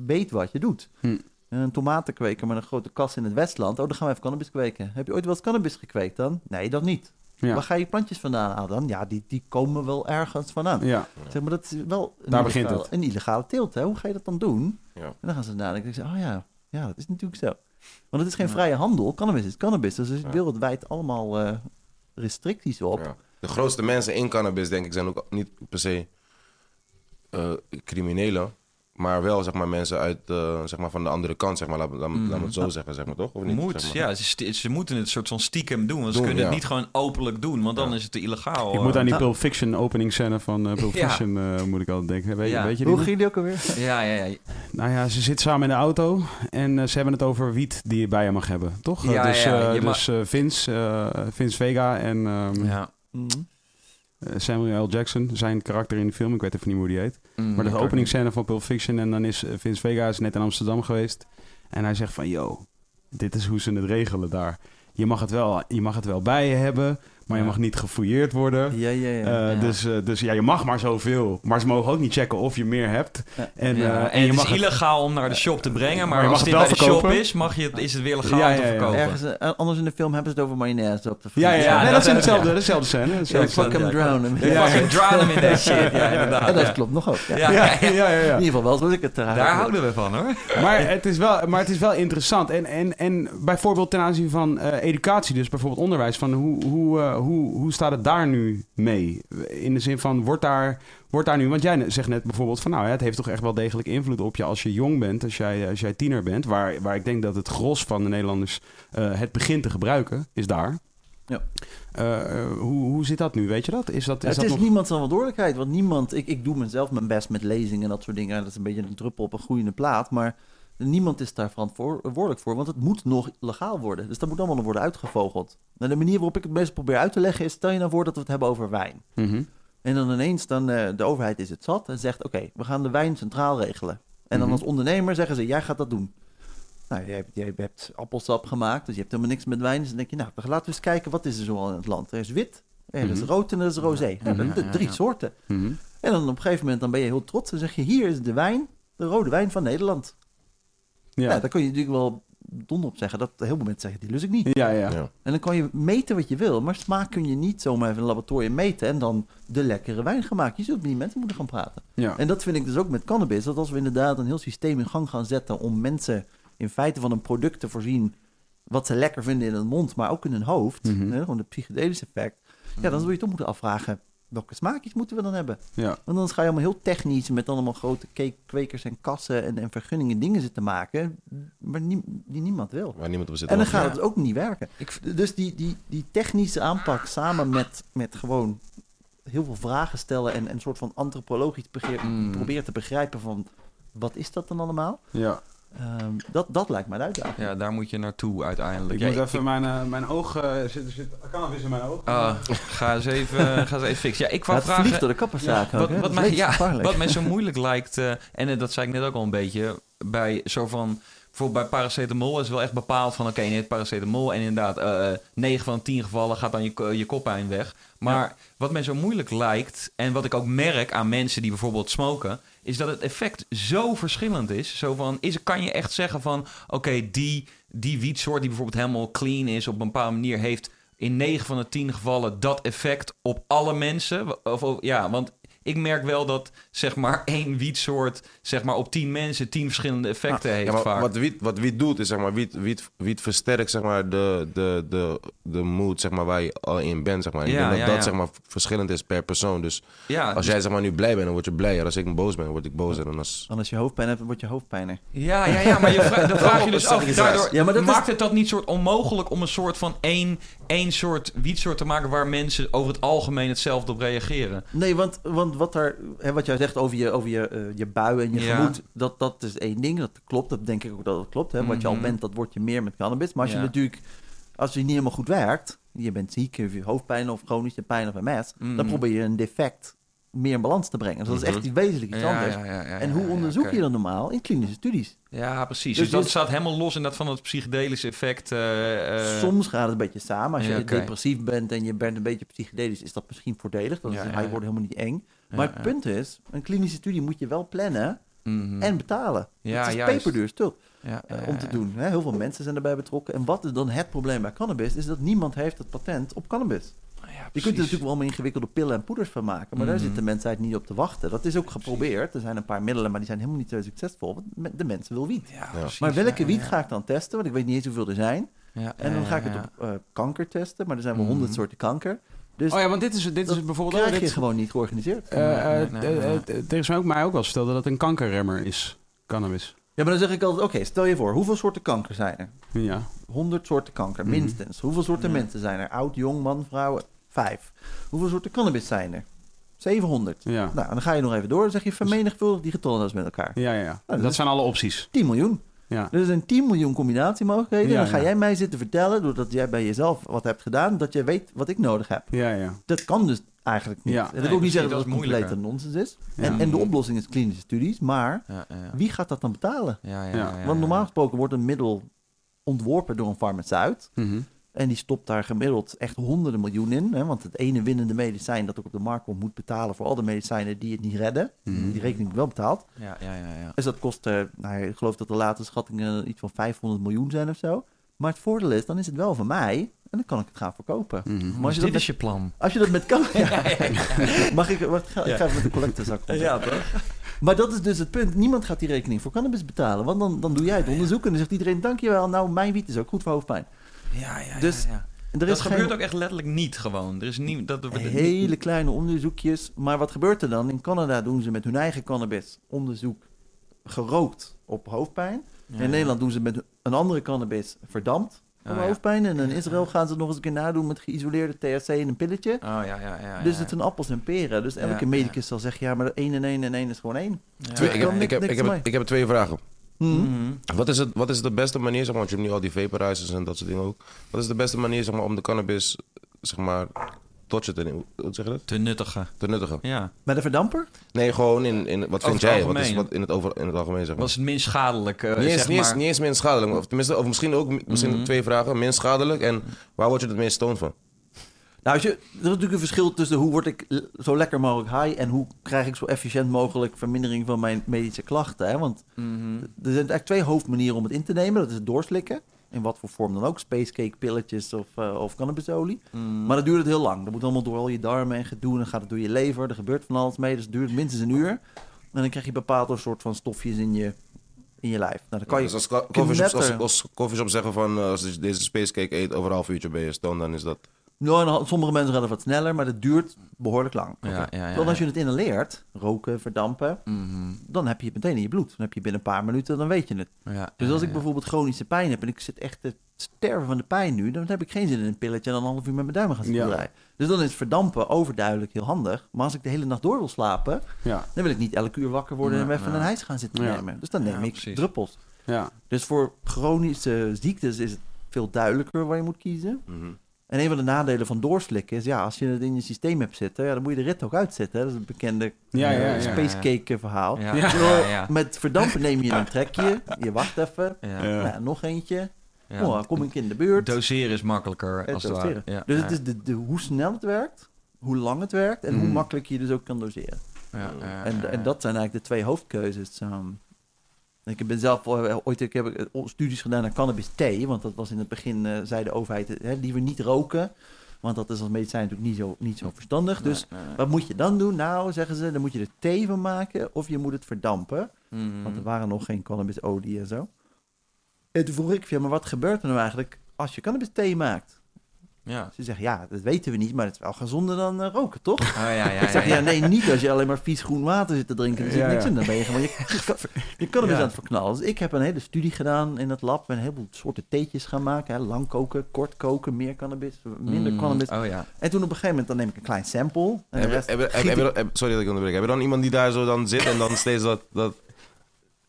weet wat je doet. Hm. Een tomatenkweker met een grote kas in het Westland, oh, dan gaan we even cannabis kweken. Heb je ooit wel eens cannabis gekweekt dan? Nee, dat niet. Ja. Waar ga je plantjes vandaan halen dan? Ja, die, die komen wel ergens vandaan. Ja. Zeg maar, dat is wel een, Daar begint illegale, een illegale teelt. Hè? Hoe ga je dat dan doen? Ja. En dan gaan ze nadenken. Ik zeg, oh ja, ja, dat is natuurlijk zo. Want het is geen vrije handel. Cannabis is cannabis. Dus er is Ja. wereldwijd allemaal eh, restricties op. De grootste mensen in cannabis, denk ik, zijn ook niet per se eh, criminelen. Maar wel zeg maar, mensen uit, uh, zeg maar, van de andere kant, zeg maar, laat, laat, laat me het zo zeggen, zeg maar, toch? Of niet, Moet, zeg maar. ja. Ze, ze, moeten het soort van stiekem doen, want ze kunnen het niet gewoon openlijk doen, want dan is het te illegaal. Ik moet aan die Pulp Fiction opening scène van uh, Pulp Fiction, uh, moet ik altijd denken. Weet, weet je Hoe ging die ook alweer? Ja, ja, ja. Nou ja, ze zitten samen in de auto en ze hebben het over wiet die je bij je mag hebben, toch? Ja, dus ja, dus Vince, Vince Vega en... Um, ja. Mm -hmm. Samuel L. Jackson, zijn karakter in de film, ik weet even niet hoe die heet. Mm, maar de openingsscène van Pulp Fiction en dan is Vince Vega is net in Amsterdam geweest. En hij zegt van, yo, dit is hoe ze het regelen daar. Je mag het wel, je mag het wel bij je hebben, maar je mag niet gefouilleerd worden. Ja, ja, ja. Uh, ja. Dus, uh, dus ja, je mag maar zoveel. Maar ze mogen ook niet checken of je meer hebt. Ja. En, ja. uh, en, en, je het mag is illegaal om naar de shop te brengen, maar, maar je als het, het bij wel de shop is, mag je, is het weer legaal te ja, ja. verkopen. Ergens, anders in de film hebben ze het over mayonaise op de Ja, ja, ja. Ja, Nee, dat is dat- hetzelfde, dezelfde scène. Dezelfde fuck hem, drown hem. Ja, Ja, ja. Fucking drown in that shit. Ja, inderdaad. dat klopt nog ook. Ja. Ja, Ja. In ieder geval wel zoals ik het eruit Daar houden we van hoor. Maar het is wel, maar het is wel interessant. En, en, en bijvoorbeeld ten aanzien van eh, educatie, dus bijvoorbeeld onderwijs, van hoe, hoe, eh, hoe, hoe staat het daar nu mee? In de zin van, wordt daar, wordt daar nu, want jij zegt net bijvoorbeeld van, nou ja, het heeft toch echt wel degelijk invloed op je als je jong bent, als jij, als jij tiener bent, waar, waar ik denk dat het gros van de Nederlanders eh, het begint te gebruiken, is daar. Ja. Eh, eh, hoe, hoe zit dat nu? Weet je dat? Is dat, is het dat is nog... niemand zijn verantwoordelijkheid. Want niemand, ik, ik doe mezelf mijn best met lezingen en dat soort dingen. Dat is een beetje een druppel op een groeiende plaat. Maar niemand is daar verantwoordelijk voor. Want het moet nog legaal worden. Dus dat moet allemaal nog worden uitgevogeld. En de manier waarop ik het meestal probeer uit te leggen is... stel je nou voor dat we het hebben over wijn. Mhm. En dan ineens, dan, uh, de overheid is het zat en zegt... oké, we gaan de wijn centraal regelen. En dan Mhm. als ondernemer zeggen ze, jij gaat dat doen. Nou, jij hebt, hebt appelsap gemaakt, dus je hebt helemaal niks met wijn. Dus dan denk je, nou, dan laten we eens kijken, wat is er zo al in het land? Er is wit, er is Mhm. rood en er is rosé. Nou, dat- drie soorten. En dan op een gegeven moment dan ben je heel trots en zeg je, hier is de wijn, de rode wijn van Nederland. Ja. Ja. daar kun je natuurlijk wel donder op zeggen. Dat heel veel mensen zeggen, die lust ik niet. Ja, ja. Ja. En dan kan je meten wat je wil, maar smaak kun je niet zomaar even in een laboratorium meten en dan de lekkere wijn gaan maken. Je zult met die mensen moeten gaan praten. ja. En dat vind ik dus ook met cannabis. Dat als we inderdaad een heel systeem in gang gaan zetten om mensen in feite van een product te voorzien wat ze lekker vinden in hun mond, maar ook in hun hoofd, Mhm. hè, gewoon de psychedelische effect, ja, dan zul je toch moeten afvragen, welke smaakjes moeten we dan hebben? ja. Want dan ga je allemaal heel technisch met allemaal grote ke- kwekers en kassen en, en vergunningen dingen zitten maken, maar nie- die niemand wil. Waar niemand op zit. En dan gaat het ook niet werken. Dus die, die, die technische aanpak samen met, met gewoon heel veel vragen stellen en en een soort van antropologisch begeer, Mm. proberen te begrijpen van wat is dat dan allemaal? ja. Ehm, dat, dat lijkt me een uitdaging. Ja, daar moet je naartoe uiteindelijk. Ik Ja, moet ik- even mijn, eh, mijn oog... eh, zit, er zit cannabis in mijn oog. Ah, ga, eens even, ga eens even fixen. Ja, ik het vragen... vliegt door de kapperszaak ook, Wat, wat, mij, ja, wat mij zo moeilijk lijkt, eh, en eh, dat zei ik net ook al een beetje, bij zo van, bijvoorbeeld bij paracetamol is wel echt bepaald van, oké, je neemt paracetamol en inderdaad, eh 9 van de 10 gevallen gaat dan je, je koppijn weg. Maar wat mij zo moeilijk lijkt, en wat ik ook merk aan mensen die bijvoorbeeld smoken, is dat het effect zo verschillend is. Zo van, is, kan je echt zeggen van, oké, die, die wietsoort die bijvoorbeeld helemaal clean is op een bepaalde manier, heeft in 9 van de 10 gevallen dat effect op alle mensen. Of, of- ja, want ik merk wel dat zeg maar één wietsoort zeg maar op 10 mensen 10 verschillende effecten heeft Ja, maar vaak. wat wiet, wat wiet doet, is zeg maar, wiet, wiet, wiet versterkt zeg maar, de, de, de, de mood zeg maar, waar je al in bent. Zeg maar. En ik Ja, denk dat ja, dat zeg maar, verschillend is per persoon. Dus ja, als dus- jij zeg maar, nu blij bent, dan word je blijer. Als ik boos ben, dan word ik bozer. En als... En als je hoofdpijn hebt, word je hoofdpijner. ja, ja, ja, maar je vra- dan vraag je dus af. Is Daardoor Ja, maar dat is- maakt het dat niet soort onmogelijk om een soort van één, één soort wietsoort te maken waar mensen over het algemeen hetzelfde op reageren. Nee, want, want wat, er, hè, wat jij zegt over je, over je, eh, je bui en je Ja. gemoed, dat, dat is één ding. Dat klopt, dat denk ik ook dat het klopt. Hè. Wat je al Mhm. bent, dat word je meer met cannabis. Maar als je natuurlijk, als je niet helemaal goed werkt, je bent ziek, of je hoofdpijn of chronische pijn of MS, Mhm. dan probeer je een defect meer in balans te brengen. Dus dat is echt iets wezenlijk iets anders. en hoe onderzoek je dat normaal? In klinische studies. Ja, precies. Dus Dus, dat staat helemaal los in dat van het psychedelische effect. eh, eh, Soms gaat het een beetje samen. Als je depressief bent en je bent een beetje psychedelisch, is dat misschien voordelig. Dan is ja, hij wordt helemaal niet eng. Maar het punt is, een klinische studie moet je wel plannen mhm. en betalen. Ja, het is peperduur stuk Ja, eh, ja, om te doen. Heel veel mensen zijn erbij betrokken. En wat is dan het probleem bij cannabis? Is dat niemand heeft het patent op cannabis. Je kunt er natuurlijk wel allemaal ingewikkelde pillen en poeders van maken. Maar daar Mhm. zit de mensheid niet op te wachten. Dat is ook geprobeerd. Er zijn een paar middelen, maar die zijn helemaal niet zo succesvol. Want de mensen wil wiet. Ja, precies. Maar welke Ja, wiet ja. ga ik dan testen? Want ik weet niet eens hoeveel er zijn. Ja, En dan ga ik ja, het op eh, kanker testen. Maar er zijn wel honderd Mhm. soorten kanker. Dus oh ja, want dit is, dit is dat bijvoorbeeld... krijg je dit- gewoon niet georganiseerd. eh, eh, Er is mij ook, mij ook wel eens verteld dat het een kankerremmer is, cannabis. Ja, maar dan zeg ik altijd, oké, stel je voor, hoeveel soorten kanker zijn er? Ja. 100 soorten kanker, Mhm. minstens. Hoeveel soorten Ja. mensen zijn er? Oud, jong, man, vrouw? Vijf. Hoeveel soorten cannabis zijn er? 700. Ja. Nou, dan ga je nog even door. Dan zeg je vermenigvuldig die getallen met elkaar. Ja, ja, ja. dat dat zijn alle opties. 10 miljoen. Ja. Er zijn 10 miljoen combinatiemogelijkheden. Ja, dan ga ja. jij mij zitten vertellen, doordat jij bij jezelf wat hebt gedaan, dat jij weet wat ik nodig heb. Ja, ja. Dat kan dus eigenlijk niet. Ja. dat wil Nee, ook niet zeggen dat dat het moeilijker. nonsens is. Ja. En, en de oplossing is klinische studies. Maar Ja, ja, ja. wie gaat dat dan betalen? Ja, ja, Ja. ja, ja, Want normaal gesproken wordt een middel ontworpen door een farmaceut. Mhm. En die stopt daar gemiddeld echt honderden miljoen in. Hè? Want het ene winnende medicijn dat ook op de markt komt, moet betalen voor al de medicijnen die het niet redden. Mhm. Die rekening wordt wel betaald. Ja, ja, ja, ja. Dus dat kost, eh, nou, ik geloof dat de laatste schattingen iets van 500 miljoen zijn of zo. Maar het voordeel is, dan is het wel van mij. En dan kan ik het gaan verkopen. Mhm. Maar als Dus je, dit dat met, is je plan. als je dat met kan... Ja. Mag ik... Wacht, ga, ik ga even met de collectezak. Ja, toch? Maar dat is dus het punt. Niemand gaat die rekening voor cannabis betalen. Want dan, dan doe jij het onderzoek en dan zegt iedereen... Dankjewel, nou, mijn wiet is ook goed voor hoofdpijn. Ja, ja, Dus ja, ja. Er Dat is gebeurt geen ook echt letterlijk niet gewoon. Er is niet... Dat, hele kleine onderzoekjes. Maar wat gebeurt er dan? In Canada doen ze met hun eigen cannabis onderzoek gerookt op hoofdpijn. Ja, in Nederland doen ze met een andere cannabis verdampt op Oh, ja. hoofdpijn. En in Israël gaan ze het nog eens een keer nadoen met geïsoleerde THC in een pilletje. Oh, ja, ja, ja. dus ja, het zijn appels en peren. Dus elke Ja, medicus zal zeggen, ja, maar 1 en 1 en 1 is gewoon 1. ja. Twee- Ja, ik, ja, heb, niks- ik, heb, niks ik, heb, mee. ik heb twee vragen. Mhm. Mhm. Wat is, het, wat is de beste manier, zeg maar, want je hebt nu al die vaporizers en dat soort dingen ook. Wat is de beste manier, zeg maar, om de cannabis, zeg maar, tot je te nemen? Hoe zeg je dat? Te nuttige. Te nuttigen. Ja. Met een verdamper? Nee, gewoon in, in wat vind jij? Wat is wat in het, over, in het algemeen, zeg maar. Was het minst schadelijk? eh, niet, eens, zeg niet, eens, niet eens minst schadelijk, of tenminste, of misschien ook, misschien Mhm. twee vragen. Minst schadelijk en waar word je het meest stoned van? Nou, als je, er is natuurlijk een verschil tussen hoe word ik zo lekker mogelijk high... en hoe krijg ik zo efficiënt mogelijk vermindering van mijn medische klachten. Hè? Want Mhm. er zijn eigenlijk twee hoofdmanieren om het in te nemen. Dat is het doorslikken. In wat voor vorm dan ook. Spacecake, pilletjes of, eh, of cannabisolie. Mhm. Maar dat duurt het heel lang. Dat moet allemaal door al je darmen en gedoe. En dan gaat het door je lever. Er gebeurt van alles mee. Dus het duurt minstens een uur. En dan krijg je bepaalde soort van stofjes in je, in je lijf. Nou, dan kan je... dus als coffeeshops zeggen van, eh, als je deze spacecake eet, over een half uurtje ben je stoned, dan is dat... Nou, sommige mensen gaan het wat sneller, maar dat duurt behoorlijk lang. Ja, ja, ja, Dan als je ja. het inhaleert, roken, verdampen, Mhm. dan heb je het meteen in je bloed. Dan heb je binnen een paar minuten, dan weet je het. Ja, Dus ja, als ik ja. bijvoorbeeld chronische pijn heb en ik zit echt te sterven van de pijn nu, dan heb ik geen zin in een pilletje en dan een half uur met mijn duimen gaan zitten Ja. draaien. Dus dan is verdampen overduidelijk heel handig. Maar als ik de hele nacht door wil slapen, Ja, dan wil ik niet elke uur wakker worden en Ja, even ja. een hijs gaan zitten Ja. nemen. Dus dan neem Ja, ik precies. druppels. ja. Dus voor chronische ziektes is het veel duidelijker waar je moet kiezen. Mhm. En een van de nadelen van doorslikken is, ja, als je het in je systeem hebt zitten, ja, dan moet je de rit ook uitzetten. hè. Dat is een bekende Ja, eh, ja, ja. spacecake verhaal. Ja, Ja. ja, ja. Met verdampen neem je een trekje, je wacht even, Ja. Ja. nou nog eentje, Ja. oh, kom ik in de buurt. Doseren is makkelijker, Het als het doseren. ware. Ja, dus ja. het is de, de, hoe snel het werkt, hoe lang het werkt en hoe Mhm. makkelijk je dus ook kan doseren. Ja, ja, En, ja, en dat zijn eigenlijk de twee hoofdkeuzes. Ehm, ik ben zelf eh, ooit ik heb eh, studies gedaan naar cannabis thee, want dat was in het begin, eh, zei de overheid, eh, hè, liever niet roken, want dat is als medicijn natuurlijk niet zo, niet zo verstandig. Dus Nee, nee. wat moet je dan doen? Nou, zeggen ze, dan moet je er thee van maken of je moet het verdampen, Mhm. want er waren nog geen cannabisolie en zo. En toen vroeg ik, ja, maar wat gebeurt er nou eigenlijk als je cannabis thee maakt? Ja. Ze zeggen, ja, dat weten we niet, maar het is wel gezonder dan eh, roken, toch? Oh, ja, ja, Ik zeg, ja, nee, niet als je alleen maar vies groen water zit te drinken. Er zit niks in. Dan ben je gewoon... Je, je kan, je kan hem eens aan het verknallen. Dus ik heb een hele studie gedaan in het lab. En een heleboel soorten theetjes gaan maken. Hè. Lang koken, kort koken, meer cannabis, minder Mm, cannabis. Oh ja. En toen op een gegeven moment, dan neem ik een klein sample. En de rest heb- heb- ik- Sorry dat ik onderbreek. Heb je dan iemand die daar zo dan zit en dan steeds dat... dat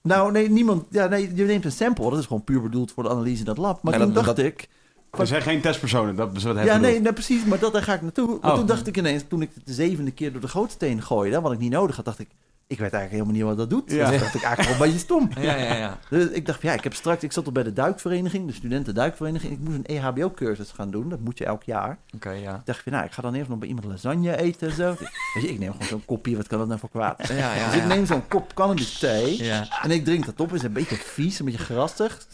Nou, nee, niemand... Ja, nee, je neemt een sample. Dat is gewoon puur bedoeld voor de analyse in dat lab. Maar En toen dat- dacht dat- ik... Er zijn geen testpersonen, dat is wat hij Ja, bedoelt. nee, nee, precies. Maar dat, daar ga ik naartoe. Maar Oh. toen dacht ik ineens, toen ik het de zevende keer door de gootsteen gooide... wat ik niet nodig had, dacht ik... Ik weet eigenlijk helemaal niet wat dat doet. Ja. Dus dacht ik eigenlijk gewoon een beetje stom. Ja, ja, ja. Dus ik dacht, ja, ik heb straks, ik zat al bij de duikvereniging, de studentenduikvereniging. Ik moest een EHBO-cursus gaan doen, dat moet je elk jaar. Oké, ja. Ik dacht, nou, ik ga dan eerst nog bij iemand lasagne eten en zo. Weet je, ik neem gewoon zo'n kopje, wat kan dat nou voor kwaad? Ja, ja, dus ik neem zo'n kop cannabis thee Ja. en ik drink dat op. Het is een beetje vies, een beetje grassig.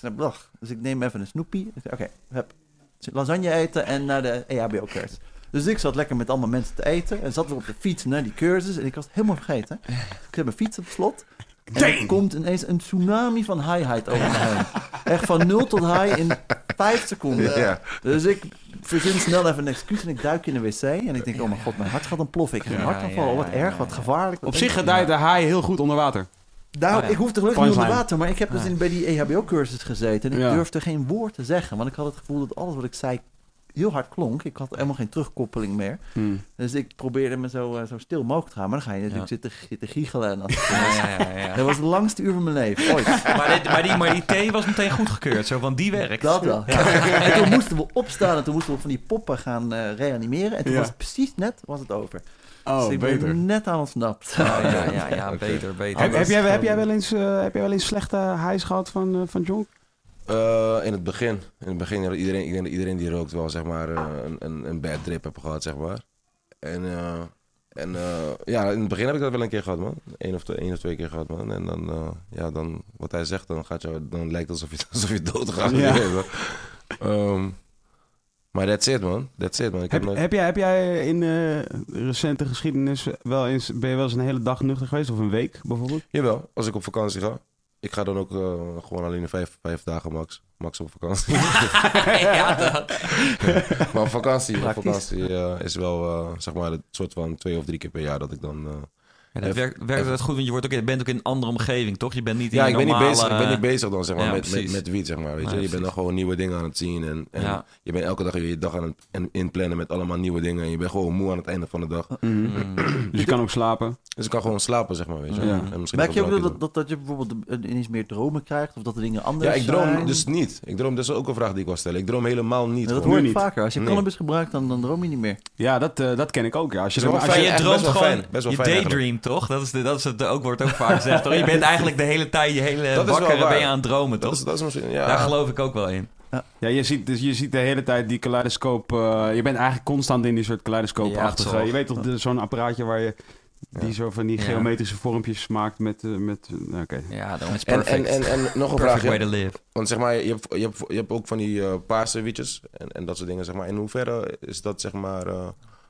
Dus ik neem even een snoepie. Oké, hup. Lasagne eten en naar de EHBO-cursus. Dus ik zat lekker met allemaal mensen te eten en zat weer op de fiets naar die cursus. En ik was het helemaal vergeten. Ik heb mijn fiets op slot. En er komt ineens een tsunami van highheid over me heen. Echt van 0 tot high in 5 seconden. Ja. Dus ik verzin snel even een excuus en ik duik in de wc. En ik denk, oh mijn god, mijn hart gaat ontploffen. Ik heb een Ja, hartaanval. ja, wat erg, ja, wat gevaarlijk. wat Op zich gedijt de haai heel goed onder water. Nou, Oh ja. ik hoefde gelukkig niet onder water, maar ik heb dus in, bij die EHBO-cursus gezeten. En ik Ja. durfde geen woord te zeggen, want ik had het gevoel dat alles wat ik zei heel hard klonk. Ik had helemaal geen terugkoppeling meer. Hmm. Dus ik probeerde me zo, eh, zo stil mogelijk te gaan. Maar dan ga je natuurlijk zitten, zitten giechelen. En dat, Ja, ja, ja, ja. dat was het langste uur van mijn leven, ooit. Maar, dit- maar, die, maar die thee was meteen goedgekeurd, zo van die werkt. Dat wel. En toen moesten we opstaan en toen moesten we van die poppen gaan eh, reanimeren. En toen was het precies net was het over. Oh, dus ik beter. ben net aan ontsnapt. Oh, ja, ja, ja, beter, beter. Heb, heb, jij, heb, jij wel eens, eh, heb jij wel eens slechte hijs gehad van, eh, van John? Eh, in het begin. In het begin, iedereen, ik denk dat iedereen die rookt wel zeg maar eh, een, een, een bad trip heb gehad, zeg maar. En, eh, en eh, ja, in het begin heb ik dat wel een keer gehad, man. Eén of, twee, één of twee keer gehad, man. En dan, eh, ja, dan, wat hij zegt, dan, gaat je, dan lijkt het alsof je, alsof je dood gaat. Ja. Ehm, maar that's it, man. That's it, man. Ik heb, Heb, jij, heb jij in eh, recente geschiedenis wel eens, ben je wel eens een hele dag nuchter geweest? Of een week bijvoorbeeld? Jawel, als ik op vakantie ga. Ik ga dan ook eh, gewoon alleen vijf, vijf dagen max. Max op vakantie. ja, dat. maar op vakantie, op vakantie eh, is wel eh, zeg maar het soort van twee of drie keer per jaar dat ik dan... Ja, dat werkt, werkt dat goed, want je, wordt ook, je bent ook in een andere omgeving, toch? Je bent niet in ja, je ik ben, niet bezig, ik ben niet bezig dan zeg maar Ja, met, met, met wiet zeg maar. Weet Ja, je? je bent dan gewoon nieuwe dingen aan het zien en, en Ja. je bent elke dag weer je dag aan het en- inplannen met allemaal nieuwe dingen. En je bent gewoon moe aan het einde van de dag. Mm. Dus je kan ook slapen. Dus ik kan gewoon slapen zeg maar, weet je. Ja. En misschien Merk je ook dat, dat, dat je bijvoorbeeld ineens meer dromen krijgt? Of dat de dingen anders Ja, ik droom zijn? dus niet. Ik droom, dat is ook een vraag die ik wil stellen. Ik droom helemaal niet. Ja, dat hoor Nu ik niet. vaker. Als je Nee. cannabis gebruikt, dan, dan droom je niet meer. Ja, dat, eh, dat ken ik ook. Ja. Als je, als je- je droomt best wel gewoon, fijn. Best wel je fijn daydream, toch? Dat, is de, dat is het, ook, wordt ook vaak gezegd, toch? Je bent eigenlijk de hele tijd, je hele Dat wakker ben je aan het dromen, Dat toch? is, dat is misschien, ja. Daar geloof ik ook wel in. ja, je, ziet, dus je ziet de hele tijd die kaleidoscoop. eh, je bent eigenlijk constant in die soort kaleidoscoop-achtige. Ja, toch. je weet toch, de- zo'n apparaatje waar je die Ja. zo van die Ja. geometrische vormpjes maakt met... eh, met eh, Oké. Ja, dat is En, perfect. en, en, en nog een perfect vraag. way to live. Want zeg maar, je hebt, je hebt, je hebt ook van die eh, paarse wietjes en, en dat soort dingen, zeg maar. In hoeverre is dat, zeg maar, eh,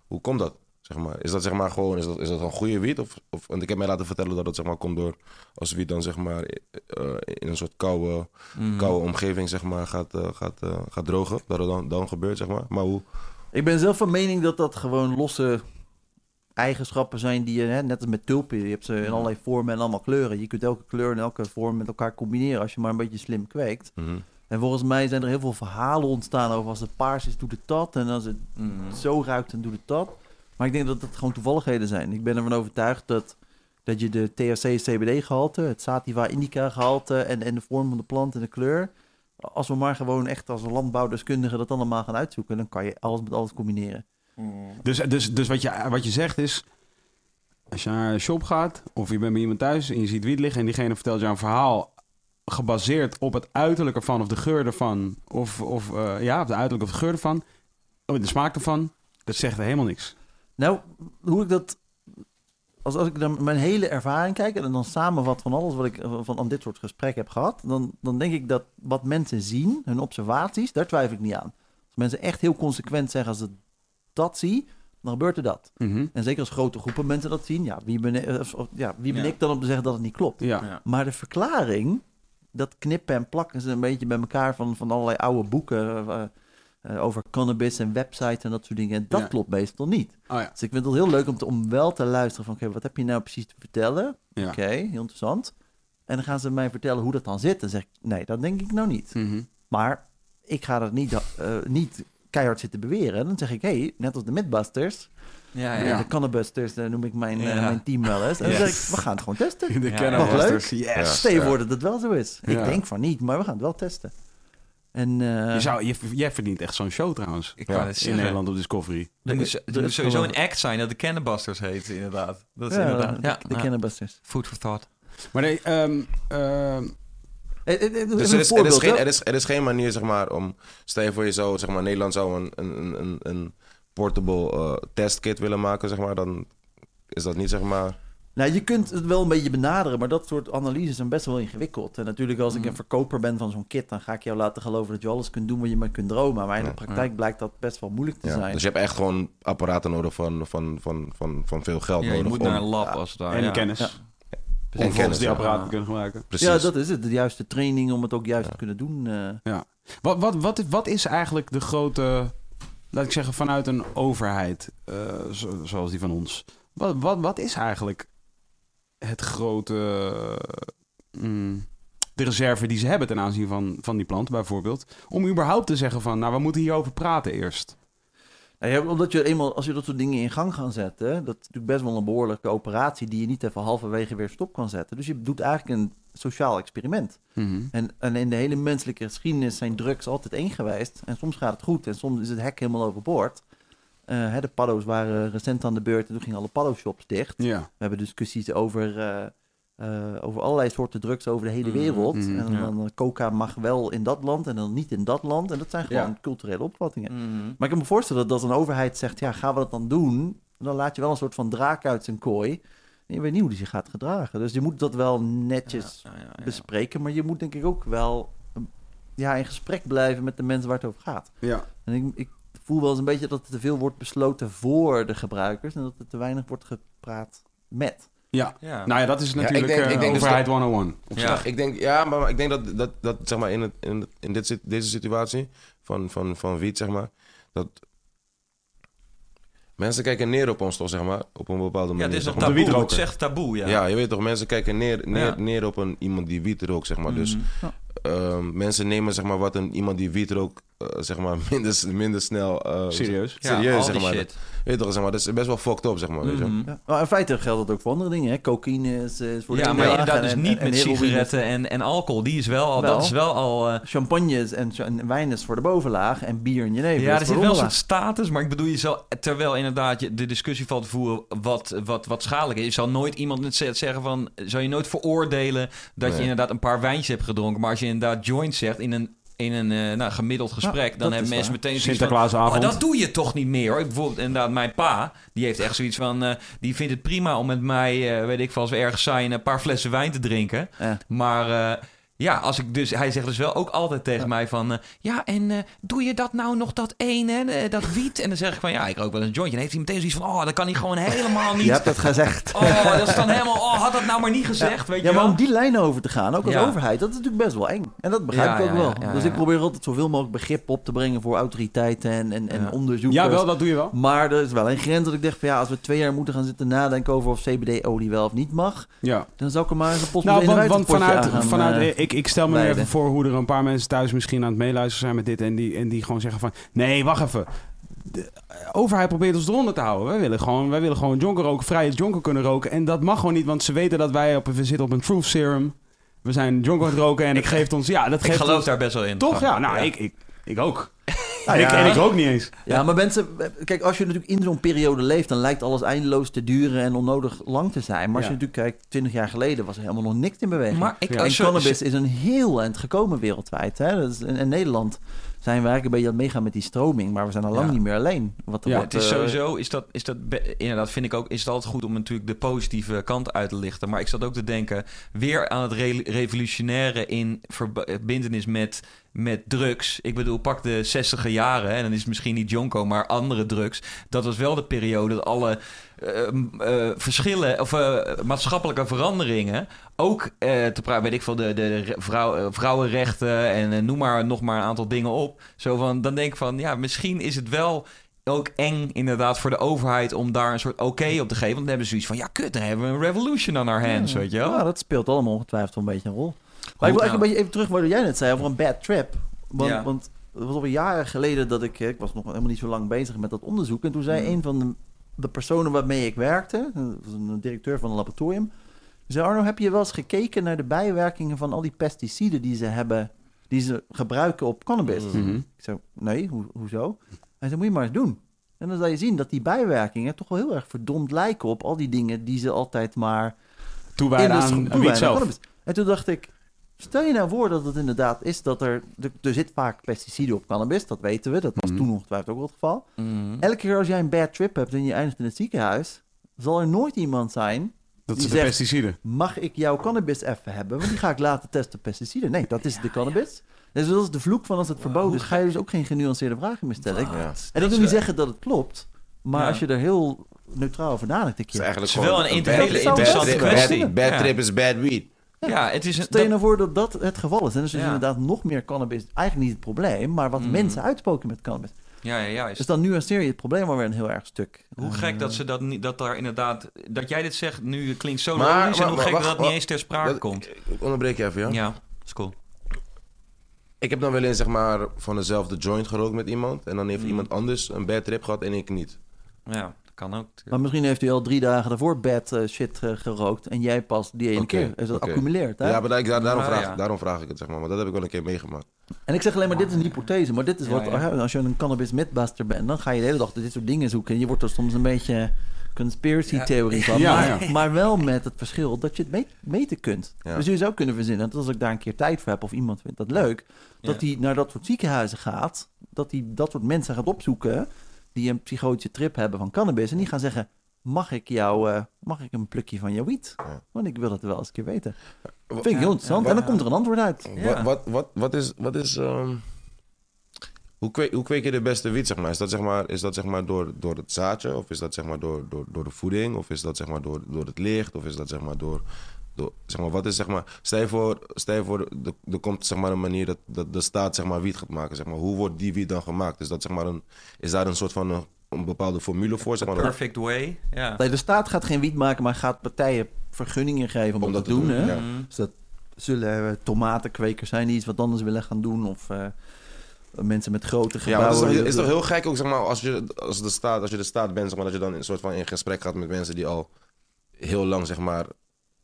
hoe komt dat? Zeg maar? Is dat zeg maar gewoon, is dat, is dat een goede wiet? Of, of, want ik heb mij laten vertellen dat het zeg maar komt door, als wiet dan zeg maar eh, in een soort koude, Mm. koude omgeving zeg maar gaat, eh, gaat, eh, gaat drogen. Dat het dan, dan gebeurt, zeg maar. Maar hoe? Ik ben zelf van mening dat dat gewoon losse eigenschappen zijn die je, hè, net als met tulpen, je hebt ze in allerlei vormen en allemaal kleuren. Je kunt elke kleur en elke vorm met elkaar combineren als je maar een beetje slim kweekt. Mhm. En volgens mij zijn er heel veel verhalen ontstaan over als het paars is, doet het dat. En als het Mm. zo ruikt, dan doet het dat. Maar ik denk dat het gewoon toevalligheden zijn. Ik ben ervan overtuigd dat, dat je de THC-CBD-gehalte, het sativa indica-gehalte en, en de vorm van de plant en de kleur... Als we maar gewoon echt als landbouwdeskundigen dat allemaal gaan uitzoeken... dan kan je alles met alles combineren. Dus, dus, dus wat, je, wat je zegt is... Als je naar een shop gaat of je bent bij iemand thuis en je ziet wiet liggen... en diegene vertelt jou een verhaal gebaseerd op het uiterlijk ervan... of de geur ervan, of, of eh, ja, op de uiterlijk of de geur ervan... of de smaak ervan, dat zegt helemaal niks. Nou, hoe ik dat... Als, als ik dan mijn hele ervaring kijk en dan samenvat van alles wat ik eh, van aan dit soort gesprekken heb gehad, dan, dan denk ik dat wat mensen zien, hun observaties, daar twijfel ik niet aan. Als mensen echt heel consequent zeggen als ik dat zie, dan gebeurt er dat. Mhm. En zeker als grote groepen mensen dat zien, ja, wie ben, eh, of- of- ja, wie ben Ja. ik dan om te zeggen dat het niet klopt? Ja. Ja. Maar de verklaring, dat knippen en plakken ze een beetje bij elkaar van, van allerlei oude boeken eh, eh, over cannabis en websites en dat soort dingen. En dat Ja. klopt meestal niet. Oh ja. Dus ik vind het heel leuk om, te, om wel te luisteren van, oké, wat heb je nou precies te vertellen? Ja. Oké, heel interessant. En dan gaan ze mij vertellen hoe dat dan zit. Dan zeg ik, nee, dat denk ik nou niet. Mhm. Maar ik ga dat niet, eh, niet keihard zitten beweren. Dan zeg ik, hey, net als de Mythbusters, Ja, ja. de Cannabusters, eh, noem ik mijn, mijn team wel eens. En dan zeg ik, we gaan het gewoon testen. De Ja, Cannabusters, leuk. yes. Stel je voor dat het wel zo is. Ja. Ik denk van niet, maar we gaan het wel testen. En, eh, Je zou, je, jij verdient echt zo'n show trouwens. Ik Ja, het In. Nederland op Discovery. Er moet, er sowieso een act zijn dat de Cannabusters heet, inderdaad. Dat is ja, inderdaad. de, Ja, de ja. Cannabusters. Food for thought. Maar nee, ehm, ehm, Eh, eh, Dus er is, er, is geen, er, is, er is geen manier, zeg maar, om... Stel je voor je zou, zeg maar, Nederland zou een, een, een, een portable eh, testkit willen maken, zeg maar. Dan is dat niet, zeg maar... Nou, je kunt het wel een beetje benaderen, maar dat soort analyses zijn best wel ingewikkeld. En natuurlijk, als ik een verkoper ben van zo'n kit, dan ga ik jou laten geloven dat je alles kunt doen wat je maar kunt dromen. Maar in de Ja. praktijk blijkt dat best wel moeilijk te Ja. zijn. Dus je hebt echt gewoon apparaten nodig van, van, van, van, van veel geld Ja, je nodig. moet om- naar een lab als het ware. en ja. kennis. Ja. Om kennis die apparaten te kunnen gebruiken. Precies. Ja, dat is het. De juiste training om het ook juist te kunnen doen. Uh. Ja. Wat, wat, wat, wat is eigenlijk de grote, laat ik zeggen, vanuit een overheid, uh, zoals die van ons. Wat, wat, wat is eigenlijk het grote, mm, de reserve die ze hebben ten aanzien van, van die plant bijvoorbeeld, om überhaupt te zeggen van, nou, we moeten hierover praten eerst. Nou ja, omdat je eenmaal, als je dat soort dingen in gang gaat zetten, dat is natuurlijk best wel een behoorlijke operatie die je niet even halverwege weer stop kan zetten. Dus je doet eigenlijk een sociaal experiment. Mhm. en, en, in de hele menselijke geschiedenis zijn drugs altijd één geweest. En soms gaat het goed en soms is het hek helemaal overboord. Uh, hè, de paddo's waren recent aan de beurt en toen gingen alle paddo-shops dicht. Ja. We hebben discussies over, uh, uh, over allerlei soorten drugs over de hele mhm. wereld. Mhm, en dan coca mag wel in dat land en dan niet in dat land. En dat zijn gewoon culturele opvattingen. Maar ik kan me voorstellen dat als een overheid zegt, ja, gaan we dat dan doen? Dan laat je wel een soort van draak uit zijn kooi. En je weet niet hoe die zich gaat gedragen. Dus je moet dat wel netjes bespreken. Maar je moet denk ik ook wel ja, in gesprek blijven met de mensen waar het over gaat. Ja. En ik, ik voel wel eens een beetje dat er te veel wordt besloten voor de gebruikers... en dat er te weinig wordt gepraat met. Ja. ja. nou ja, dat is natuurlijk ja, ik denk, ik denk dus overheid 101. Ja, ik denk, ja, maar ik denk dat, dat, dat zeg maar in, het, in, in dit, deze situatie van, van, van wiet, zeg maar, dat Mensen kijken neer op ons toch, zeg maar, op een bepaalde manier. Ja, dit is een taboe. Het zegt taboe, ja. Ja, je weet toch, mensen kijken neer, neer, neer op een, iemand die wiet rookt, zeg maar. Dus mhm. ehm, mensen nemen, zeg maar, wat een, iemand die wiet rookt, uh, zeg maar, minder, minder snel... Uh, serieus? Serieus, zeg maar. Shit. Weet toch, zeg maar, dat is best wel fucked up, zeg maar. weet je? Mhm. Ja. Nou, in feite geldt dat ook voor andere dingen, hè. Cocaïne is, is voor Ja, maar inderdaad dus niet met sigaretten en, en alcohol. Die is wel al, dat is wel al... Uh... Champagnes en, en wijn is voor de bovenlaag en bier en jenever Ja, er zit wel een soort status, maar ik bedoel, je zal, terwijl inderdaad je de discussie valt te voeren wat, wat, wat schadelijk is, je zal nooit iemand zeggen van, zou je nooit veroordelen dat je inderdaad een paar wijntjes hebt gedronken, maar als je inderdaad joint zegt in een in een uh, nou, gemiddeld gesprek, dan hebben mensen meteen zoiets van... Oh, dat doe je toch niet meer, hoor. Bijvoorbeeld inderdaad mijn pa, die heeft echt zoiets van... Uh, die vindt het prima om met mij, uh, weet ik veel, als we ergens zijn... een paar flessen wijn te drinken. Maar ja, als ik dus, hij zegt dus wel ook altijd tegen mij van... Uh, ja, en uh, doe je dat nou nog dat ene, uh, dat wiet? En dan zeg ik van, ja, ik rook wel een jointje. En heeft hij meteen zoiets van, oh, dat kan hij gewoon helemaal niet. Je hebt het gezegd. Oh, dat is dan helemaal, oh, had dat nou maar niet gezegd, ja. weet je Ja, maar om die lijn over te gaan, ook als overheid, dat is natuurlijk best wel eng. En dat begrijp ik ook wel. dus ik probeer altijd zoveel mogelijk begrip op te brengen voor autoriteiten en, en, en onderzoekers. Ja, wel, dat doe je wel. Maar er is wel een grens dat ik denk van, ja, als we twee jaar moeten gaan zitten nadenken over of CBD-olie wel of niet mag, ja. dan zou ik er maar eens een post nou, want, want vanuit, vanuit, ik, ik stel me even voor hoe er een paar mensen thuis misschien aan het meeluisteren zijn met dit. En die, en die gewoon zeggen van, nee, wacht even. De overheid probeert ons eronder te houden. Wij willen gewoon, wij willen gewoon jonker roken, vrije jonker kunnen roken. En dat mag gewoon niet, want ze weten dat wij op, we zitten op een truth serum. We zijn jonker aan het roken en ik geeft ons, ja, dat geeft Ik geloof ons, daar best wel in. Toch? Ja, nou, Ik, ik, ik ook. Nou, ja. ik, en ik ook niet eens. Ja, maar mensen, kijk, als je natuurlijk in zo'n periode leeft, dan lijkt alles eindeloos te duren en onnodig lang te zijn. Maar als je natuurlijk kijkt, 20 jaar geleden was er helemaal nog niks in beweging. Maar ik, en cannabis is een heel eind gekomen wereldwijd. Hè? Dat is in, Nederland zijn we eigenlijk een beetje aan het meegaan met die stroming, maar we zijn al lang niet meer alleen. Wat ja, het is uh, sowieso, is dat, is dat, inderdaad vind ik ook, is het altijd goed om natuurlijk de positieve kant uit te lichten. Maar ik zat ook te denken, weer aan het re revolutionaire in verbindenis met met drugs. Ik bedoel, pak de 60 jaren, en dan is het misschien niet Jonko, maar andere drugs. Dat was wel de periode dat alle uh, verschillen of uh, maatschappelijke veranderingen ook te praten, weet ik veel, de, de vrouw, vrouwenrechten en noem maar nog maar een aantal dingen op. Zo van, dan denk ik van, ja, misschien is het wel ook eng inderdaad voor de overheid om daar een soort oké op te geven. Want dan hebben ze zoiets van, ja kut, dan hebben we een revolution on our hands, weet je wel. Ja, dat speelt allemaal ongetwijfeld een beetje een rol. Maar ik wil eigenlijk een beetje even terug wat jij net zei over een bad trip. Want, want het was al jaren geleden dat ik... Ik was nog helemaal niet zo lang bezig met dat onderzoek. En toen zei mm. een van de, de, personen waarmee ik werkte... Dat was een directeur van een laboratorium... zei Arno, heb je wel eens gekeken naar de bijwerkingen van al die pesticiden die ze hebben... die ze gebruiken op cannabis? Mm-hmm. Ik zei, nee, ho hoezo? Hij zei, moet je maar eens doen. En dan zal je zien dat die bijwerkingen toch wel heel erg verdomd lijken op al die dingen die ze altijd maar... Toewijden aan, aan zelf. En toen dacht ik, Stel je nou voor dat het inderdaad is dat er... Er zit vaak pesticiden op cannabis, dat weten we. Dat was mm. toen ongetwijfeld ook wel het geval. Mm. Elke keer als jij een bad trip hebt en je eindigt in het ziekenhuis... zal er nooit iemand zijn dat is de pesticiden. Mag ik jouw cannabis even hebben? Want die ga ik laten testen pesticiden. Nee, dat is de cannabis. Dus dat is de vloek van als het verboden is, ga je dus ook geen genuanceerde vragen meer stellen. En dat wil niet zeggen dat het klopt. Maar als je er heel neutraal over nadenkt. Het is eigenlijk Het is wel gewoon een hele interessante kwestie. Bad, bad Ja. trip is bad weed. Ja, het is een... Stel je dat- nou voor dat dat het geval is. En dus is Ja. inderdaad nog meer cannabis eigenlijk niet het probleem, maar wat Mhm. mensen uitspoken met cannabis. ja, ja, juist. Dus dan nuanceer je het probleem alweer een heel erg stuk. Hoe gek dat ze dat niet, dat daar inderdaad, dat jij dit zegt nu klinkt zo Maar- logisch en hoe maar gek dat wacht, dat niet eens ter sprake Dat- komt. Ik onderbreek je even, ja? Ja, is cool. Ik heb dan wel eens zeg maar van dezelfde joint gerookt met iemand. En dan heeft Mhm. iemand anders een bad trip gehad en ik niet. Ja, kan ook. Maar misschien heeft u al drie dagen daarvoor bad eh, shit eh, gerookt en jij pas die ene Oké, keer. Dus dat accumuleert. Hè? Ja, maar daar, daar- daarom, Ah, vraag, ja. daarom vraag ik het, zeg maar. Maar dat heb ik wel een keer meegemaakt. En ik zeg alleen maar, dit is een hypothese, maar dit is wat, ja. als je een cannabis midbuster bent, dan ga je de hele dag dit soort dingen zoeken. En je wordt er soms een beetje conspiracy theorie van. Ja, maar, ja. maar wel met het verschil dat je het mee- meten kunt. Ja. Dus je zou kunnen verzinnen dat als ik daar een keer tijd voor heb of iemand vindt dat leuk, dat Ja. hij naar dat soort ziekenhuizen gaat, dat hij dat soort mensen gaat opzoeken die een psychotische trip hebben van cannabis en die gaan zeggen, mag ik jou, eh, mag ik een plukje van jouw wiet? Want ik wil het wel eens een keer weten. Wa- Vind ik heel interessant. en dan komt er een antwoord uit. Wat, wat, wat, wat is... Wat is ehm, hoe, kweek, hoe kweek je de beste wiet, zeg maar? Is dat, zeg maar, is dat zeg maar door, door het zaadje? Of is dat zeg maar door, door, door de voeding? Of is dat zeg maar door, door het licht? Of is dat zeg maar door... zeg maar, wat is zeg maar... Stel je voor, stel je voor er, er komt zeg maar een manier dat, dat de staat zeg maar wiet gaat maken. Zeg maar. Hoe wordt die wiet dan gemaakt? Is, dat, zeg maar, een, is daar een soort van een, een bepaalde formule voor? Zeg maar, Perfect way. Ja. Nee, de staat gaat geen wiet maken, maar gaat partijen vergunningen geven om, dat te doen. hè? ja. Mhm. Dus dat zullen eh, tomatenkwekers zijn die iets wat anders willen gaan doen. Of eh, mensen met grote Ja, maar gebouwen. het is, toch, is toch heel gek ook, zeg maar, als je, als, de staat, als je de staat bent, zeg maar, dat je dan in een soort van in gesprek gaat met mensen die al heel lang, zeg maar,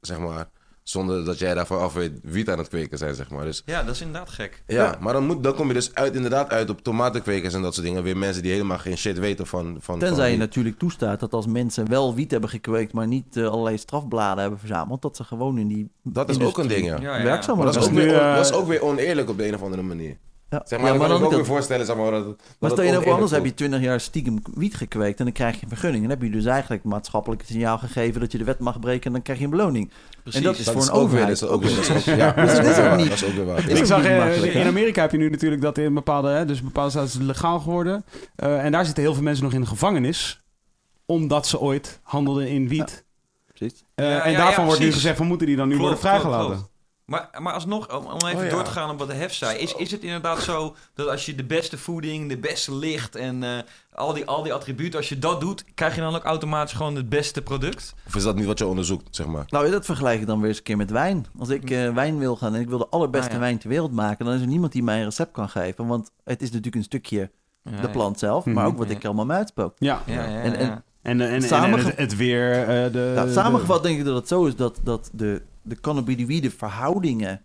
zeg maar zonder dat jij daarvan af weet, wiet aan het kweken zijn, zeg maar. Dus ja, dat is inderdaad gek. ja, maar dan, moet, dan kom je dus uit, inderdaad uit op tomatenkwekers en dat soort dingen. Weer mensen die helemaal geen shit weten van... van Tenzij van je natuurlijk toestaat dat als mensen wel wiet hebben gekweekt, maar niet eh, allerlei strafbladen hebben verzameld, dat ze gewoon in die Dat is ook een ding, ja. Ja, ja. werkzaam Maar dat is, ook nu, weer, on- eh, dat is ook weer oneerlijk op de een of andere manier. Ja. Zeg maar, Ja, dan kan ik ook dat- weer voorstellen, zeg maar, dat, dat Maar stel je nou voor, anders heb je 20 jaar stiekem wiet gekweekt en dan krijg je een vergunning. En dan heb je dus eigenlijk maatschappelijk signaal gegeven dat je de wet mag breken en dan krijg je een beloning. Precies. En dat is voor een weer, overheid. dat is ook weer, dat is ook, ja, Dus het is ook niet- dat is ook weer waar. Ik zag in? Amerika heb je nu natuurlijk dat in bepaalde, hè, dus bepaalde staten is het legaal geworden. Eh, en daar zitten heel veel mensen nog in de gevangenis, omdat ze ooit handelden in wiet. Precies. Eh, Ja, en ja, daarvan ja, wordt nu gezegd van moeten die dan nu Klopt, worden klopt, vrijgelaten. Maar, maar alsnog, om, om even Oh, ja. door te gaan op wat de hef zei, is, is het inderdaad zo dat als je de beste voeding, de beste licht en eh, al, die, al die attributen, als je dat doet, krijg je dan ook automatisch gewoon het beste product? Of is dat niet wat je onderzoekt, zeg maar? Nou, dat vergelijk ik dan weer eens een keer met wijn. Als ik eh, wijn wil gaan en ik wil de allerbeste Ah, ja. wijn ter wereld maken, dan is er niemand die mij een recept kan geven. Want het is natuurlijk een stukje de plant zelf, Mhm. maar ook wat ik er allemaal mee uitspook. Ja. Ja. En- en-. En, en, en, het, het weer, eh, de, Nou, de- samengevat denk ik dat het zo is dat, dat de, de cannabinoïde verhoudingen,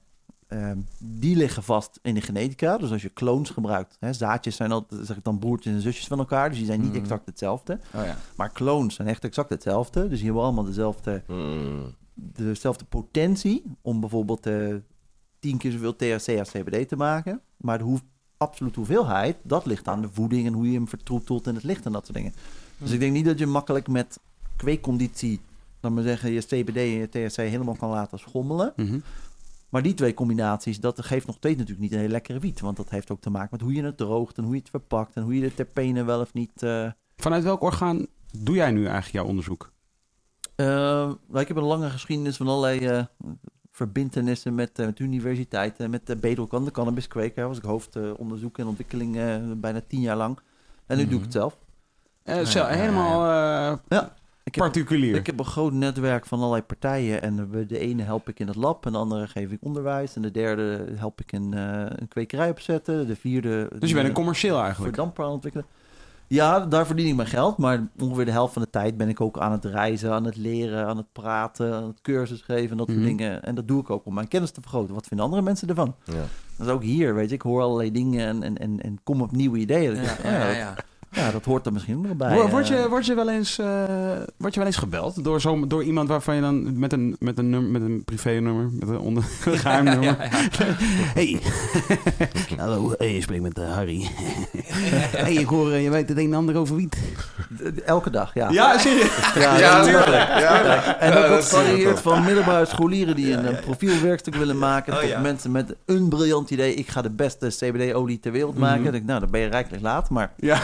ehm, die liggen vast in de genetica. Dus als je clones gebruikt, hè, zaadjes zijn altijd, zeg ik dan, broertjes en zusjes van elkaar. Dus die zijn niet Mhm. exact hetzelfde. Oh, ja. Maar clones zijn echt exact hetzelfde. Dus die hebben allemaal dezelfde, Mm. dezelfde potentie om bijvoorbeeld eh tien keer zoveel THC als CBD te maken. Maar de hoe, absolute hoeveelheid, dat ligt aan de voeding en hoe je hem vertroetelt in het licht en dat soort dingen. Dus ik denk niet dat je makkelijk met kweekconditie, laat maar zeggen, je CBD en je THC helemaal kan laten schommelen. Mhm. Maar die twee combinaties, dat geeft nog steeds natuurlijk niet een hele lekkere wiet. Want dat heeft ook te maken met hoe je het droogt en hoe je het verpakt en hoe je de terpenen wel of niet... eh Vanuit welk orgaan doe jij nu eigenlijk jouw onderzoek? Eh, nou, ik heb een lange geschiedenis van allerlei eh, verbindenissen met, eh, met universiteiten. Met de Bedelkan, de cannabiskweker. Daar was ik hoofdonderzoek en ontwikkeling bijna tien jaar lang. En nu doe ik het zelf. Eh, Ja, zo, helemaal eh, Ja, ik heb, particulier. ik heb een groot netwerk van allerlei partijen. En de, de ene help ik in het lab, en de andere geef ik onderwijs. En de derde help ik een, eh, een kwekerij opzetten. De vierde... dus je bent een commercieel voor eigenlijk. damper aan het ontwikkelen. Ja, daar verdien ik mijn geld. Maar ongeveer de helft van de tijd ben ik ook aan het reizen, aan het leren, aan het praten, aan het cursus geven en dat Mhm. soort dingen. En dat doe ik ook om mijn kennis te vergroten. Wat vinden andere mensen ervan? Ja. Dat is ook hier, weet je. Ik hoor allerlei dingen en, en, en, en kom op nieuwe ideeën. Ja, ja, ja, ja, dat- ja. dat hoort er misschien nog bij. Word, word eh. je, word, je wel eens, eh, word je wel eens gebeld door, zo, door iemand waarvan je dan met een, met een, nummer, met een privé-nummer, met een onder, een geheim nummer. Hey. Hallo, hey, je spreekt met eh, Harry. hey, ik hoor, je weet het een en ander over wiet. Elke dag, ja. Ja, serieus? Ja, Ja, dat- tuurlijk. Ja. Ja, en ook dat varieert van middelbare scholieren die een, profielwerkstuk willen maken. Oh, tot mensen met een briljant idee. Ik ga de beste CBD-olie ter wereld maken. Mhm. Denk ik, nou, dan ben je rijkelijk laat. Maar Ja.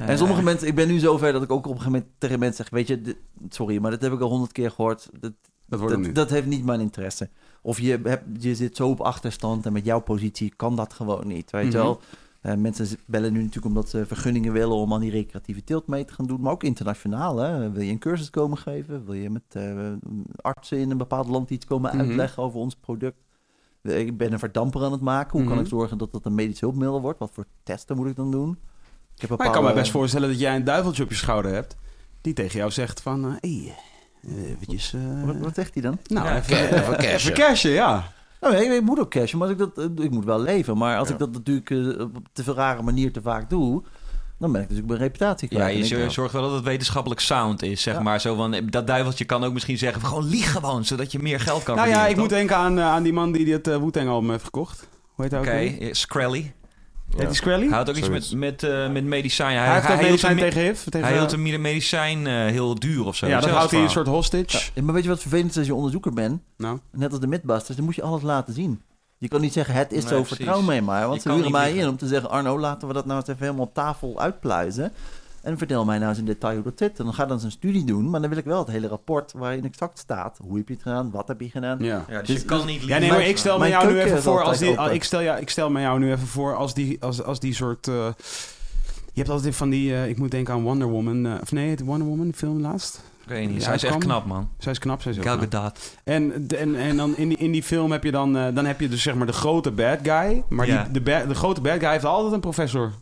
En sommige mensen, ik ben nu zover dat ik ook op een gegeven moment tegen mensen zeg: Weet je, sorry, maar dat heb ik al honderd keer gehoord. Dat, dat, dat, dat, heeft niet mijn interesse. Of je, hebt, je zit zo op achterstand en met jouw positie kan dat gewoon niet. Weet je mhm. wel? Uh, mensen bellen nu natuurlijk omdat ze vergunningen willen om aan die recreatieve teelt mee te gaan doen. Maar ook internationaal. Hè? Wil je een cursus komen geven? Wil je met uh, artsen in een bepaald land iets komen mhm. uitleggen over ons product? Ik ben een verdamper aan het maken. Hoe kan ik mhm. zorgen dat dat een medisch hulpmiddel wordt? Wat voor testen moet ik dan doen? Ik heb maar ik kan me best voorstellen dat jij een duiveltje op je schouder hebt. Die tegen jou zegt van... Uh, hey, eventjes... Wat, wat, zegt hij dan? Nou, even, even, cashen. Even ja. Nou, nee, ik moet ook cashen, maar ik, dat, ik moet wel leven. Maar als ik dat natuurlijk uh, op te veel rare manier te vaak doe, dan ben ik natuurlijk mijn reputatie kwijt. Ja, je zorgt wel dat het wetenschappelijk sound is, zeg maar. Zo van, dat duiveltje kan ook misschien zeggen, gewoon lieg gewoon, zodat je meer geld kan nou verdienen. Nou ja, ik moet denken aan, aan die man die het uh, Wu-Tang album heeft gekocht. Hoe heet hij Oké, okay. Heet die? Hij had ook iets met, met, uh, met medicijn. Hij, hij heeft hij medicijn tegen HIV? Tegen hij hield een medicijn uh, heel duur of zo. Ja, dan houdt hij een soort hostage. Ja, maar weet je wat vervelend is als je onderzoeker bent? Nou? Net als de Mythbusters, dan moet je alles laten zien. Je kan niet zeggen, het is zo, vertrouw mee maar. Want ze huren mij in om te zeggen, Arno, laten we dat nou eens even helemaal op tafel uitpluizen. En vertel mij nou eens in detail hoe dat zit. En dan ga dan eens een studie doen, maar dan wil ik wel het hele rapport waarin exact staat. Hoe heb je het gedaan? Wat heb je gedaan? Ja, ja dus, je dus- kan niet... Ja, nee, maar ik stel me jou nu even voor als die... Ik stel, ja, ik stel me jou nu even voor als die, als, als die soort... Uh, je hebt altijd van die... Uh, ik moet denken aan Wonder Woman. Uh, of nee, het Wonder Woman film laatst. Ik weet niet. zij is echt knap, man. Zij is knap, zij is Gal Gadot. En, en, en dan in die, in die film heb je dan... Uh, dan heb je dus zeg maar de grote bad guy. Maar die, de, de grote bad guy heeft altijd een professor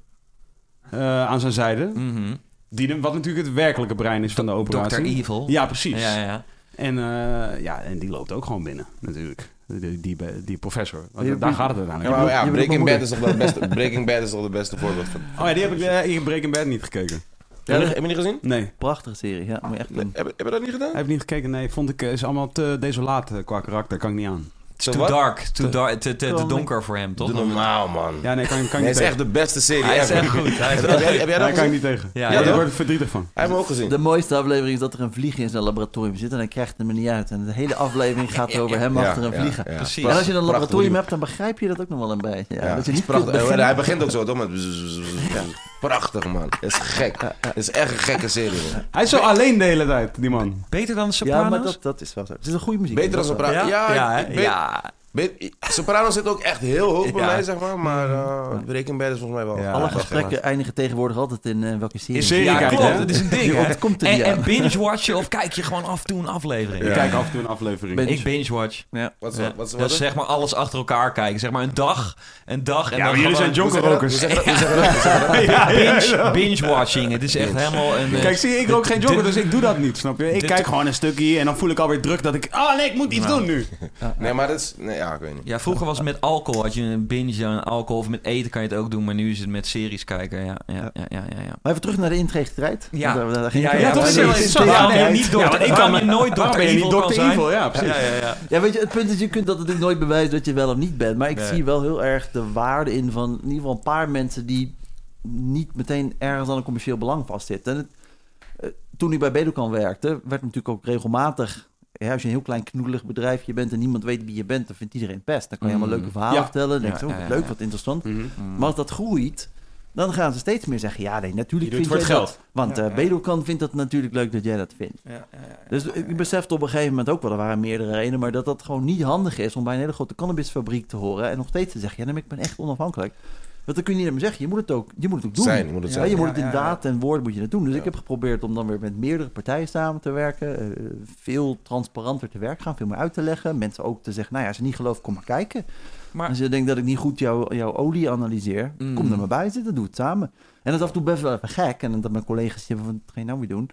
uh, aan zijn zijde. Mm -hmm. die, wat natuurlijk het werkelijke brein is van de operatie. Dr. Evil. Ja, precies. Ja, ja. En, uh, ja, en die loopt ook gewoon binnen, natuurlijk. Die, die, die professor. daar gaat het uiteindelijk. Ja, Breaking, Bad is toch de beste, Breaking Bad is toch de beste voorbeeld van... Oh ja, die heb ik uh, in Breaking Bad niet gekeken. Ja, heb, je, niet gezien? Nee. Prachtige serie, ja. Moet je echt doen. Heb, heb je dat niet gedaan? Heb ik niet gekeken, nee. Vond ik, is allemaal te desolaat qua karakter. Kan ik niet aan. Too dark, too dark, te, te, te donker voor hem, toch? Doe normaal, man. Ja, nee, kan, kan nee, niet Het is echt de beste serie Hij is echt goed. Hij is heb, jij, heb jij dat kan ik niet tegen. Ja, ja, daar word ik verdrietig van. Hij heeft hem ook gezien. De mooiste aflevering is dat er een vlieg in zijn laboratorium zit en hij krijgt hem er niet uit. En de hele aflevering gaat over hem achter een vliegen. Precies. En als je een laboratorium hebt, dan begrijp je dat ook nog wel een beetje. Ja, dat je niet prachtig. Hij begint ook zo, toch? Met Prachtig, man. Het is gek. Het is echt een gekke serie, man. Hij is zo alleen de hele tijd, die man. Beter dan de Sopranos? Ja, maar dat, dat is wel zo. Het is een goede muziek. Beter dan Sopranos. Ja, ja. God. Soprano zit ook echt heel hoog bij mij, zeg maar. Maar uh, Breaking Bad is volgens mij wel... Alle gesprekken eindigen tegenwoordig altijd in uh, welke serie. In serie ja, klopt. Dat is een ding, hè? Komt en, en binge-watchen of kijk je gewoon af en toe een aflevering? Ik kijk af en toe een aflevering. Binge. Ik binge-watch. Ja. Wat is, wat, wat zeg maar alles achter elkaar kijken. Zeg maar een dag, een dag en ja, dan jullie zijn jonkerrokers. Binge-watching. Het is echt helemaal een... Kijk, zie ik rook geen jonker, dus ik doe dat niet, snap je? Ik kijk gewoon een stukje en dan voel ik alweer druk dat ik... Oh nee, ik moet iets doen nu. Nee, maar dat is... Ja, ik weet niet. Ja, vroeger was het met alcohol. Had je een binge aan alcohol of met eten kan je het ook doen. Maar nu is het met series kijken. Ja, ja, ja, ja, ja, ja. Maar even terug naar de intrigetijd. Ja, daar, daar ging ja, ja, dat is zo. niet door. Ik kan je nooit door Evil kan zijn. Evil, ja, precies. Ja, ja, ja. ja, weet je, het punt is, je kunt dat natuurlijk nooit bewijzen dat je wel of niet bent. Maar ik zie wel heel erg de waarde in van in ieder geval een paar mensen die niet meteen ergens aan een commercieel belang vastzitten. En het, uh, toen ik bij Bedokan werkte, werd natuurlijk ook regelmatig ja, als je een heel klein knoedelig bedrijfje bent en niemand weet wie je bent, dan vindt iedereen best. Dan kan je allemaal mm. leuke verhalen vertellen. Dan denk je, oh, leuk, wat interessant. Mhm. Mm. Maar als dat groeit, dan gaan ze steeds meer zeggen: ja, nee, natuurlijk vind je het geld. Want uh, Bedokan vindt dat natuurlijk leuk dat jij dat vindt. Dus ik besefte op een gegeven moment ook wel, er waren meerdere redenen, maar dat dat gewoon niet handig is om bij een hele grote cannabisfabriek te horen en nog steeds te zeggen: ja, nee, ik ben echt onafhankelijk. Want dan kun je niet meer zeggen. Je moet het ook, je moet het ook doen. Zijn, je moet het, ja, je moet het in daad en woord moet je het doen. Dus ik heb geprobeerd om dan weer met meerdere partijen samen te werken. Uh, veel transparanter te werk gaan, veel meer uit te leggen. Mensen ook te zeggen, nou ja, als je niet gelooft, kom maar kijken. Maar, als je denkt dat ik niet goed jou, jouw olie analyseer, mm. kom er maar bij zitten, doe het samen. En dat is af en toe best wel even gek. En dat mijn collega's zeggen van, wat ga je nou weer doen?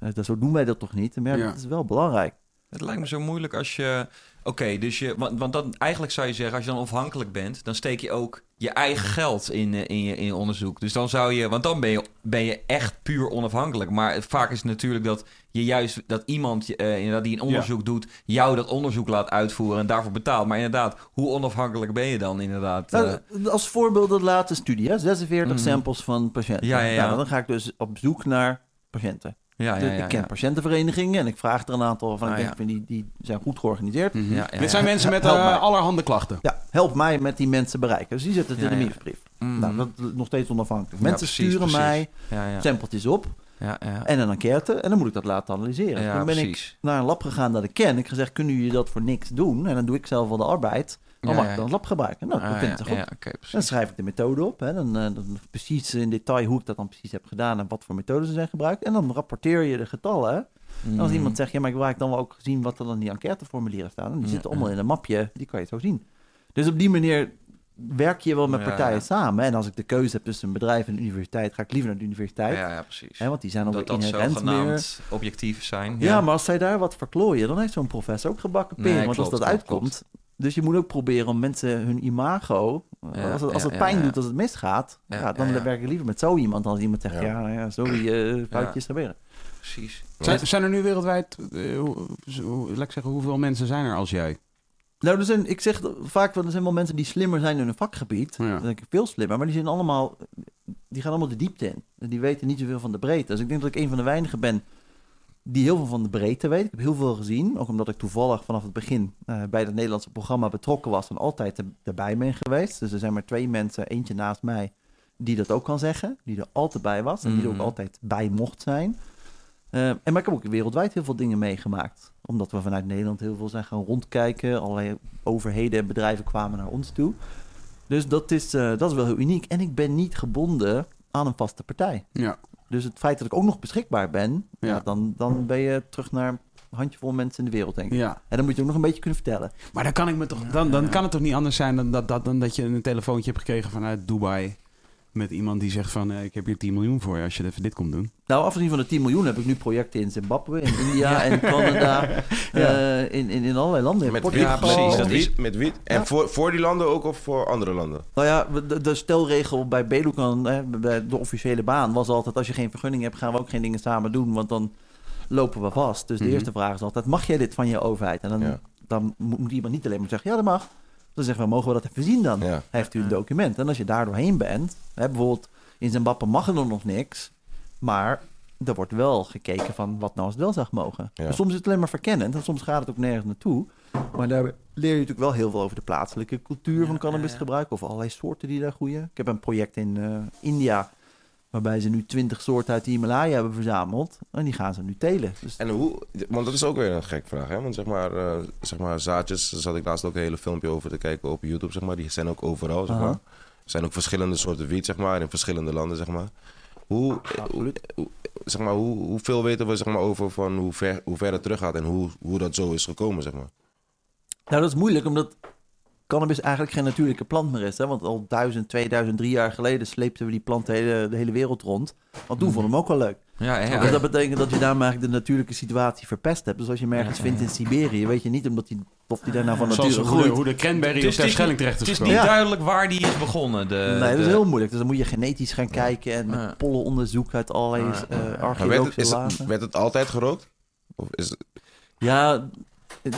Uh, dat, zo doen wij dat toch niet? Maar ja, dat is wel belangrijk. Het lijkt me zo moeilijk als je Oké, dus je, want, want dan, eigenlijk zou je zeggen, als je dan afhankelijk bent, dan steek je ook je eigen geld in, eh, in, je, in je onderzoek. Dus dan zou je, want dan ben je, ben je echt puur onafhankelijk. Maar vaak is het natuurlijk dat je juist, dat iemand uh, inderdaad die een onderzoek doet, jou dat onderzoek laat uitvoeren en daarvoor betaalt. Maar inderdaad, hoe onafhankelijk ben je dan inderdaad? Nou, uh... als voorbeeld de laatste studie, hè? 46 mhm. samples van patiënten. Ja, ja, ja. Nou, dan ga ik dus op zoek naar patiënten. Ja, ja, ja, ik ken patiëntenverenigingen en ik vraag er een aantal van. ik ah, denk, die, die zijn goed georganiseerd. Mm -hmm. Dit zijn mensen met uh, allerhande klachten. Ja, help mij met die mensen bereiken. Dus die zetten het in de nieuwsbrief. Mm. Nou, dat is nog steeds onafhankelijk. mensen sturen mij stempeltjes op. Ja, ja. En een enquête. En dan moet ik dat laten analyseren. Ja, dan ben ik naar een lab gegaan dat ik ken. Ik gezegd, kunnen jullie dat voor niks doen? En dan doe ik zelf wel de arbeid. Dan mag ik dan het lab gebruiken. Nou, dat vind ik goed. dan schrijf ik de methode op. Hè. Dan, uh, dan, precies in detail hoe ik dat dan precies heb gedaan... en wat voor methoden ze zijn gebruikt. En dan rapporteer je de getallen. En als mm. iemand zegt, ja, maar ik wil dan wel ook zien... wat er dan in die enquêteformulieren staan. En die zitten allemaal in een mapje. Die kan je zo zien. Dus op die manier werk je wel met partijen samen. En als ik de keuze heb tussen een bedrijf en een universiteit, ga ik liever naar de universiteit. Ja, ja precies. want die zijn ook inherent meer... objectief zijn. Ja. maar als zij daar wat verklooien, dan heeft zo'n professor ook gebakken peren. want als dat uitkomt... Dus je moet ook proberen om mensen hun imago... als het, als het pijn doet, als het misgaat... Ja, dan werk ik liever met zo iemand dan als iemand zegt... ja, ja, sorry, uh, foutjes gebeuren. Precies. Zijn, zijn er nu wereldwijd... Uh, laat ik zeggen, hoeveel mensen zijn er als jij? Nou, er zijn, ik zeg vaak wel, er zijn wel mensen die slimmer zijn in hun vakgebied. Ja. Dan denk ik veel slimmer, maar die zijn allemaal, die gaan allemaal de diepte in. En die weten niet zoveel van de breedte. Dus ik denk dat ik een van de weinigen ben die heel veel van de breedte weet. Ik heb heel veel gezien, ook omdat ik toevallig vanaf het begin uh, bij het Nederlandse programma betrokken was en altijd erbij ben geweest. Dus er zijn maar twee mensen, eentje naast mij, die dat ook kan zeggen, die er altijd bij was en die er ook mhm. altijd bij mocht zijn. Uh, en maar ik heb ook wereldwijd heel veel dingen meegemaakt. Omdat we vanuit Nederland heel veel zijn gaan rondkijken. Allerlei overheden en bedrijven kwamen naar ons toe. Dus dat is, uh, dat is wel heel uniek. En ik ben niet gebonden aan een vaste partij. Ja. Dus het feit dat ik ook nog beschikbaar ben, ja. dan, dan ben je terug naar een handjevol mensen in de wereld, denk ik. Ja. En dan moet je ook nog een beetje kunnen vertellen. Maar dan kan, ik me toch, dan, dan kan het toch niet anders zijn dan dat, dat, dan dat je een telefoontje hebt gekregen vanuit Dubai met iemand die zegt van... Uh, ik heb hier 10 miljoen voor je als je even dit komt doen? Nou, afgezien van de 10 miljoen heb ik nu projecten in Zimbabwe, in India en Canada. uh, in, in, in allerlei landen. Met wie? Ja, precies. Dat is, met wie? En voor, voor die landen ook of voor andere landen? Nou ja, de, de stelregel bij Belucan, bij de officiële baan, was altijd... als je geen vergunning hebt, gaan we ook geen dingen samen doen, want dan lopen we vast. Dus de mhm. eerste vraag is altijd, mag jij dit van je overheid? En dan, dan moet iemand niet alleen maar zeggen, ja, dat mag. Dan zeggen we, mogen we dat even zien dan? Heeft u een document? En als je daar doorheen bent, hè, bijvoorbeeld in Zimbabwe mag er nog niks, maar er wordt wel gekeken van wat nou als het wel zou mogen. Dus soms is het alleen maar verkennend en soms gaat het ook nergens naartoe. Maar daar leer je natuurlijk wel heel veel over de plaatselijke cultuur van cannabisgebruik of allerlei soorten die daar groeien. Ik heb een project in uh, India Waarbij ze nu twintig soorten uit de Himalaya hebben verzameld. En die gaan ze nu telen. Dus... En hoe, want dat is ook weer een gek vraag. Hè? Want zeg maar, uh, zeg maar zaadjes, daar zat ik laatst ook een hele filmpje over te kijken op YouTube. Zeg maar. Die zijn ook overal. Zeg maar. Er zijn ook verschillende soorten wiet zeg maar, in verschillende landen. Zeg maar. Hoe, hoe, zeg maar, hoe, hoeveel weten we zeg maar, over van hoe ver, hoe ver het terug gaat en hoe, hoe dat zo is gekomen? Zeg maar? Nou, dat is moeilijk, omdat cannabis eigenlijk geen natuurlijke plant meer is. Hè? Want al duizend, 2000, drie jaar geleden sleepten we die plant de hele, de hele wereld rond. Want toen mhm. vonden we hem ook wel leuk. Ja, ja, Dus dat betekent dat je daar eigenlijk de natuurlijke situatie verpest hebt. Dus als je hem ergens vindt in Siberië, weet je niet omdat die, of die daar nou van nature groeit. Hoe de, hoe de cranberry dus op Schelling terecht is Het is niet duidelijk waar die is begonnen. De, nee, dat is heel moeilijk. Dus dan moet je genetisch gaan kijken en met pollen onderzoek uit allerlei uh, archeologische werd het, werd het altijd gerookt? Of is het... Ja,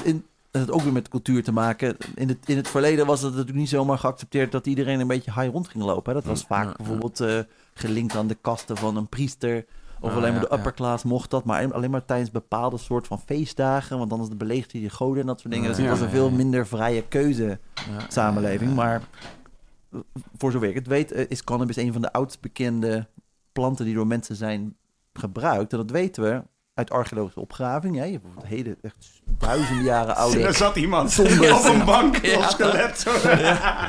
in, dat heeft ook weer met cultuur te maken. In het, in het verleden was het natuurlijk niet zomaar geaccepteerd dat iedereen een beetje high rond ging lopen. Dat was vaak bijvoorbeeld uh, gelinkt aan de kasten van een priester. Of alleen maar de upper class mocht dat, maar alleen maar tijdens bepaalde soort van feestdagen. Want anders beleegde je de goden en dat soort dingen. Dus het was een veel minder vrije keuze samenleving. Maar voor zover ik het weet, eh, is cannabis een van de oudst bekende planten die door mensen zijn gebruikt. En dat weten we uit archeologische opgraving. Hè. Je hebt hele, echt duizenden jaren oude... Er zat iemand op een bank, ja, skelet. Ja.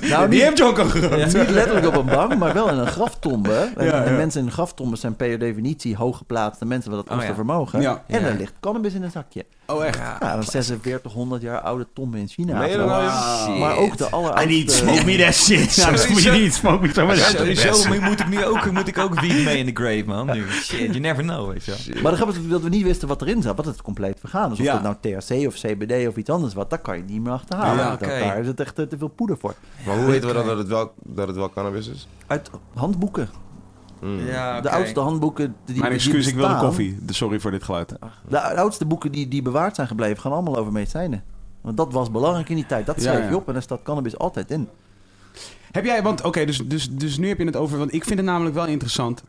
nou, Die heeft je ook al gerookt. Niet letterlijk op een bank, maar wel in een graftombe. En, mensen in graftombes zijn per definitie hooggeplaatste mensen met dat oh, vermogen. En er ligt cannabis in een zakje. Oh, echt? Ja, een 4600 jaar oude tombe in China. Nee, nou, maar ook de alleroudste... I need smoke me that shit. Ja, dat moet je niet. Smoke me some Sowieso moet ik nu ook, moet ik ook weed mee in de grave, man. Nu. Shit, you never know, weet je Maar dan gaat het dat we niet wisten wat erin zat. Wat het compleet vergaan. Dus of het nou THC of CBD of iets anders wat, dat kan je niet meer achterhalen. Ja, okay. Daar is het echt te veel poeder voor. Maar hoe weten we dan dat het wel, dat het wel cannabis is? Uit handboeken. Hmm. Ja, De oudste handboeken die Mijn excuus, ik wilde koffie. Sorry voor dit geluid. De oudste boeken die, die bewaard zijn gebleven gaan allemaal over medicijnen. Want dat was belangrijk in die tijd. Dat schreef je op en daar staat cannabis altijd in. Heb jij, want oké, dus, dus, dus nu heb je het over, want ik vind het namelijk wel interessant.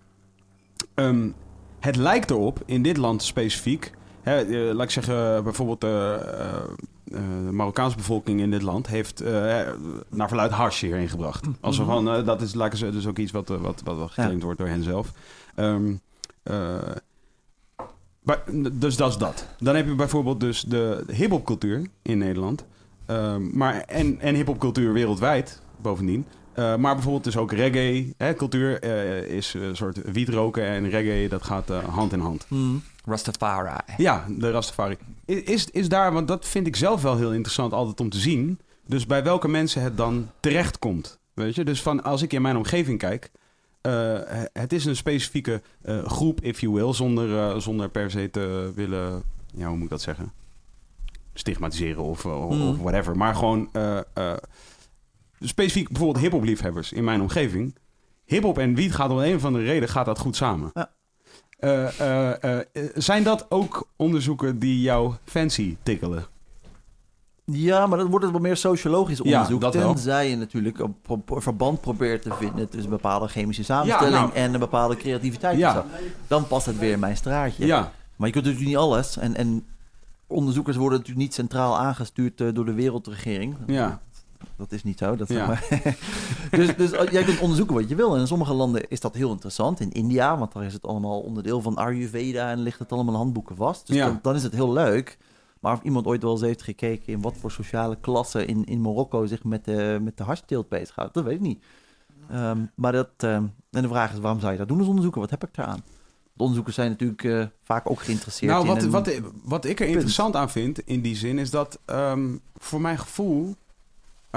Um, het lijkt erop, in dit land specifiek... Hè, eh, laat ik zeggen, bijvoorbeeld de Marokkaanse bevolking in dit land... heeft naar verluid hash hierheen gebracht. Als we van, dat is laat ik dus ook iets wat, wat, wat, wat geclaimd wordt door hen zelf. Um, dus dat is dat. Dan heb je bijvoorbeeld dus de hip-hopcultuur in Nederland. Ehm, maar, en, en hip-hopcultuur wereldwijd bovendien. Uh, maar bijvoorbeeld dus ook reggae. Hè, cultuur uh, is een soort wietroken en reggae, dat gaat uh, hand in hand. Mm. Rastafari. Ja, de Rastafari. Is, is daar, want dat vind ik zelf wel heel interessant altijd om te zien. Dus bij welke mensen het dan terecht komt. Weet je, dus van als ik in mijn omgeving kijk, uh, het is een specifieke uh, groep, if you will, zonder, uh, zonder per se te willen, ja, hoe moet ik dat zeggen? Stigmatiseren of, of Hmm. whatever. Maar gewoon specifiek bijvoorbeeld hip-hop liefhebbers in mijn omgeving. Hip-hop en wiet gaat om een of andere reden gaat dat goed samen. Ja. Zijn dat ook onderzoeken die jouw fancy tikkelen? Ja, maar dat wordt het wel meer sociologisch onderzoek. Ja, tenzij wel. je natuurlijk een, verband probeert te vinden tussen een bepaalde chemische samenstelling ja, nou, en een bepaalde creativiteit. Ja. Dan past het weer in mijn straatje. Ja. Maar je kunt natuurlijk niet alles. En, en onderzoekers worden natuurlijk niet centraal aangestuurd door de wereldregering. Ja. Dat is niet zo. Dat ja. maar. dus, dus jij kunt onderzoeken wat je wil. En in sommige landen is dat heel interessant. In India, want daar is het allemaal onderdeel van Ayurveda en ligt het allemaal in handboeken vast. Dus ja. dan, dan is het heel leuk. Maar of iemand ooit wel eens heeft gekeken in wat voor sociale klassen in, in Marokko zich met de, met de hartsteelt bezighoudt, dat weet ik niet. Um, maar dat, um, en de vraag is, waarom zou je dat doen als onderzoeker? Wat heb ik daaraan? De onderzoekers zijn natuurlijk uh, vaak ook geïnteresseerd nou, wat, in wat, wat ik er interessant aan vind in die zin is dat um, voor mijn gevoel...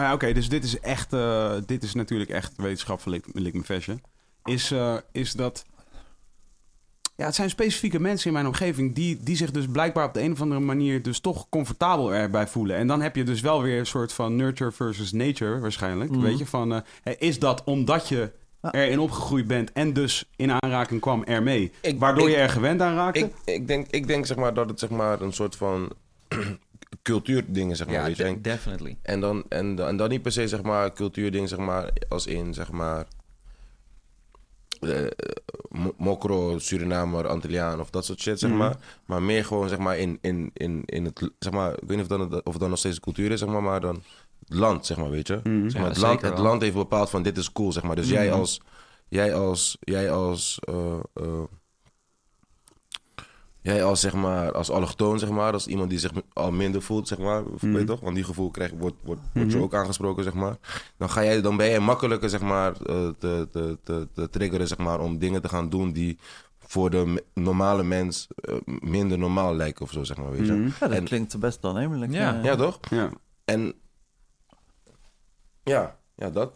Ja, oké, okay, dus dit is echt... Uh, dit is natuurlijk echt wetenschappelijk lik me fashion. Is, uh, is dat... Ja, het zijn specifieke mensen in mijn omgeving die, die zich dus blijkbaar op de een of andere manier dus toch comfortabel erbij voelen. En dan heb je dus wel weer een soort van nurture versus nature waarschijnlijk. Mhm. Mm. Weet je, van uh, is dat omdat je erin opgegroeid bent en dus in aanraking kwam ermee, Ik- waardoor ik- je er gewend aan raakte? Ik, ik, denk, ik denk zeg maar dat het zeg maar een soort van cultuurdingen zeg maar, Ja, weet je. En, definitely. en, dan, en, dan- en dan niet per se zeg maar cultuurding zeg maar als in zeg maar eh, Mo- Mokro, Surinamer, Antilliaan of dat soort shit zeg Mhm. maar. Maar meer gewoon zeg maar in, in, in, in het zeg maar, ik weet niet of dan, of het dan nog steeds cultuur is zeg maar, maar dan het land zeg maar, weet je. Mhm. Zeg maar, Ja, het, land, het land heeft bepaald van dit is cool zeg maar. Dus jij Mhm. als jij als jij als eh, eh, Jij als, zeg maar, als allochtoon, zeg maar, als iemand die zich al minder voelt, zeg maar, Mhm. weet je toch? Want die gevoel krijg, wordt, wordt, wordt je Mhm. ook aangesproken, zeg maar. Dan, ga jij, dan ben jij makkelijker, zeg maar, eh, te, te, te, te triggeren, zeg maar, om dingen te gaan doen die voor de normale mens eh, minder normaal lijken of zo, zeg maar, weet je. Mhm. Ja, dat En- klinkt best aannemelijk. Ja. eh. Ja, toch? Ja. En ja, ja, dat.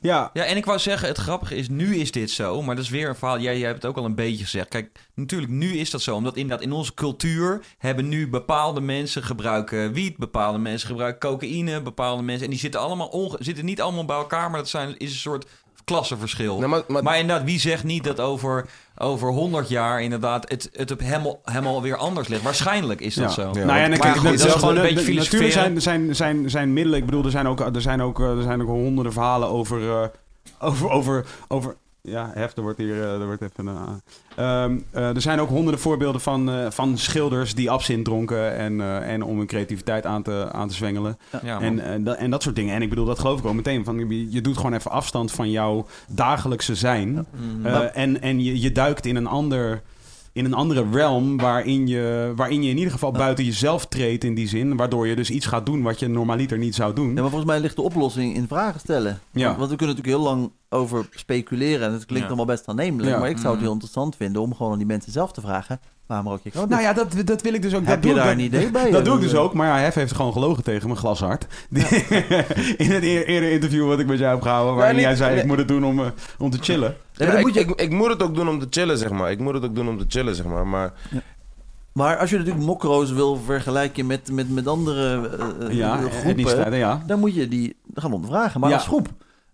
Ja, Ja, en ik wou zeggen, het grappige is, nu is dit zo, maar dat is weer een verhaal. Jij, hebt het ook al een beetje gezegd. Kijk, natuurlijk, nu is dat zo, omdat inderdaad in onze cultuur hebben nu bepaalde mensen gebruiken wiet, bepaalde mensen gebruiken cocaïne, bepaalde mensen, en die zitten allemaal onge- zitten niet allemaal bij elkaar, maar dat zijn, is een soort klassenverschil. Nou, maar, maar, Maar inderdaad, wie zegt niet dat over, over 100 jaar inderdaad het, het op helemaal, helemaal weer anders ligt? Waarschijnlijk is dat Ja. zo. Ja. nou ja, en Maar kijk, goed, dat dat is gewoon een beetje filosoferen. Natuurlijk zijn, zijn, zijn, zijn middelen. Ik bedoel, er zijn ook, er zijn ook, er zijn ook honderden verhalen over, eh, over, over, over. Ja, heftig wordt hier. eh, er wordt even. eh, ehm, eh, er zijn ook honderden voorbeelden van, eh, van schilders die absint dronken en, eh, en om hun creativiteit aan te, aan te zwengelen. Ja. En, en, dat- en dat soort dingen. En ik bedoel, dat geloof ik ook meteen. Van, je, je doet gewoon even afstand van jouw dagelijkse zijn. Mm. En en je, je duikt in een ander. In een andere realm waarin je, waarin je in ieder geval buiten jezelf treedt in die zin. Waardoor je dus iets gaat doen wat je normaliter niet zou doen. Ja, maar volgens mij ligt de oplossing in vragen stellen. Ja. Want, want we kunnen natuurlijk heel lang over speculeren. En het klinkt Ja. allemaal best aannemelijk. Ja. Maar ik zou het Mm. heel interessant vinden om gewoon aan die mensen zelf te vragen... waarom rook je cannabis? Nou ja, dat, dat wil ik dus ook. Heb dat je doe, daar dat, een idee bij? Dat doe ik Eh, dus ook. Maar ja, Hef heeft gewoon gelogen tegen me, glashard. In het eer- eerder interview wat ik met jou heb gehouden. Waarin niet- jij zei, nee. ik moet het doen om, eh, om te chillen. Ja, ik, moet je- ik, ik moet het ook doen om te chillen, zeg maar. Ik moet het ook doen om te chillen, zeg maar. Maar Maar als je natuurlijk mokro's wil vergelijken met, met, met andere eh, eh, Ja, groepen... dan moet je die gaan ondervragen, maar Ja. als groep.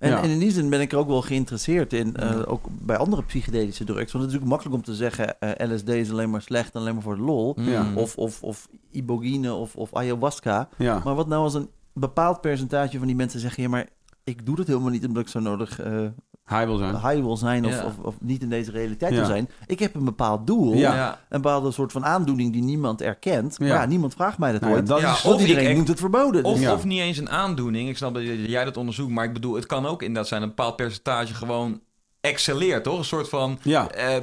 En, Ja. en in die zin ben ik er ook wel geïnteresseerd in, eh, ook bij andere psychedelische drugs. Want het is natuurlijk makkelijk om te zeggen, eh, LSD is alleen maar slecht en alleen maar voor de lol. Mm. Ja. Of, of, of ibogine of, of ayahuasca. ja. Maar wat nou als een bepaald percentage van die mensen zeggen... ja, maar ik doe dat helemaal niet omdat ik zo nodig eh, Hij wil zijn. Hij wil zijn of, Ja. of, of niet in deze realiteit Ja. wil zijn. Ik heb een bepaald doel. Ja. Een bepaalde soort van aandoening die niemand erkent. Maar Ja. ja, niemand vraagt mij dat Nou ooit. dat Ja, is... Of iedereen ik- noemt het verboden. Of, Dus- Ja. of niet eens een aandoening. Ik snap dat jij dat onderzoekt, maar ik bedoel, het kan ook inderdaad zijn een bepaald percentage gewoon excelleert, toch? Een soort van. Ja. eh,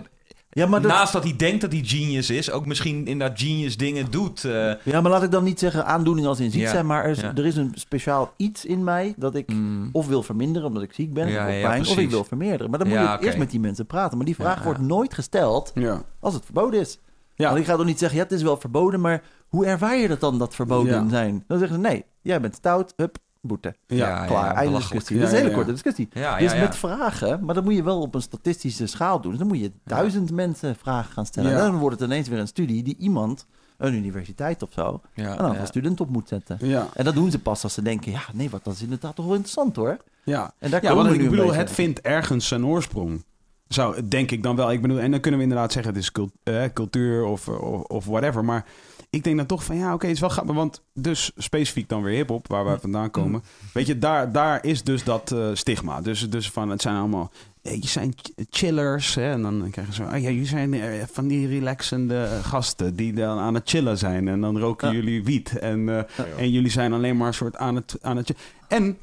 ja, maar dat, Naast dat hij denkt dat hij genius is, ook misschien inderdaad genius dingen doet. eh, ja, maar laat ik dan niet zeggen aandoening als in ziek Ja. zijn. Maar er is, Ja. er is een speciaal iets in mij dat ik mm, of wil verminderen omdat ik ziek ben. Ja, of ja, pijn, of ik wil vermeerderen. Maar dan moet Ja, je eerst met die mensen praten. Maar die vraag Ja, wordt nooit gesteld Ja. als het verboden is. Ja. Want ik ga toch niet zeggen, ja, het is wel verboden, maar hoe ervaar je dat dan, dat verboden Ja. zijn? Dan zeggen ze, nee, jij bent stout, hup, boete. Ja. Ja, Klaar, einde discussie. Dat is een hele korte discussie. Dus met vragen, maar dan moet je wel op een statistische schaal doen. Dus dan moet je duizend mensen vragen gaan stellen. En dan wordt het ineens weer een studie die iemand, een universiteit of zo, Ja, een aantal ja. studenten op moet zetten. Ja. En dat doen ze pas als ze denken, ja, nee, wat, dat is inderdaad toch wel interessant hoor. Ja. En daar Ja, want ik een bedoel, het vindt ergens zijn oorsprong. Zou, denk ik dan wel. Ik bedoel, en dan kunnen we inderdaad zeggen, het is cult- eh, cultuur of, of, of whatever. Maar ik denk dan toch van, ja, oké, het is wel grappig. Want dus specifiek dan weer hip-hop, waar wij vandaan komen. Weet je, daar, daar is dus dat eh, stigma. Dus, dus van, het zijn allemaal, eh, je zijn ch- chillers. Hè? En dan krijgen ze, oh ja, jullie zijn eh, van die relaxende gasten die dan aan het chillen zijn. En dan roken Ja. jullie wiet. En, en jullie zijn alleen maar een soort aan het, aan het... En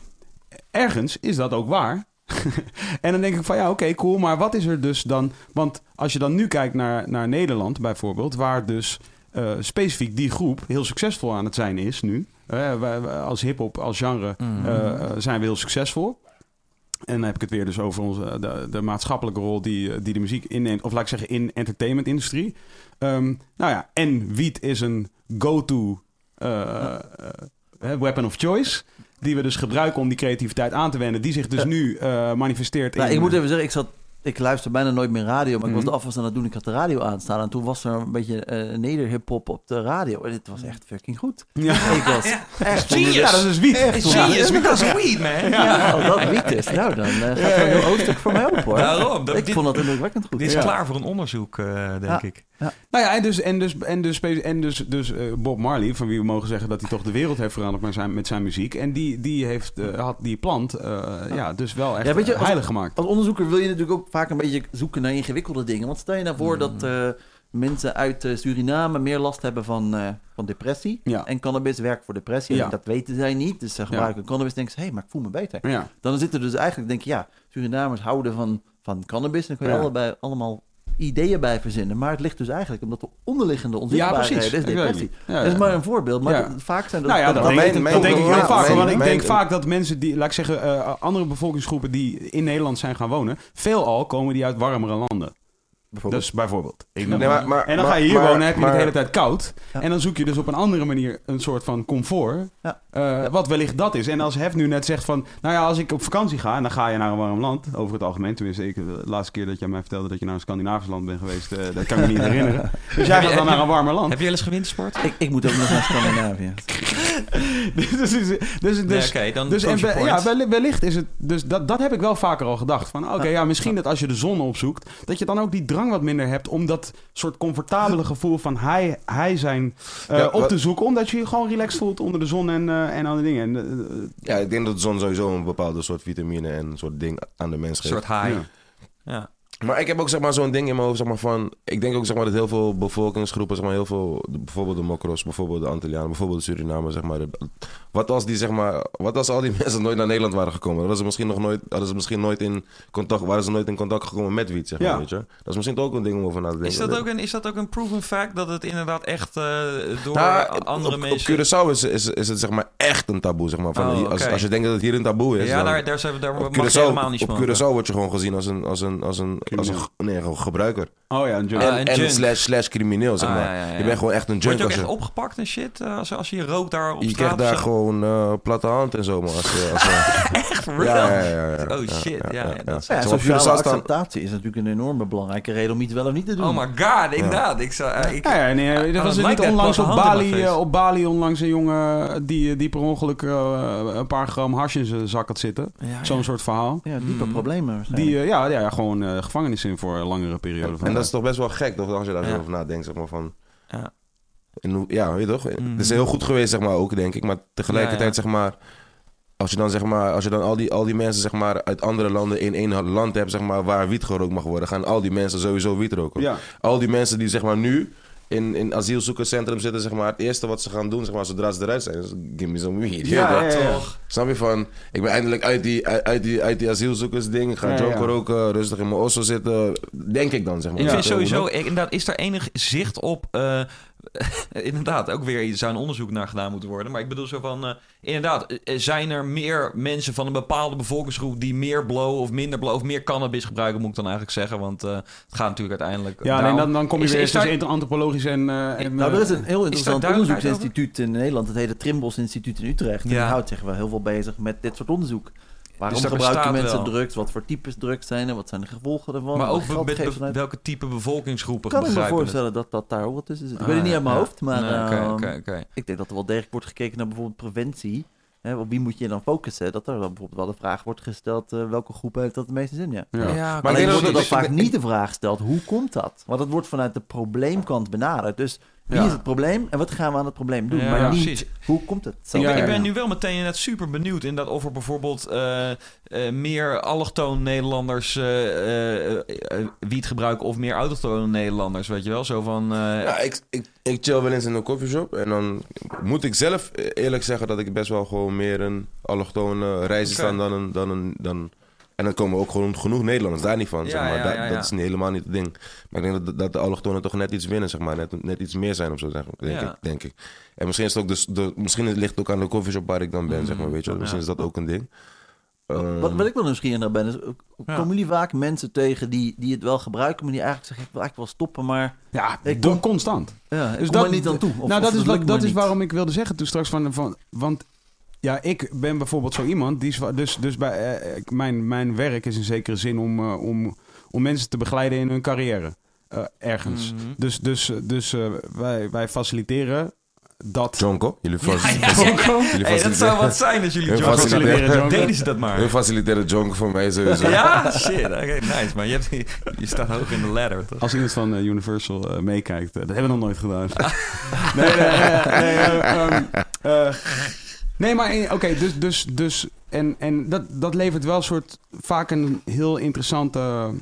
ergens is dat ook waar. en dan denk ik van ja, oké, cool. Maar wat is er dus dan? Want als je dan nu kijkt naar, naar Nederland bijvoorbeeld, waar dus eh, specifiek die groep heel succesvol aan het zijn is nu. Eh, wij- wij als hip-hop, als genre, Mhm. eh, zijn we heel succesvol. En dan heb ik het weer dus over onze, de, de maatschappelijke rol die, die de muziek inneemt. Of laat ik zeggen, in entertainment-industrie. Ehm, nou ja, en wiet is een go-to weapon of choice. Die we dus gebruiken om die creativiteit aan te wenden. Die zich dus Ja. nu manifesteert Nou, in... ik moet even zeggen, ik zat... Ik luister bijna nooit meer radio, maar ik was Mhm. de afwas aan het doen. Ik had de radio aanstaan en toen was er een beetje eh neder-hip-hop op de radio. En het was echt fucking goed. Ja. Ik was echt... Genius. Ja, dat is dus wiet. Genius, because weed, man. Ja, als dat wiet is, nou dan eh, gaat er een heel hoofdstuk voor mij op hoor. Daarom. Dat, ik dit, vond dat indrukwekkend goed. dit is Ja. klaar voor een onderzoek, eh, denk Ja. ik. Nou ja, en dus, en dus, en dus, en dus, dus eh, Bob Marley, van wie we mogen zeggen dat hij toch de wereld heeft veranderd met zijn, met zijn muziek. En die, die heeft, eh, had die plant, eh, ja, dus wel echt Ja, weet je, als- heilig gemaakt. Als onderzoeker wil je natuurlijk ook vaak een beetje zoeken naar ingewikkelde dingen. Want stel je nou voor dat eh, mensen uit eh, Suriname meer last hebben van, eh, van depressie. Ja. En cannabis werkt voor depressie. Ja. En dat weten zij niet. Dus ze gebruiken cannabis en denken ze, hé, maar ik voel me beter. Ja, Dan zit er dus eigenlijk, denk je, ja, Surinamers houden van, van cannabis. En dan kun je Ja. allebei, allemaal ideeën bij verzinnen. Maar het ligt dus eigenlijk omdat de onderliggende onzichtbaarheid precies. is depressie. Ja, Dat is ja. maar een voorbeeld. Maar Ja. vaak zijn dat... Nou ja, dat, dat- denk, ik- dat denk ik heel ja, vaak. want ik denk vaak dat mensen die, laat ik zeggen, eh, andere bevolkingsgroepen die in Nederland zijn gaan wonen, veelal komen die uit warmere landen. Bijvoorbeeld. Dus bijvoorbeeld. Ik Nee, noem- maar- maar- en dan ga je hier maar- wonen, heb je het de hele tijd koud. Ja. En dan zoek je dus op een andere manier een soort van comfort. Ja. eh, Wat wellicht dat is. En als Hef nu net zegt van... Nou ja, als ik op vakantie ga en dan ga je naar een warm land. Over het algemeen. Tenminste, ik, de laatste keer dat jij mij vertelde dat je naar een Scandinavisch land bent geweest. eh, dat kan ik me niet herinneren. Dus jij gaat dan naar een warmer land. Heb je wel eens gewintersport? ik, ik moet ook nog naar Scandinavië. dus dus, dus, dus, Oké, dan dus en ja, wellicht is het. Dus dat, dat heb ik wel vaker al gedacht. Van oké, ja, misschien dat als je de zon opzoekt. dat je dan ook die drang wat minder hebt. om dat soort comfortabele gevoel van hij, hij zijn. eh, Ja, op wat- te zoeken. Omdat je je gewoon relaxed voelt onder de zon en, eh en andere dingen. En, eh, Ja, ik denk dat de zon sowieso een bepaalde soort vitamine en een soort ding aan de mens Een geeft. soort high. ja. Ja. Maar ik heb ook zeg maar, zo'n ding in mijn hoofd, zeg maar, van... Ik denk ook zeg maar, dat heel veel bevolkingsgroepen, zeg maar, heel veel... Bijvoorbeeld de Mokros, bijvoorbeeld de Antillianen, bijvoorbeeld de Surinamers, zeg maar. wat als die, zeg maar... Wat als al die mensen nooit naar Nederland waren gekomen? Hadden ze misschien nog nooit... Hadden ze misschien nooit in contact... Waren ze nooit in contact gekomen met wiet, zeg maar, Ja. weet je? Dat is misschien ook een ding om over na te denken. Is dat, ook een, is dat ook een proven fact dat het inderdaad echt eh, door Nou, andere op, mensen... Op Curaçao is, is, is het zeg maar echt een taboe, zeg maar. Van, Oh, als, als je denkt dat het hier een taboe is, ja, dan- daar, daar, zijn we, daar op mag je helemaal niet Curaçao, op smoken. Curaçao word je gewoon gezien als een, als een, als een, als een, nee, gewoon gebruiker. Oh ja, een junk. Ah, en een en junk. slash, slash crimineel, zeg Ah, maar. ja, ja, ja. Je bent gewoon echt een Word junk je ook als echt je... opgepakt en shit eh, als, als je rookt daar op Je straat krijgt daar zo? gewoon eh, platte hand en zo, man. Als, je- als, je- Echt real? ja, ja, ja, ja. Oh shit, ja, ja, dat sociale acceptatie is natuurlijk een enorme belangrijke reden om iets wel of niet te doen. Oh my god, inderdaad. Ik zou, eh, ik, Ja, ja, nee, er I was niet onlangs op Bali, eh, op Bali onlangs een jongen die, die per ongeluk eh, een paar gram hash in zijn zak had zitten. Ja, Zo'n ja. soort verhaal. ja, diepe Mm. problemen. Die ja, ja, ja, gewoon eh, gevangenis in voor een langere periode. van En dat is toch best wel gek, toch, als je daar zo over nadenkt, zeg maar, van... Ja. hoe- ja, weet je toch? Mhm. Het is heel goed geweest, zeg maar, ook, denk ik. Maar tegelijkertijd, Ja, ja. zeg maar... als je dan zeg maar, als je dan al die, al die mensen zeg maar uit andere landen in één land hebt zeg maar waar wiet gerookt mag worden, gaan al die mensen sowieso wiet roken. Ja. Al die mensen die zeg maar nu in, in asielzoekerscentrum zitten, zeg maar, het eerste wat ze gaan doen, zeg maar, zodra ze eruit zijn, is give me some weed. Ja, Ja, ja, ja. Toch? Snap je van, ik ben eindelijk uit die, uit, die, uit die asielzoekersding, ik ga Ja, roken, rustig in mijn osso zitten, denk ik dan, zeg maar. Ik vind sowieso, ik- inderdaad, is er enig zicht op... eh, inderdaad, ook weer, er zou een onderzoek naar gedaan moeten worden. Maar ik bedoel zo van, eh, inderdaad, eh, zijn er meer mensen van een bepaalde bevolkingsgroep... die meer blow of minder blow of meer cannabis gebruiken, moet ik dan eigenlijk zeggen. Want eh, het gaat natuurlijk uiteindelijk Ja, nee, dan, dan kom je Is- weer is tussen daar- antropologisch en... eh, en Nou, er is een heel interessant onderzoeksinstituut in Nederland. Het heet het Trimbos Instituut in Utrecht. En Ja. die houdt zich wel heel veel bezig met dit soort onderzoek. Waarom Dus dat gebruiken mensen wel. drugs? Wat voor types drugs zijn er? Wat zijn de gevolgen ervan? Maar ook met welke type bevolkingsgroepen kan ik me begrijpen voorstellen dat dat daar ook wat tussen zit. Ik Ah, weet het niet uit mijn ja. hoofd, maar Nee, ehm, ik denk dat er wel degelijk wordt gekeken naar bijvoorbeeld preventie. Hè, op wie moet je dan focussen? Dat er dan bijvoorbeeld wel de vraag wordt gesteld, eh, welke groep heeft dat het meeste zin? Ja. ja. Ja, Maar ik Alleen denk wordt dat- er dan vaak niet de vraag gesteld, hoe komt dat? Want het wordt vanuit de probleemkant benaderd. Dus wie Ja. is het probleem en wat gaan we aan het probleem doen? Ja, maar niet, precies. hoe komt het? Zo Ik, ben, Ja, ik ja, ben ja. nu wel meteen inderdaad super benieuwd in dat of er bijvoorbeeld eh, eh, meer allochtoon Nederlanders eh, eh, eh, wiet gebruiken of meer autochtone Nederlanders, weet je wel? Zo van. eh, Ja, ik, ik, ik chill wel eens in een coffeeshop. En dan moet ik zelf eerlijk zeggen dat ik best wel gewoon meer een allochtone reizen sta dan een, dan een... Dan, en dan komen ook gewoon genoeg Nederlanders, daar niet van. Ja, zeg maar. ja, Dat- ja, ja. Dat is niet, helemaal niet het ding. Maar ik denk dat, dat de allochtonen toch net iets winnen, zeg maar. Net, net iets meer zijn of zo, zeg, denk, Ja. ik, denk ik. En misschien, is het ook dus de, misschien ligt het ook aan de coffeeshop waar ik dan ben, zeg maar. Weet je? wel. Misschien Ja. is dat ook een ding. Ehm, Wat, wat ik wel nieuwsgierig naar ben, is, Ja. komen jullie vaak mensen tegen die, die het wel gebruiken, maar die eigenlijk zeggen, ik wil eigenlijk wel stoppen, maar Ja, Ik kom- constant. ja, ik Dus kom dat- er niet aan toe. Of, nou, of dat is, dat is waarom ik wilde zeggen toen straks van... van want ja, ik ben bijvoorbeeld zo iemand... Die dus dus bij, eh, ik- mijn, mijn werk is in zekere zin om, eh, om, om mensen te begeleiden in hun carrière. eh, ergens. Mhm. Dus, dus, dus eh, wij, wij faciliteren dat... Jonko, jullie, fac- Ja, ja, fac- ja. jullie Hey, dat faciliteren- zou wat zijn als jullie Jonko faciliteren faciliteren. Jonko. Deden ze dat maar. Hun faciliteren Jonko voor mij sowieso. Ja, shit. Oké, nice. Maar je, hebt, je staat hoog in de ladder, toch? Als iemand van eh, Universal eh, meekijkt, eh, dat hebben we nog nooit gedaan. nee, nee, nee, nee, eh, ehm, eh, nee, maar eh, oké, dus, dus, dus en, en dat, dat levert wel een soort, vaak een heel interessante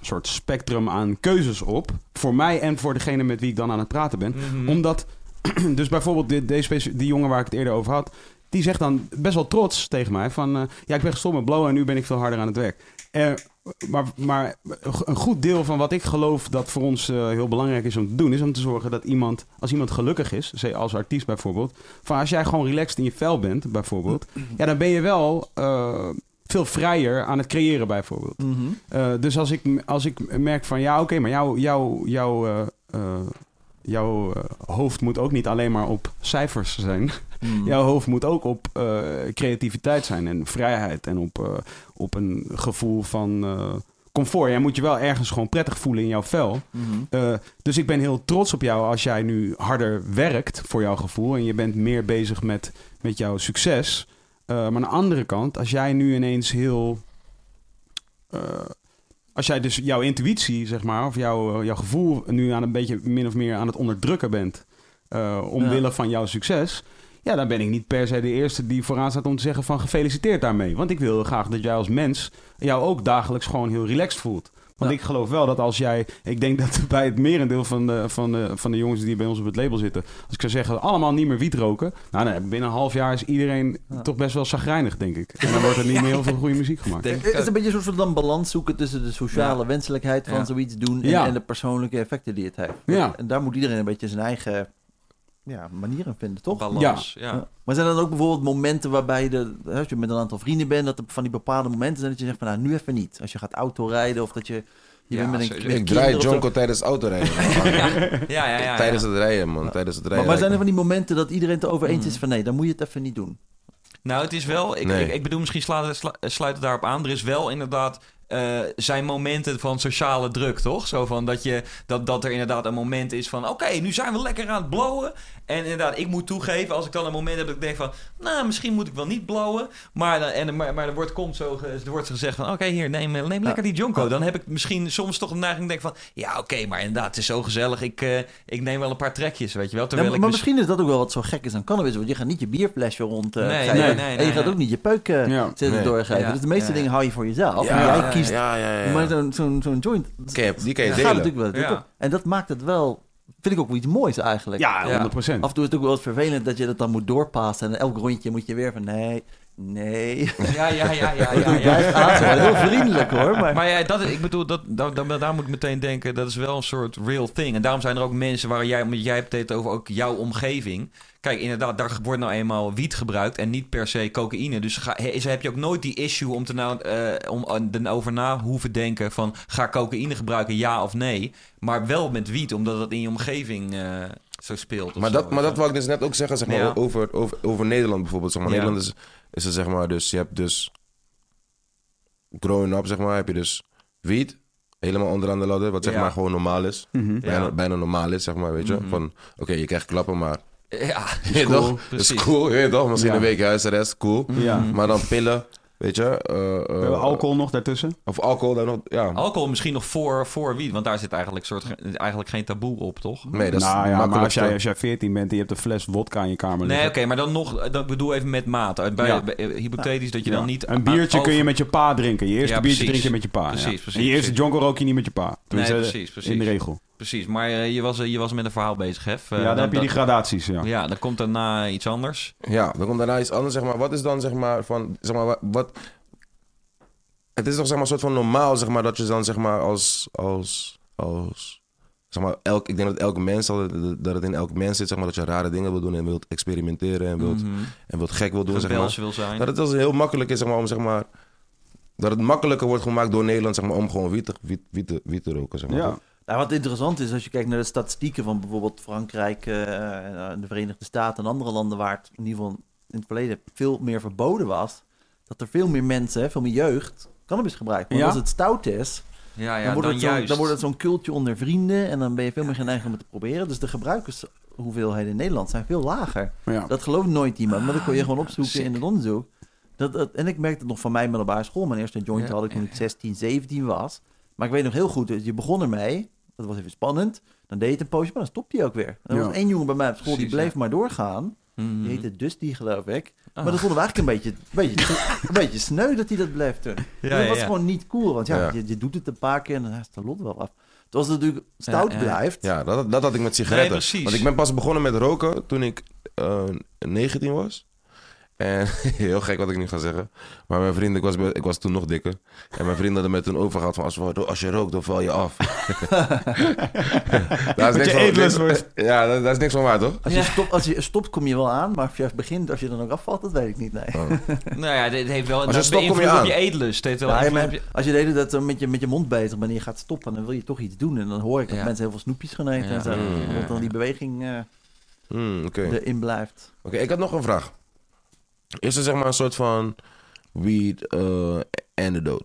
soort spectrum aan keuzes op. Voor mij en voor degene met wie ik dan aan het praten ben. Mhm. Omdat, dus bijvoorbeeld die, deze die jongen waar ik het eerder over had, die zegt dan best wel trots tegen mij van, eh, ja, ik ben gestopt met blowen en nu ben ik veel harder aan het werk. Eh, maar, maar een goed deel van wat ik geloof dat voor ons eh, heel belangrijk is om te doen, is om te zorgen dat iemand, als iemand gelukkig is, zeg als artiest bijvoorbeeld, van als jij gewoon relaxed in je vel bent, bijvoorbeeld, ja, dan ben je wel eh, veel vrijer aan het creëren, bijvoorbeeld. Mhm. Eh, dus als ik, als ik merk van ja, oké, maar jouw jou, jou, jouw eh, hoofd moet ook niet alleen maar op cijfers zijn. Mhm. Jouw hoofd moet ook op eh, creativiteit zijn en vrijheid en op, eh, op een gevoel van comfort. Jij moet je wel ergens gewoon prettig voelen in jouw vel. Eh, dus ik ben heel trots op jou als jij nu harder werkt voor jouw gevoel en je bent meer bezig met, met jouw succes. Maar aan de andere kant, als jij nu ineens heel. Eh, als jij dus jouw intuïtie, zeg maar, of jouw, jouw gevoel nu aan een beetje min of meer aan het onderdrukken bent. eh, omwille van jouw succes. Ja, dan ben ik niet per se de eerste die vooraan staat om te zeggen van gefeliciteerd daarmee. Want ik wil graag dat jij als mens jou ook dagelijks gewoon heel relaxed voelt. Want Ja. ik geloof wel dat als jij... Ik denk dat bij het merendeel van de, van, de, van de jongens die bij ons op het label zitten... Als ik zou zeggen, allemaal niet meer wiet roken... Nou, nee, binnen een half jaar is iedereen Ja. toch best wel chagrijnig, denk ik. En dan wordt er niet meer heel veel goede muziek gemaakt. Denk Het is een beetje een soort van dan balans zoeken tussen de sociale wenselijkheid van Ja. zoiets doen en, Ja. en de persoonlijke effecten die het heeft. Ja. En daar moet iedereen een beetje zijn eigen ja, manier in vinden, toch? Balans, ja. Ja. Maar zijn er dan ook bijvoorbeeld momenten waarbij de, hè, als je met een aantal vrienden bent, dat er van die bepaalde momenten zijn dat je zegt van nou, nu even niet. Als je gaat autorijden of dat je, je Ja, bent met een sowieso. met Ik draai. Jonko tijdens het autorijden. Ja, ja, ja. ja. Tijdens het rijden, man. Tijdens het rijden. Maar, maar zijn er van die momenten dat iedereen het erover eens is van nee, dan moet je het even niet doen. Nou, het is wel. Ik, Nee. ik, ik bedoel, misschien sla- sluit het daarop aan. Er is wel inderdaad uh, zijn momenten van sociale druk, toch? Zo van dat, je, dat, dat er inderdaad een moment is van... oké, nu zijn we lekker aan het blowen. En inderdaad, ik moet toegeven, als ik dan een moment heb dat ik denk van... nou, misschien moet ik wel niet blowen. Maar, en, maar, maar er wordt, komt zo, er wordt gezegd van... oké, hier, neem, neem lekker die jonko. Dan heb ik misschien soms toch een neiging denk van... ja, oké, maar inderdaad, het is zo gezellig. Ik, uh, ik neem wel een paar trekjes, weet je wel. Terwijl ja, maar, misschien is dat ook wel wat zo gek is aan cannabis. Want je gaat niet je bierflesje rond uh, nee, nee, nee, En je gaat ook niet je peuk uh, ja. zitten doorgeven. Dus de meeste dingen hou je voor jezelf. en jij kiest... Maar zo'n zo'n zo'n joint... die kan je delen. natuurlijk wel. En dat maakt het wel vind ik ook wel iets moois eigenlijk. Ja, 100%. Af en toe is het ook wel eens vervelend dat je dat dan moet doorpassen. En elk rondje moet je weer van nee, nee. Ja, ja, ja, ja. ja, ja, ja. Heel vriendelijk hoor. Maar, maar ja, dat, ik bedoel, dat, daar, daar moet ik meteen denken, dat is wel een soort real thing. En daarom zijn er ook mensen waar jij, jij hebt het over ook jouw omgeving. Kijk, inderdaad, daar wordt nou eenmaal wiet gebruikt en niet per se cocaïne. Dus ga, heb je ook nooit die issue om, te nou, uh, om erover na hoeven denken van... ga cocaïne gebruiken, ja of nee? Maar wel met wiet, omdat het in je omgeving uh, zo speelt. Maar, dat, maar dat wou ik dus net ook zeggen, zeg maar, over, over, over Nederland bijvoorbeeld. Zeg maar. Nederland is, is er zeg maar, dus je hebt dus... Growing up, zeg maar, heb je dus wiet... Helemaal onderaan de ladder, wat zeg maar gewoon normaal is. Mm bijna, bijna normaal is, zeg maar, weet je. Mhm. Van, oké, je krijgt klappen, maar ja, is cool. Dat is cool, je toch? Misschien een week huisarrest, cool. Ja. Maar dan pillen, Weet je? Uh, uh, alcohol nog daartussen? Of alcohol daar nog, ja. Alcohol misschien nog voor, voor wie? Want daar zit eigenlijk, soort, eigenlijk geen taboe op, toch? Nee, dat is nou, ja, maar als jij, als jij 14 bent en je hebt een fles vodka in je kamer Nee, oké, maar dan nog, dat bedoel even met mate. Bij, ja. hypothetisch dat je dan niet... Een biertje kun je met je pa drinken. Je eerste biertje drink je met je pa. Precies, precies. En je eerste jonko rook je niet met je pa. nee, precies, precies. In de regel. Precies, maar uh, je, was, je was met een verhaal bezig, Hef. ja, dan, heb je die gradaties, ja. Ja, dan komt daarna iets anders. Ja, dan komt daarna iets anders, zeg maar. Wat is dan, zeg maar, van... Zeg maar, wat het is toch zeg maar een soort van normaal, zeg maar, dat je dan zeg maar als, als, als zeg maar, elk, ik denk dat elke mens, dat het in elk mens zit, zeg maar, dat je rare dingen wil doen en wilt experimenteren en wilt, mm en wilt gek wil doen, zeg maar. Wil zijn. Dat het dus heel makkelijk is, zeg maar, om zeg maar, dat het makkelijker wordt gemaakt door Nederland, zeg maar, om gewoon wiet te, wiet, wiet, wiet te roken, zeg maar. Ja. Nou, wat interessant is, als je kijkt naar de statistieken van bijvoorbeeld Frankrijk, uh, de Verenigde Staten en andere landen waar het in ieder geval in het verleden veel meer verboden was, dat er veel meer mensen, veel meer jeugd, cannabis gebruikt. Maar als het stout is, ja, ja, dan, wordt dan, het dan wordt het zo'n cultje onder vrienden en dan ben je veel meer geneigd om het te proberen. Dus de gebruikershoeveelheden in Nederland zijn veel lager. Dat gelooft nooit iemand, maar dat kon je gewoon opzoeken in het onderzoek. Dat, dat, en ik merkte het nog van mijn middelbare school. Mijn eerste joint had ik toen ik 16, 17 was. Maar ik weet nog heel goed, je begon ermee. Dat was even spannend. Dan deed je het een poosje, maar dan stopte je ook weer. er was één jongen bij mij op school, die bleef maar doorgaan. Mm Die heette Dusty, geloof ik. Maar dat vonden we eigenlijk een beetje, een beetje, een beetje sneu dat hij dat bleef doen. Ja, dat was gewoon niet cool, want ja, Je, je, doet het een paar keer en dan is de lot wel af. Het was natuurlijk stout blijft. Ja, dat, dat had ik met sigaretten. Nee, want ik ben pas begonnen met roken toen ik uh, eh, 19 was. En heel gek wat ik nu ga zeggen. Maar mijn vriend, ik was, ik was toen nog dikker. En mijn vrienden hadden me toen overgehaald van... Als, als je rookt, dan val je af. dat is niks van, niks, Ja, dat, is niks van waar, toch? Als je, stopt, als je stopt, kom je wel aan. Maar als je begint, als je dan ook afvalt, dat weet ik niet, nee. Oh. nou ja, dit heeft wel... Als je stopt, kom je aan. op je eetlust. Heeft wel ja, je, als je de hele tijd met je, met je mond bezig bent en je gaat stoppen... dan wil je toch iets doen. En dan hoor ik dat mensen heel veel snoepjes gaan eten en zo. Dat dan die beweging uh, mm, okay. erin blijft. Oké, ik had nog een vraag. Is er zeg maar een soort van weed uh, antidote?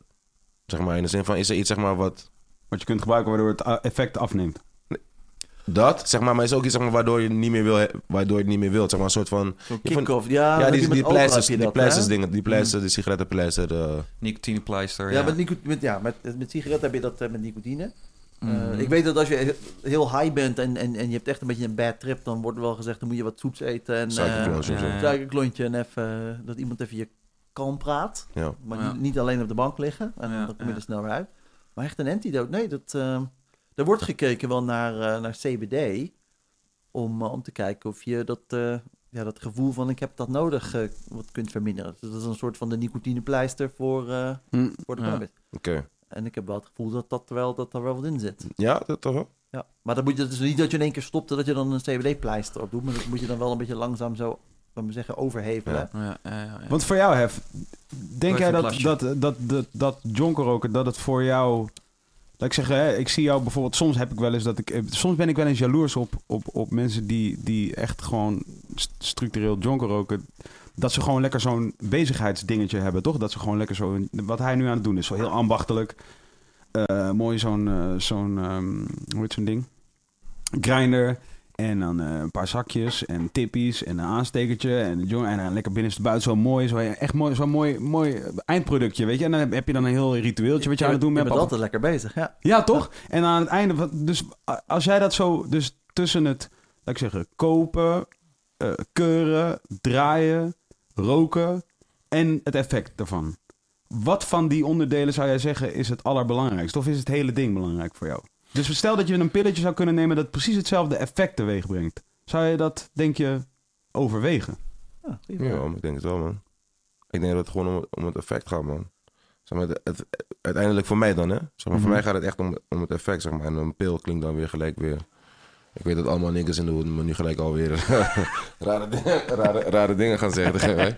Zeg maar in de zin van, is er iets zeg maar wat... Wat je kunt gebruiken waardoor het effect afneemt? Dat, zeg maar, maar is ook iets zeg maar, waardoor je het niet meer wil, waardoor je het niet meer wilt. Zeg maar, een soort van. kick-off, ja. Ja, die, die pleisters, die pleisters dingen, die pleister, mm. die sigarettenpleister. Uh. Nicotinepleister. Ja, ja. Met, met, ja met, met sigaretten heb je dat uh, met nicotine. Uh, ik weet dat als je heel high bent en, en, en je hebt echt een beetje een bad trip, dan wordt er wel gezegd, dan moet je wat soeps eten. En, Suikerklontje. Uh, Suikerklontje en even, dat iemand even je kalm praat. Ja. Maar ja. Niet, niet, alleen op de bank liggen, en dan kom je er snel weer uit. Maar echt een antidote, nee, dat, uh, er wordt gekeken wel naar, naar CBD, om, om te kijken of je dat, ja, dat gevoel van ik heb dat nodig wat kunt verminderen. Dus dat is een soort van de nicotinepleister voor, mm. voor de cannabis. Oké. En ik heb wel het gevoel dat, dat, wel, dat er wel wat in zit. Ja, dat toch wel? Ja, maar dan moet je, is niet dat je in één keer stopt dat je dan een CBD-pleister op doet. Maar dat moet je dan wel een beetje langzaam zo, laten we zeggen, overhevelen. Ja. Ja, ja, Want voor jou, Hef, denk jij dat, dat, dat, dat, dat jonker roken, dat het voor jou... Laat ik zeggen, hè, ik zie jou bijvoorbeeld, soms heb ik wel eens dat ik, eh, soms ben ik wel eens jaloers op, op, op mensen die, die echt gewoon structureel jonker roken. Dat ze gewoon lekker zo'n bezigheidsdingetje hebben, toch? Dat ze gewoon lekker zo... Wat hij nu aan het doen is, zo heel ambachtelijk. Uh, mooi zo'n, uh, zo'n um, hoe heet zo'n ding? Grinder. En dan uh, een paar zakjes en tippies en een aanstekertje. En, en dan lekker binnenstebuiten zo mooi. Zo, echt mooi, zo'n mooi, mooi eindproductje, weet je. En dan heb je dan een heel ritueeltje wat je, aan het doen bent. Je bent altijd lekker bezig, ja. Ja, toch? En aan het einde... Dus als jij dat zo... Dus tussen het, laat ik zeggen, kopen, uh, keuren, draaien, roken en het effect daarvan. Wat van die onderdelen zou jij zeggen is het allerbelangrijkste? Of is het hele ding belangrijk voor jou? Dus stel dat je een pilletje zou kunnen nemen dat precies hetzelfde effect teweeg brengt. Zou je dat, denk je, overwegen? Ja, ja ik denk het wel, man. Ik denk dat het gewoon om, om het effect gaat, man. Zeg maar, het, uiteindelijk voor mij dan, hè. Zeg maar, Voor mhm. mij gaat het echt om, om het effect, zeg maar. En een pil klinkt dan weer gelijk weer ik weet dat allemaal niggers in de hoed me nu gelijk alweer rare, dingen, rare, rare dingen gaan zeggen.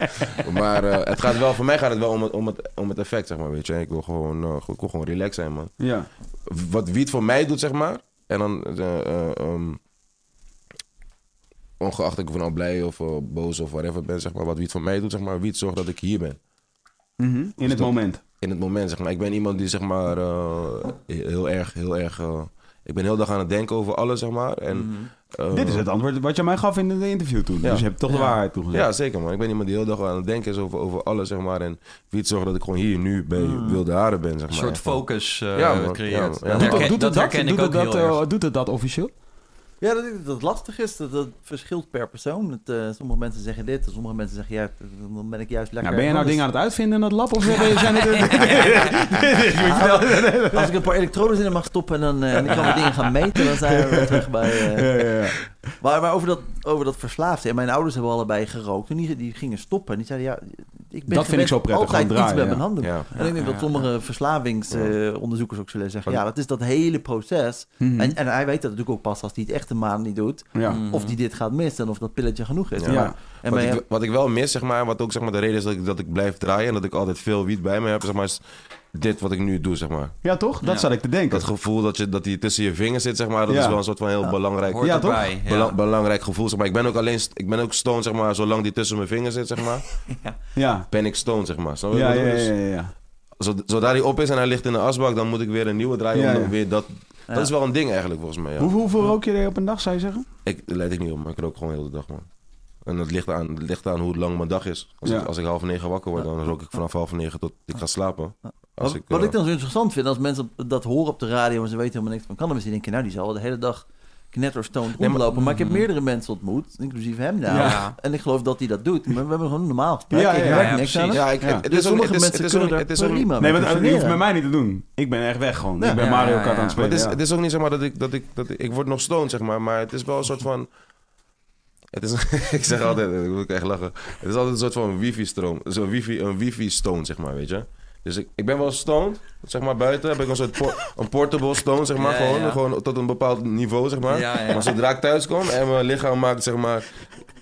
maar uh, het gaat wel, voor mij gaat het wel om het, om het, om het effect, zeg maar. Weet je. Ik wil gewoon, uh, ik wil gewoon relaxed zijn, man. Ja. Wat wiet voor mij doet, zeg maar. En dan, uh, um, ongeacht ik of nou blij of boos of whatever ben, zeg maar. Wat wiet voor mij doet, zeg maar. Wiet zorgt dat ik hier ben. Mm -hmm. In het moment. In het moment, zeg maar. Ik ben iemand die, zeg maar, heel erg, heel erg ik ben heel dag aan het denken over alles, zeg maar. En, mhm. eh, Dit is het antwoord wat je mij gaf in de interview toen. Dus je hebt toch de waarheid toegezegd. Ja, zeker man. Ik ben iemand die heel dag aan het denken is over, over alles, zeg maar. En wie het zorgt dat ik gewoon hier nu bij mm. Wilde Haren ben, zeg maar. Een soort focus uh, ja, creëert. Ja, doet, doet, het dat, doet, het dat, uh, doet het dat officieel? Ja, dat, dat lastig is. Dat, dat verschilt per persoon. Het, uh, sommige mensen zeggen dit, sommige mensen zeggen ja, dan ben ik juist lekker. Ja, ben je nou dingen aan het uitvinden in dat lab? Of zijn het... Als ik een paar elektroden in mag stoppen en dan uh, en ik kan de dingen gaan meten, dan zijn we weer terug bij... Uh, ja, ja, maar, maar over dat, over dat verslaafd. En mijn ouders hebben allebei gerookt. En die, die gingen stoppen. En die zeiden, ja, ik ben dat vind ik zo prettig. Altijd draaien, iets met mijn handen. Ja. En ik denk dat sommige verslavingsonderzoekers ook zullen zeggen... ja, dat is dat hele proces. Mhm. en, en hij weet dat natuurlijk ook pas als hij het echt een maand niet doet. Of hij dit gaat missen en of dat pilletje genoeg is. Ja. En wat, ik, wat ik wel mis, zeg maar, wat ook zeg maar, de reden is dat ik, dat ik blijf draaien... en dat ik altijd veel wiet bij me heb, zeg maar... Is, dit wat ik nu doe, zeg maar. Ja, toch? Dat zat ik te denken. Dat gevoel dat, je, dat die tussen je vingers zit, zeg maar, dat is wel een soort van heel belangrijk, ja, toch? belangrijk gevoel. Zeg maar. Ik ben ook alleen, ik ben ook stoned, zeg maar, zolang die tussen mijn vingers zit, zeg maar. ja. Ben ik stoned, zeg maar. Ja, ja, ja, ja, Zodra hij op is en hij ligt in de asbak, dan moet ik weer een nieuwe draaien om weer dat... Dat is wel een ding eigenlijk, volgens mij. Hoe, hoeveel rook je er op een dag, zou je zeggen? Ik leid ik niet op, maar ik rook gewoon de hele dag, man. En het ligt aan, het ligt aan hoe lang mijn dag is. Als, ik, als ik half negen wakker word, dan rook ik vanaf half negen tot ik ga slapen. Wat, ik, wat ik, dan zo interessant vind, als mensen dat horen op de radio en ze weten helemaal niks van cannabis, die denken, nou, die zal de hele dag knetterstoned nee, rondlopen. Maar, ik heb mhm. meerdere mensen ontmoet, inclusief hem nou. Ja. En ik geloof dat hij dat doet. Maar we hebben gewoon normaal gesprek. Ja, ja, ja, niks aan ja, ik, Het is sommige mensen kunnen het is prima Nee, maar je hoeft met mij niet te doen. Ik ben echt weg gewoon. Ik ben Mario Kart aan het spelen. Het is, het is ook niet zeg maar dat ik, dat ik, dat ik, ik word nog stoned, zeg maar. Maar het is wel een soort van... Het is, ik zeg altijd, ik moet echt lachen. Het is altijd een soort van wifi-stroom. Zo'n wifi, een wifi-stone, zeg maar, weet je. Dus ik, ik ben wel stoned, zeg maar, buiten heb ik een soort een portable stone, zeg maar, gewoon, gewoon tot een bepaald niveau, zeg maar. Maar zodra ik thuis kom en mijn lichaam maakt, zeg maar,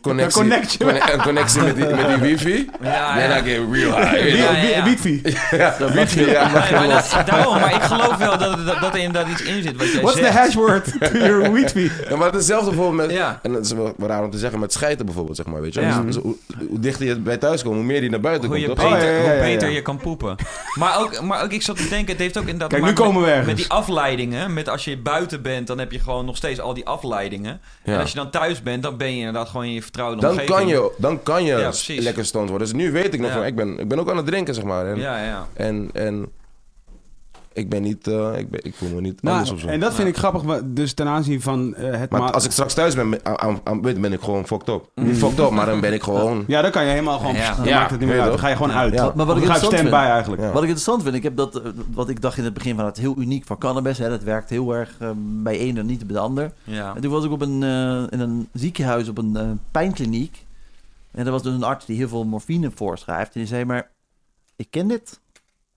connectie, connectie. een connectie met die, met die wifi. Ja, ja. Get real high. Ja, Wifi. Ja, wifi. Ja. Maar, daarom, maar ik geloof wel dat, dat, dat er inderdaad iets in zit wat jij What's the hashword to your wifi? Ja, maar hetzelfde bijvoorbeeld met, ja. en dat is wel raar om te zeggen, met schijten bijvoorbeeld, zeg maar, weet je. Dus, dus, hoe, hoe, dichter je bij thuis komt, hoe meer die naar buiten hoe komt. Je beter, oh, hoe beter je kan poepen. Maar ook, maar ook, ik zat te denken, het heeft ook inderdaad... Kijk, nu komen we ergens. Met die afleidingen, met als je buiten bent, dan heb je gewoon nog steeds al die afleidingen. En als je dan thuis bent, dan ben je inderdaad gewoon in je vertrouwde omgeving dan kan je lekker stoned worden. Dus nu weet ik nog van, ik ben, ik ben ook aan het drinken, zeg maar. En, ja, ja. En, en ik ben niet, uh, ik, ben, ik voel me niet nou, anders of zo. En dat vind ik grappig, dus ten aanzien van uh, het... Maar als ik straks thuis ben, ben ik gewoon fucked up. Niet fucked up, maar dan ben ik gewoon... Ja, dan kan je helemaal gewoon... Ja, dan maakt het niet meer uit. Dan ga je gewoon uit. Ja. Maar wat ik interessant vind, bij eigenlijk. Wat ik interessant vind, ik heb dat, eh, wat ik dacht in het begin van het heel uniek van cannabis. Hè, dat werkt heel erg uh, bij een en niet bij de ander. Ja. En toen was ik op een, uh, in een ziekenhuis op een pijnkliniek. En er was dus een arts die heel veel morfine voorschrijft. En die zei, maar ik ken dit.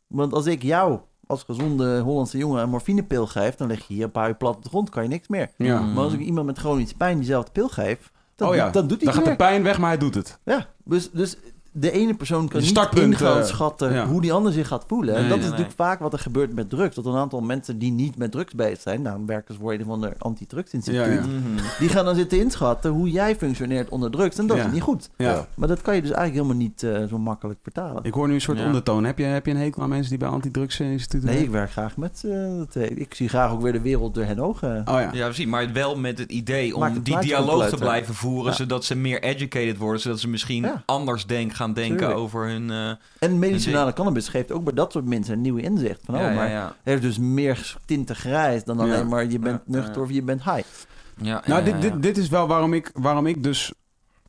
Want als ik jou als gezonde Hollandse jongen een morfinepil geef... dan lig je hier een paar uur plat op de grond, kan je niks meer. Ja. Maar als ik iemand met chronische pijn diezelfde pil geef... Dan, oh ja, dan doet hij Dan gaat de pijn weg, maar hij doet het. Ja, dus, dus de ene persoon kan niet ingaan schatten hoe die ander zich gaat voelen. en dat is natuurlijk vaak wat er gebeurt met drugs. Dat een aantal mensen die niet met drugs bezig zijn, nou, werkers voor een van de anti-drugsinstituut, ja, mhm. die gaan dan zitten inschatten hoe jij functioneert onder drugs. En dat is niet goed. Maar dat kan je dus eigenlijk helemaal niet uh, zo makkelijk vertalen. Ik hoor nu een soort ondertoon. Heb je, heb je een hekel aan mensen die bij antidrugsinstituten Nee, ik werk graag met uh, Ik zie graag ook weer de wereld door hen ogen. Oh ja. ja, precies. Maar wel met het idee om die dialoog te blijven voeren, zodat ze meer educated worden, zodat ze misschien anders denken, gaan denken over hun... Uh, en medicinale cannabis geeft ook bij dat soort mensen een nieuwe inzicht. Van, oh, maar heeft dus meer tinten grijs dan alleen maar je bent nuchter of je bent high. Ja, nou, dit, dit, dit is wel waarom ik, waarom ik dus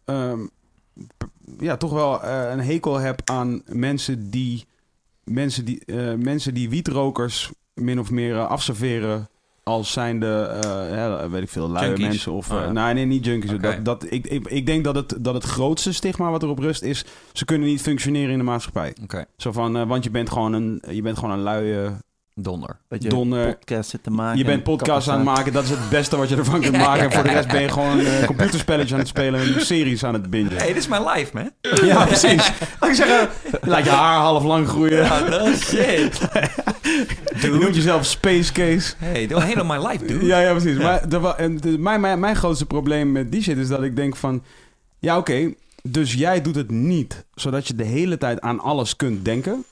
ehm, ja, toch wel uh, een hekel heb aan mensen die, mensen die, uh, mensen die wietrokers min of meer uh, afserveren als zijnde, uh, weet ik veel, luie mensen of... Oh, nee, nee, niet junkies. Dat, dat, ik, ik, ik denk dat het, dat het grootste stigma wat erop rust is... ze kunnen niet functioneren in de maatschappij. Okay. Zo van, want je bent gewoon een, je bent gewoon een luie Donder. je Donder. podcast zit te maken. Je bent podcast aan het maken. Dat is het beste wat je ervan kunt maken. En voor de rest ben je gewoon uh, computerspelletjes aan het spelen en series aan het bingen. hey, dit is mijn life, man. ja, precies. ik zeggen, laat je haar half lang groeien. Ja, dat shit. Je noemt jezelf Space Case. Hey, doe helemaal my life, dude. Ja, ja, precies. Maar de, en de, mijn, mijn, mijn grootste probleem met die shit is dat ik denk van... Ja, oké. dus jij doet het niet zodat je de hele tijd aan alles kunt denken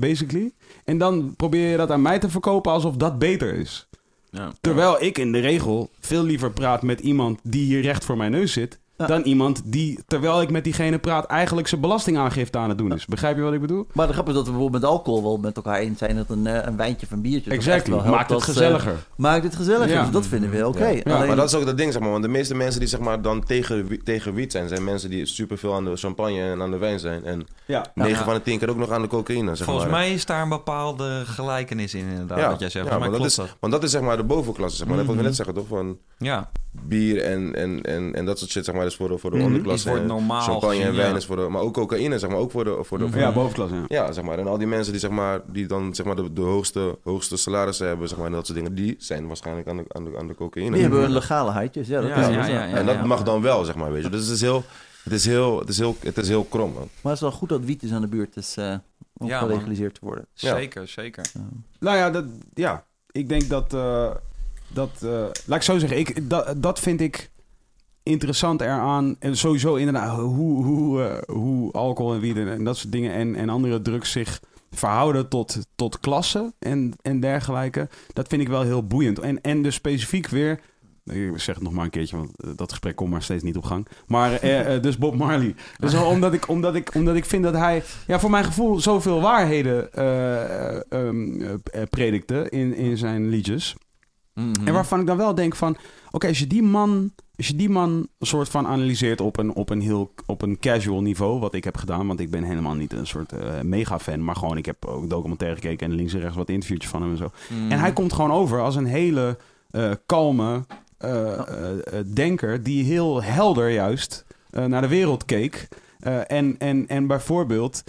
basically. En dan probeer je dat aan mij te verkopen alsof dat beter is. Ja. Terwijl ik in de regel veel liever praat met iemand die hier recht voor mijn neus zit. Dan iemand die, terwijl ik met diegene praat, eigenlijk zijn belastingaangifte aan het doen is. Begrijp je wat ik bedoel? Maar de grap is dat we bijvoorbeeld met alcohol wel met elkaar eens zijn dat een, eh, een wijntje of een biertje. Exact, maakt het gezelliger. Uh, maakt het gezelliger, dus dat vinden we oké. Ja. Alleen... Maar dat is ook dat ding, zeg maar. Want de meeste mensen die zeg maar, dan tegen, tegen wiet zijn, zijn mensen die superveel aan de champagne en aan de wijn zijn. En ja. 9 van de 10 keer ook nog aan de cocaïne. Zeg Volgens maar. mij is daar een bepaalde gelijkenis in, inderdaad, wat jij zegt. Ja, maar dat is, want dat is zeg maar de bovenklasse, zeg maar. Dat wat we net zeggen, toch? Van ja. bier en, en, en, en dat soort shit, zeg maar, is voor de, voor de mm onderklasse wordt normaal champagne en wijn is voor de... Maar ook cocaïne, zeg maar, ook voor de... Voor de ja, bovenklasse, ja. Ja, zeg maar. En al die mensen die, zeg maar, die dan zeg maar, de, de hoogste, hoogste salarissen hebben, zeg maar, en dat soort dingen, die zijn waarschijnlijk aan de, aan de, aan de cocaïne. Die hebben een legale heidjes, ja. Dat ja, is ja, ja, En dat mag dan wel, zeg maar, weet je. Dus het is heel... Het is heel, het is heel, het is heel krom, man. Maar het is wel goed dat wiet is aan de buurt is uh, om gelegaliseerd te worden. Zeker, zeker. Nou ja, dat, ja, ik denk dat... Uh, dat uh, laat ik zo zeggen, ik, dat, dat vind ik interessant eraan. En sowieso inderdaad hoe, hoe, uh, hoe alcohol en wiet en, dat soort dingen en, en andere drugs zich verhouden tot, tot klassen en, en dergelijke. Dat vind ik wel heel boeiend. En, en dus specifiek weer... Ik zeg het nog maar een keertje, want eh, dat gesprek komt maar steeds niet op gang. Maar uh, dus Bob Marley. Dus omdat ik, omdat, ik, omdat ik vind dat hij, ja, voor mijn gevoel, zoveel waarheden uh, um, predikte in, in zijn liedjes. Mm -hmm. En waarvan ik dan wel denk van... Oké, als je die man als je die man een soort van analyseert op een, op een heel op een casual niveau, wat ik heb gedaan, want ik ben helemaal niet een soort uh, mega fan, maar gewoon ik heb ook documentaire gekeken en links en rechts wat interviewtjes van hem en zo. Mm. En hij komt gewoon over als een hele uh, kalme uh, denker die heel helder juist naar de wereld keek. en, en, en bijvoorbeeld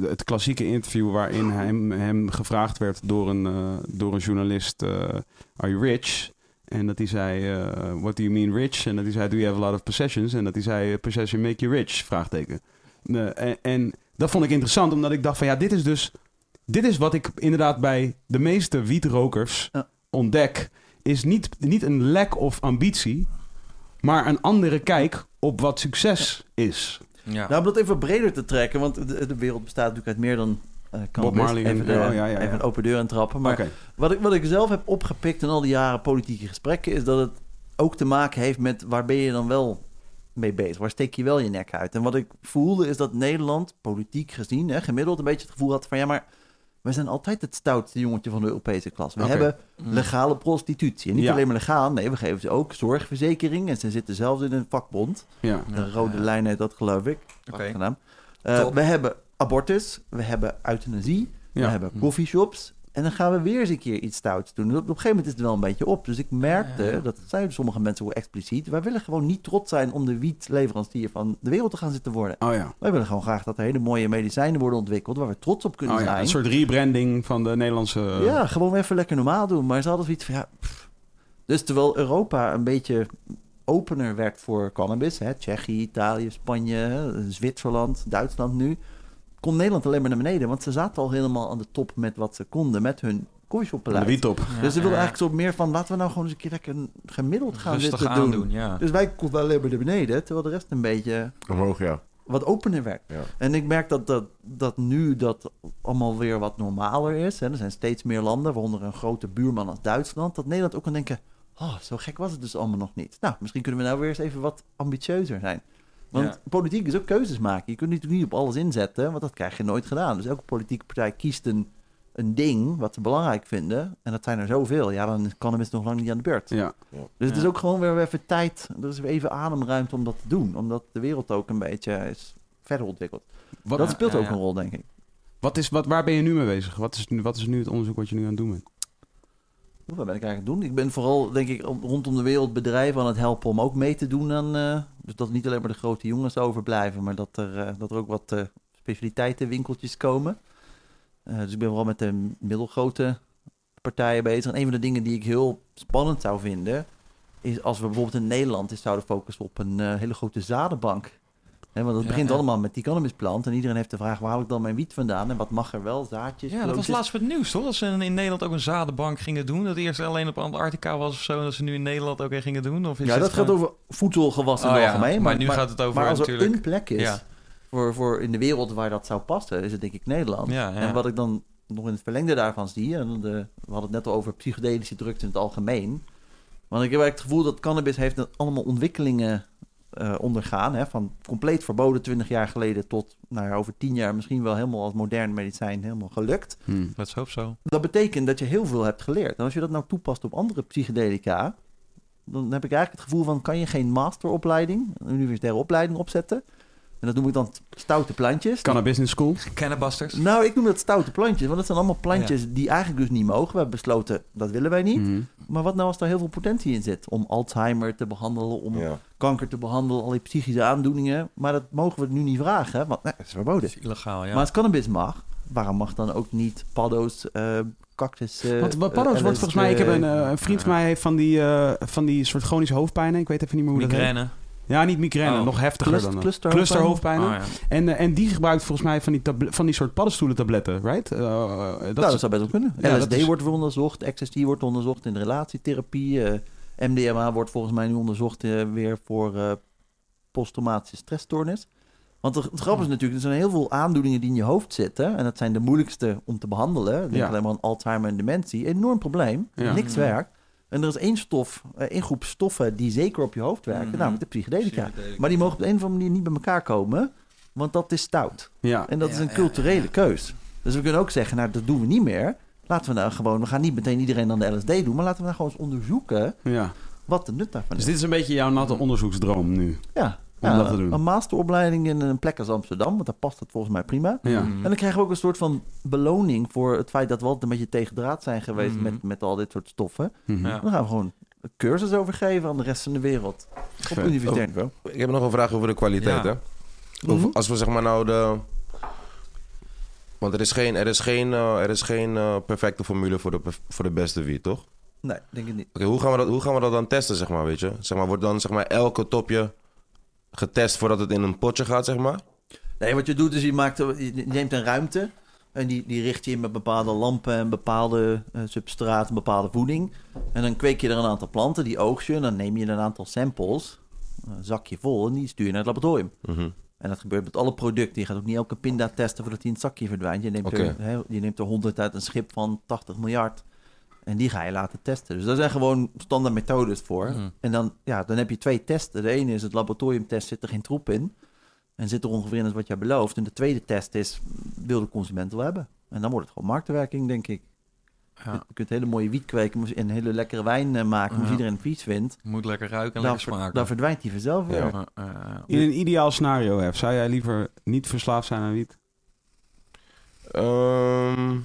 het klassieke interview waarin hem, hem gevraagd werd door een, door een journalist: Are you rich? En dat hij zei, uh, what do you mean rich? En dat hij zei, do you have a lot of possessions? En dat hij zei, possession make you rich? Vraagteken. Uh, en, en, dat vond ik interessant, omdat ik dacht van ja, dit is dus... Dit is wat ik inderdaad bij de meeste wietrokers ontdek. Is niet, niet een lack of ambitie, maar een andere kijk op wat succes is. Ja. Nou, om dat even breder te trekken, want de, de wereld bestaat natuurlijk uit meer dan uh, Bob Marley even, de, oh, ja, ja, even een open deur trappen. Maar wat, ik, wat ik zelf heb opgepikt in al die jaren politieke gesprekken... is dat het ook te maken heeft met waar ben je dan wel mee bezig? Waar steek je wel je nek uit? En wat ik voelde is dat Nederland, politiek gezien... Hè, gemiddeld een beetje het gevoel had van... ja, maar we zijn altijd het stoutste jongetje van de Europese klas. We hebben mm. legale prostitutie. En niet alleen maar legaal, nee, we geven ze ook zorgverzekering. En ze zitten zelfs in een vakbond. Ja. De rode lijn heet dat, geloof ik. Okay. Uh, we hebben abortus, we hebben euthanasie, we hebben coffeeshops. En dan gaan we weer eens een keer iets stouts doen. Op, op een gegeven moment is het wel een beetje op. Dus ik merkte, dat zeiden sommige mensen ook expliciet... wij willen gewoon niet trots zijn om de wietleverancier van de wereld te gaan zitten worden. Oh ja. Wij willen gewoon graag dat er hele mooie medicijnen worden ontwikkeld... waar we trots op kunnen oh, ja. zijn. Een soort rebranding van de Nederlandse... Ja, gewoon even lekker normaal doen. Maar ze hadden zoiets van, ja... Dus terwijl Europa een beetje opener werd voor cannabis, hè, Tsjechië, Italië, Spanje, Zwitserland, Duitsland nu, kon Nederland alleen maar naar beneden. Want ze zaten al helemaal aan de top met wat ze konden met hun koffieshopbeleid. Wie top. dus ze wilden eigenlijk zo meer van, laten we nou gewoon eens een keer lekker gemiddeld gaan Rustig zitten aan doen. doen, ja. Dus wij konden alleen maar naar beneden, terwijl de rest een beetje Omhoog, ja. wat opener werd. Ja. En ik merk dat, dat, dat nu dat allemaal weer wat normaler is. Hè. Er zijn steeds meer landen, waaronder een grote buurman als Duitsland, dat Nederland ook kan denken, oh, zo gek was het dus allemaal nog niet. Nou, misschien kunnen we nou weer eens even wat ambitieuzer zijn. Want Ja. politiek is ook keuzes maken. Je kunt natuurlijk niet op alles inzetten, want dat krijg je nooit gedaan. Dus elke politieke partij kiest een, een ding wat ze belangrijk vinden. En dat zijn er zoveel. Ja, dan is cannabis nog lang niet aan de beurt. Ja. Dus het is ook gewoon weer even tijd. Er is weer even ademruimte om dat te doen. Omdat de wereld ook een beetje is verder ontwikkeld. Wat, dat speelt ja, ook ja. een rol, denk ik. wat is, wat, waar ben je nu mee bezig? Wat is, nu- wat is nu het onderzoek wat je nu aan het doen bent? Wat ben ik eigenlijk aan het doen? Ik ben vooral, denk ik, om- rondom de wereld bedrijven aan het helpen om ook mee te doen aan... eh, dus dat niet alleen maar de grote jongens overblijven, maar dat er, eh, dat er ook wat eh, specialiteitenwinkeltjes komen. Dus ik ben vooral met de middelgrote partijen bezig. En een van de dingen die ik heel spannend zou vinden, is als we bijvoorbeeld in Nederland eens zouden focussen op een hele grote zadenbank. Want het begint ja. allemaal met die cannabisplant. En iedereen heeft de vraag, waar haal ik dan mijn wiet vandaan? En wat mag er wel? Zaadjes, Ja, dat was laatst met nieuws, toch? Dat ze in Nederland ook een zadenbank gingen doen. Dat eerst alleen op Antarctica was of zo. En dat ze nu in Nederland ook een gingen doen. Of is Ja, het dat gaat over voedselgewassen in Oh het ja, algemeen. maar nu gaat het over maar als er natuurlijk- een plek is voor, voor in de wereld waar dat zou passen, is het denk ik Nederland. En wat ik dan nog in het verlengde daarvan zie, en de, we hadden het net al over psychedelische drugs in het algemeen. Want ik heb eigenlijk het gevoel dat cannabis heeft een- allemaal ontwikkelingen eh, ondergaan. Hè, van compleet verboden 20 jaar geleden tot nou ja, over 10 jaar misschien wel helemaal als modern medicijn helemaal gelukt. Hm. Let's hope zo. Dat betekent dat je heel veel hebt geleerd. En als je dat nou toepast op andere psychedelica, dan heb ik eigenlijk het gevoel van, kan je geen masteropleiding, een universitaire opleiding opzetten? En dat noem ik dan stoute plantjes. Een business school? Cannabusters. Nou, ik noem dat stoute plantjes, want dat zijn allemaal plantjes die eigenlijk dus niet mogen. We hebben besloten, dat willen wij niet. Mhm. Maar wat nou als daar heel veel potentie in zit? Om Alzheimer te behandelen, om Ja. kanker te behandelen, al die psychische aandoeningen. Maar dat mogen we nu niet vragen, hè? want nee, dat is verboden. Dat is illegaal, ja. Maar als cannabis mag, waarom mag dan ook niet paddo's, eh cactus... eh, Want wat eh, paddo's wordt LSD, volgens mij... Ik heb een, eh, een vriend van mij heeft van die, eh, van die soort chronische hoofdpijnen. Ik weet even niet meer hoe dat heet. Ja, niet migraine. Oh. Nog heftiger Clust- dan dat. Clusterhoofdpijnen. Oh, ja. En, eh, en die gebruikt volgens mij van die, van die soort paddenstoelentabletten, right? Eh, eh, Dat, dat nou, is- dat zou best wel kunnen. Ja, LSD dat is- wordt onderzocht, ecstasy wordt onderzocht in de relatietherapie. eh, MDMA wordt volgens mij nu onderzocht eh, weer voor eh posttraumatische stressstoornis. Want het, het grappige is natuurlijk, er zijn heel veel aandoeningen die in je hoofd zitten. En dat zijn de moeilijkste om te behandelen. Denk Ja. alleen maar aan Alzheimer en dementie. Enorm probleem. Ja. Niks werkt. En er is één stof, eh, één groep stoffen die zeker op je hoofd werken. Mhm. Namelijk de psychedelica. Maar die mogen op de een of andere manier niet bij elkaar komen. Want dat is stout. ja. En dat is een ja, culturele keus. Dus we kunnen ook zeggen, nou, dat doen we niet meer. Laten we nou gewoon, we gaan niet meteen iedereen dan de LSD doen, maar laten we nou gewoon eens onderzoeken ja. wat de nut daarvan Dus is. dit is een beetje jouw natte onderzoeksdroom nu. Ja, om ja, dat te doen. een masteropleiding in een plek als Amsterdam, want daar past het volgens mij prima. Ja. Mhm. En dan krijgen we ook een soort van beloning voor het feit dat we altijd een beetje tegen draad zijn geweest Mhm. met, met al dit soort stoffen. Mhm. Ja. Dan gaan we gewoon een cursus overgeven aan de rest van de wereld. Op universitair niveau. Ik heb nog een vraag over de kwaliteit, Ja. hè? Over-. Als we zeg maar nou de... Want er is geen, er is geen, eh, er is geen eh, perfecte formule voor de, voor de beste wiet, toch? Nee, denk ik niet. Oké, hoe, gaan we dat, hoe gaan we dat dan testen, zeg maar, weet je? Zeg maar, wordt dan zeg maar elke topje getest voordat het in een potje gaat, zeg maar? Nee, wat je doet is je, maakt, je neemt een ruimte en die, die richt je in met bepaalde lampen en bepaalde eh substraat en bepaalde voeding. En dan kweek je er een aantal planten, die oogst je en dan neem je een aantal samples, een zakje vol en die stuur je naar het laboratorium. Mhm. En dat gebeurt met alle producten. Je gaat ook niet elke pinda testen voordat die in het zakje verdwijnt. Je neemt, er, hè, je neemt er 100 uit een schip van 80 miljard. En die ga je laten testen. Dus daar zijn gewoon standaard methodes voor. Mhm. En dan, ja, dan heb je twee testen. De ene is het laboratoriumtest, zit er geen troep in. En zit er ongeveer in als wat jij belooft. En de tweede test is, wil de consument wel hebben? En dan wordt het gewoon marktwerking, denk ik. Ja. Je kunt hele mooie wiet kweken en hele lekkere wijn eh, maken. Als Ja. iedereen vies vindt, Moet lekker ruiken en dan, lekker smaken. dan verdwijnt die vanzelf weer. Ja. In een ideaal scenario, heb, zou jij liever niet verslaafd zijn aan wiet? Ehm.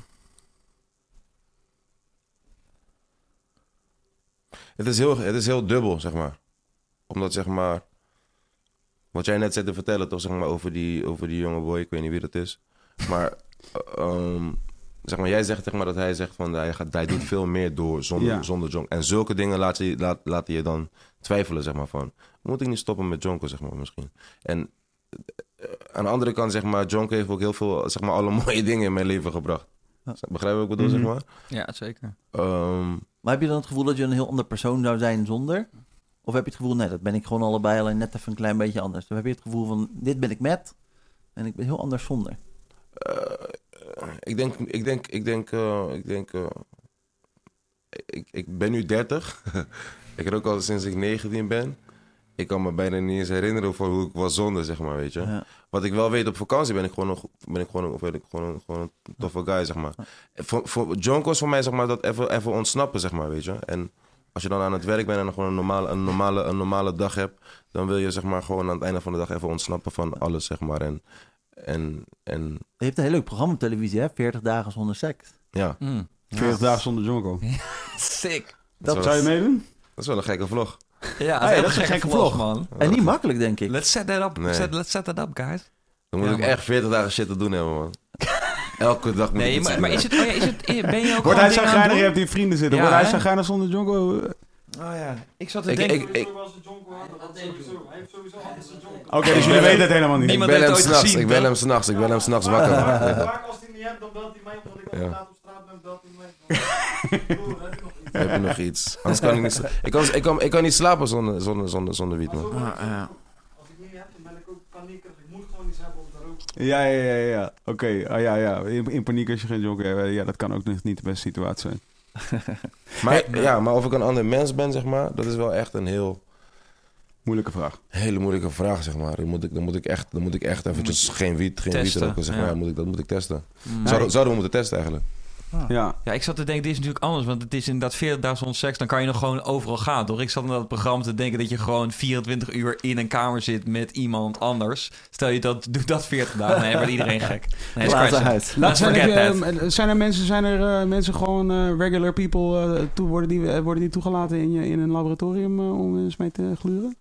Het, is heel, het is heel dubbel, zeg maar. Omdat, zeg maar... Wat jij net zit te vertellen, toch, zeg maar, over die, over die jonge boy. Ik weet niet wie dat is. Maar, ehm, zeg maar, jij zegt zeg maar, dat hij zegt van hij, gaat, hij doet veel meer door zonder, Ja. zonder jonk. En zulke dingen laat je, laat, laten je dan twijfelen, zeg maar, van moet ik niet stoppen met jonken, zeg maar, misschien. En eh, aan de andere kant, zeg maar, jonken heeft ook heel veel, zeg maar, alle mooie dingen in mijn leven gebracht. Ja. Begrijp je wat ik bedoel, zeg Mhm. maar? Ja, zeker. Ehm, Maar heb je dan het gevoel dat je een heel ander persoon zou zijn zonder? Of heb je het gevoel, nee, dat ben ik gewoon allebei, alleen net even een klein beetje anders. Of heb je het gevoel van, dit ben ik met en ik ben heel anders zonder? Eh, ik denk, ik denk, ik denk, eh, ik denk, eh, ik, ik ben nu 30. ik rook al sinds ik 19 ben. Ik kan me bijna niet eens herinneren voor hoe ik was zonder, zeg maar, weet je. Ja. Wat ik wel weet, op vakantie ben ik gewoon een, ben ik gewoon, een- ben ik gewoon, een, gewoon een toffe guy, zeg maar. Voor, voor, Jonko is voor mij, zeg maar, dat even, even ontsnappen, zeg maar, weet je. En als je dan aan het werk bent en dan gewoon een normale, een, normale, een normale dag hebt... dan wil je, zeg maar, gewoon aan het einde van de dag even ontsnappen van alles, zeg maar. En, en, en Je hebt een heel leuk programma op televisie, hè? 40 dagen zonder seks. ja, Mm. 40 dagen zonder Jonko. Sick. dat, Zou je meedoen? dat is wel een gekke vlog. Ja, Hey, dat is een gekke vlog. man. En niet makkelijk, denk ik. Let's set that up. Nee. Set, let's set that up, guys. Dan moet Ja, ik man. echt 40 dagen shit te doen hebben, man. Elke dag moet ik Nee, iets maar, maar is het, oh ja, is het, ben je ook Wordt hij het Je hebt die vrienden zitten. Ja, Wordt hij geinig zonder Jonko? Oh ja, ik zat te Ik- denken... ik- ik- Sowieso als de Jonko had, dat sowieso. Hij heeft sowieso altijd zijn Jonko. Oké, dus jullie weten het helemaal niet. Ik heeft hem ooit s'nachts, gezien, ik bel toch? hem s'nachts, ik bel hem s'nachts wakker. Vaak als hij niet hebt, dan belt hij mij, omdat ik op straat ben, belt hij mij. Heb je nog iets? Nog? Anders kan ik niet sla- ik kan, ik kan, ik kan niet slapen zonder, zonder, zonder, zonder wiet, man. Ah, ja. Als ik niet heb, dan ben ik ook paniekerig. Ik moet gewoon iets hebben om te roken. Ja, ja, ja, ja. Oké, ah, ja, ja. In, in paniek als je geen Jonko hebt. Ja, dat kan ook niet, niet de beste situatie zijn. Maar, ja, maar of ik een ander mens ben, zeg maar, dat is wel echt een heel, Moeilijke vraag. hele moeilijke vraag, zeg maar. Dan moet ik, dan moet ik echt, dan moet ik echt eventjes geen wiet, geen wiet testen, roken, zeg maar. ja. Ja, moet ik, dat moet ik testen. Mm. Zouden, zouden we moeten testen eigenlijk? Ja. Ja, ik zat te denken, dit is natuurlijk anders. Want het is inderdaad 40 dagen zonder seks. Dan kan je nog gewoon overal gaan, toch? Ik zat in dat programma te denken dat je gewoon 24 uur in een kamer zit met iemand anders. Stel je dat, doe dat 40 dagen. Nee, wordt iedereen gek. Nee, Laat scratch it. huis. Let's zijn, forget er, that. eh, zijn er mensen, zijn er, eh, mensen gewoon eh, regular people, eh, toe, worden, die, worden die toegelaten in, je, in een laboratorium om eens mee te gluren?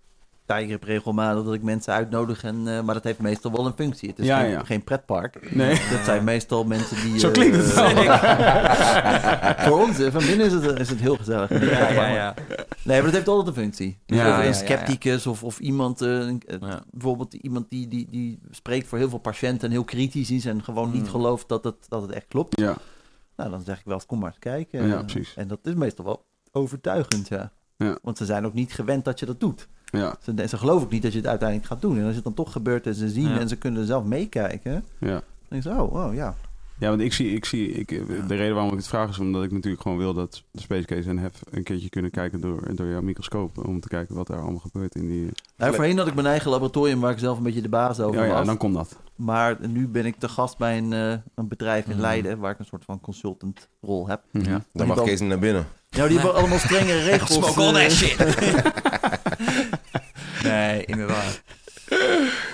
Heb regelmatig dat ik mensen uitnodig, en, eh, maar dat heeft meestal wel een functie. Het is Ja, geen, ja. geen pretpark. Nee. Dat zijn meestal mensen die... Zo eh, klinkt het wel. Voor ons, eh, van binnen is het, is het heel gezellig. Ja, ja, ja. Nee, maar dat heeft altijd een functie. Dus Ja, een ja, scepticus Of, of iemand, eh, eh, bijvoorbeeld iemand die, die, die spreekt voor heel veel patiënten en heel kritisch is en gewoon niet Mm. gelooft dat het, dat het echt klopt. Ja, Nou, dan zeg ik wel eens, kom maar eens kijken. Ja, En- precies. En dat is meestal wel overtuigend, ja. Ja. Want ze zijn ook niet gewend dat je dat doet. Ja, Ze, ze geloven ook niet dat je het uiteindelijk gaat doen. En als het dan toch gebeurt en ze zien Ja. en ze kunnen zelf meekijken, ja. dan denk je, oh, oh ja. Ja, want ik zie, ik zie ik, eh, de reden waarom ik het vraag is omdat ik natuurlijk gewoon wil dat de Space Case en Hef een keertje kunnen kijken door, door jouw microscoop. Om te kijken wat er allemaal gebeurt in die... Nou, voorheen had ik mijn eigen laboratorium waar ik zelf een beetje de baas over Ja, ja, was. dan komt dat. Maar nu ben ik te gast bij een, eh, een bedrijf in Mhm. Leiden waar ik een soort van consultant rol heb. Ja. Dan mag Kees niet naar binnen. Nou, die hebben allemaal strengere regels. Smoke all eh, that shit. nee, inderdaad.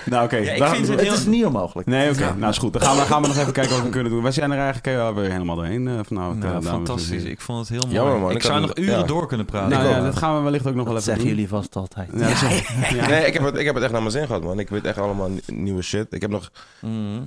Nou, oké. Ja, ik dan- vind het is niet onmogelijk. Nee, oké. Ja. Nou, is goed. Dan gaan, we, gaan we nog even kijken wat we kunnen doen. Wij zijn er eigenlijk eh, weer helemaal doorheen vanavond. Nou, eh, fantastisch. Ik vond het heel mooi. Jammer, man. Ik, Ik zou nog uren ja. door kunnen praten. Nou ja, dat gaan we wellicht ook nog wel Dat even zeggen doen. jullie vast altijd. Ja, ja. Nee, ik heb, het, ik heb het echt naar mijn zin gehad, man. Ik weet echt allemaal ni- nieuwe shit. Ik heb nog, Mhm.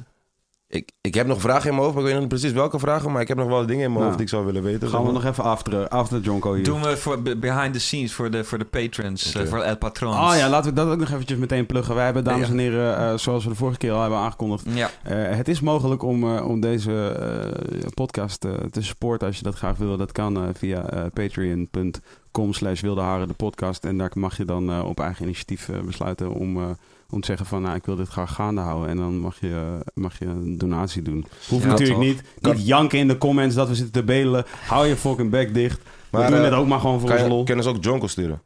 Ik, ik heb nog vragen in mijn hoofd, maar ik weet nog niet precies welke vragen. Maar ik heb nog wel dingen in mijn Nou, hoofd die ik zou willen weten. Gaan we nog even after, after Jonko hier. Doen we voor be- behind the scenes voor de, voor de patrons, eh, voor El Patrons. Oh ja, laten we dat ook nog eventjes meteen pluggen. Wij hebben, dames Ja. en heren, eh, zoals we de vorige keer al hebben aangekondigd... Ja. eh, het is mogelijk om, eh, om deze eh, podcast te supporten als je dat graag wil. Dat kan via patreon.com slash wildeharen de podcast. En daar mag je dan eh, op eigen initiatief besluiten om, eh, om te zeggen van... nou, ik wil dit graag gaande houden. En dan mag je, mag je een donatie doen. Hoeft Ja, natuurlijk toch. niet. Niet janken in de comments dat we zitten te bedelen. Hou je fucking bek dicht. Maar, we doen eh, het ook maar gewoon voor Kan ons je, lol. kunnen ze ook Jonko sturen?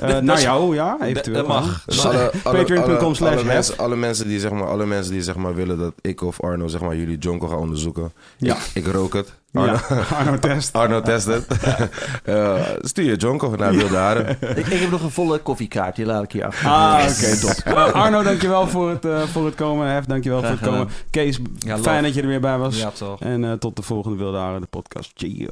Eh, naar jou, ja, eventueel. dat mag. Dus Patreon.com alle, slash alle, mensen, alle mensen die zeg maar, alle mensen die zeg maar willen dat ik of Arno zeg maar jullie Jonko gaan onderzoeken. Ja. Ik, ik rook het. Arno, Ja, Arno Test. Arno test het. Eh, stuur je Jonko naar Wilde Haren. Ik, ik heb nog een volle koffiekaart, die laat ik hier achter. Ah, oké, top. Eh, Arno, dankjewel voor het, eh, voor het komen. Hef, dankjewel voor het komen. Kees, Ja, fijn dat je er weer bij was. Ja, toch. En eh, tot de volgende Wilde Haren, de podcast. Cheers.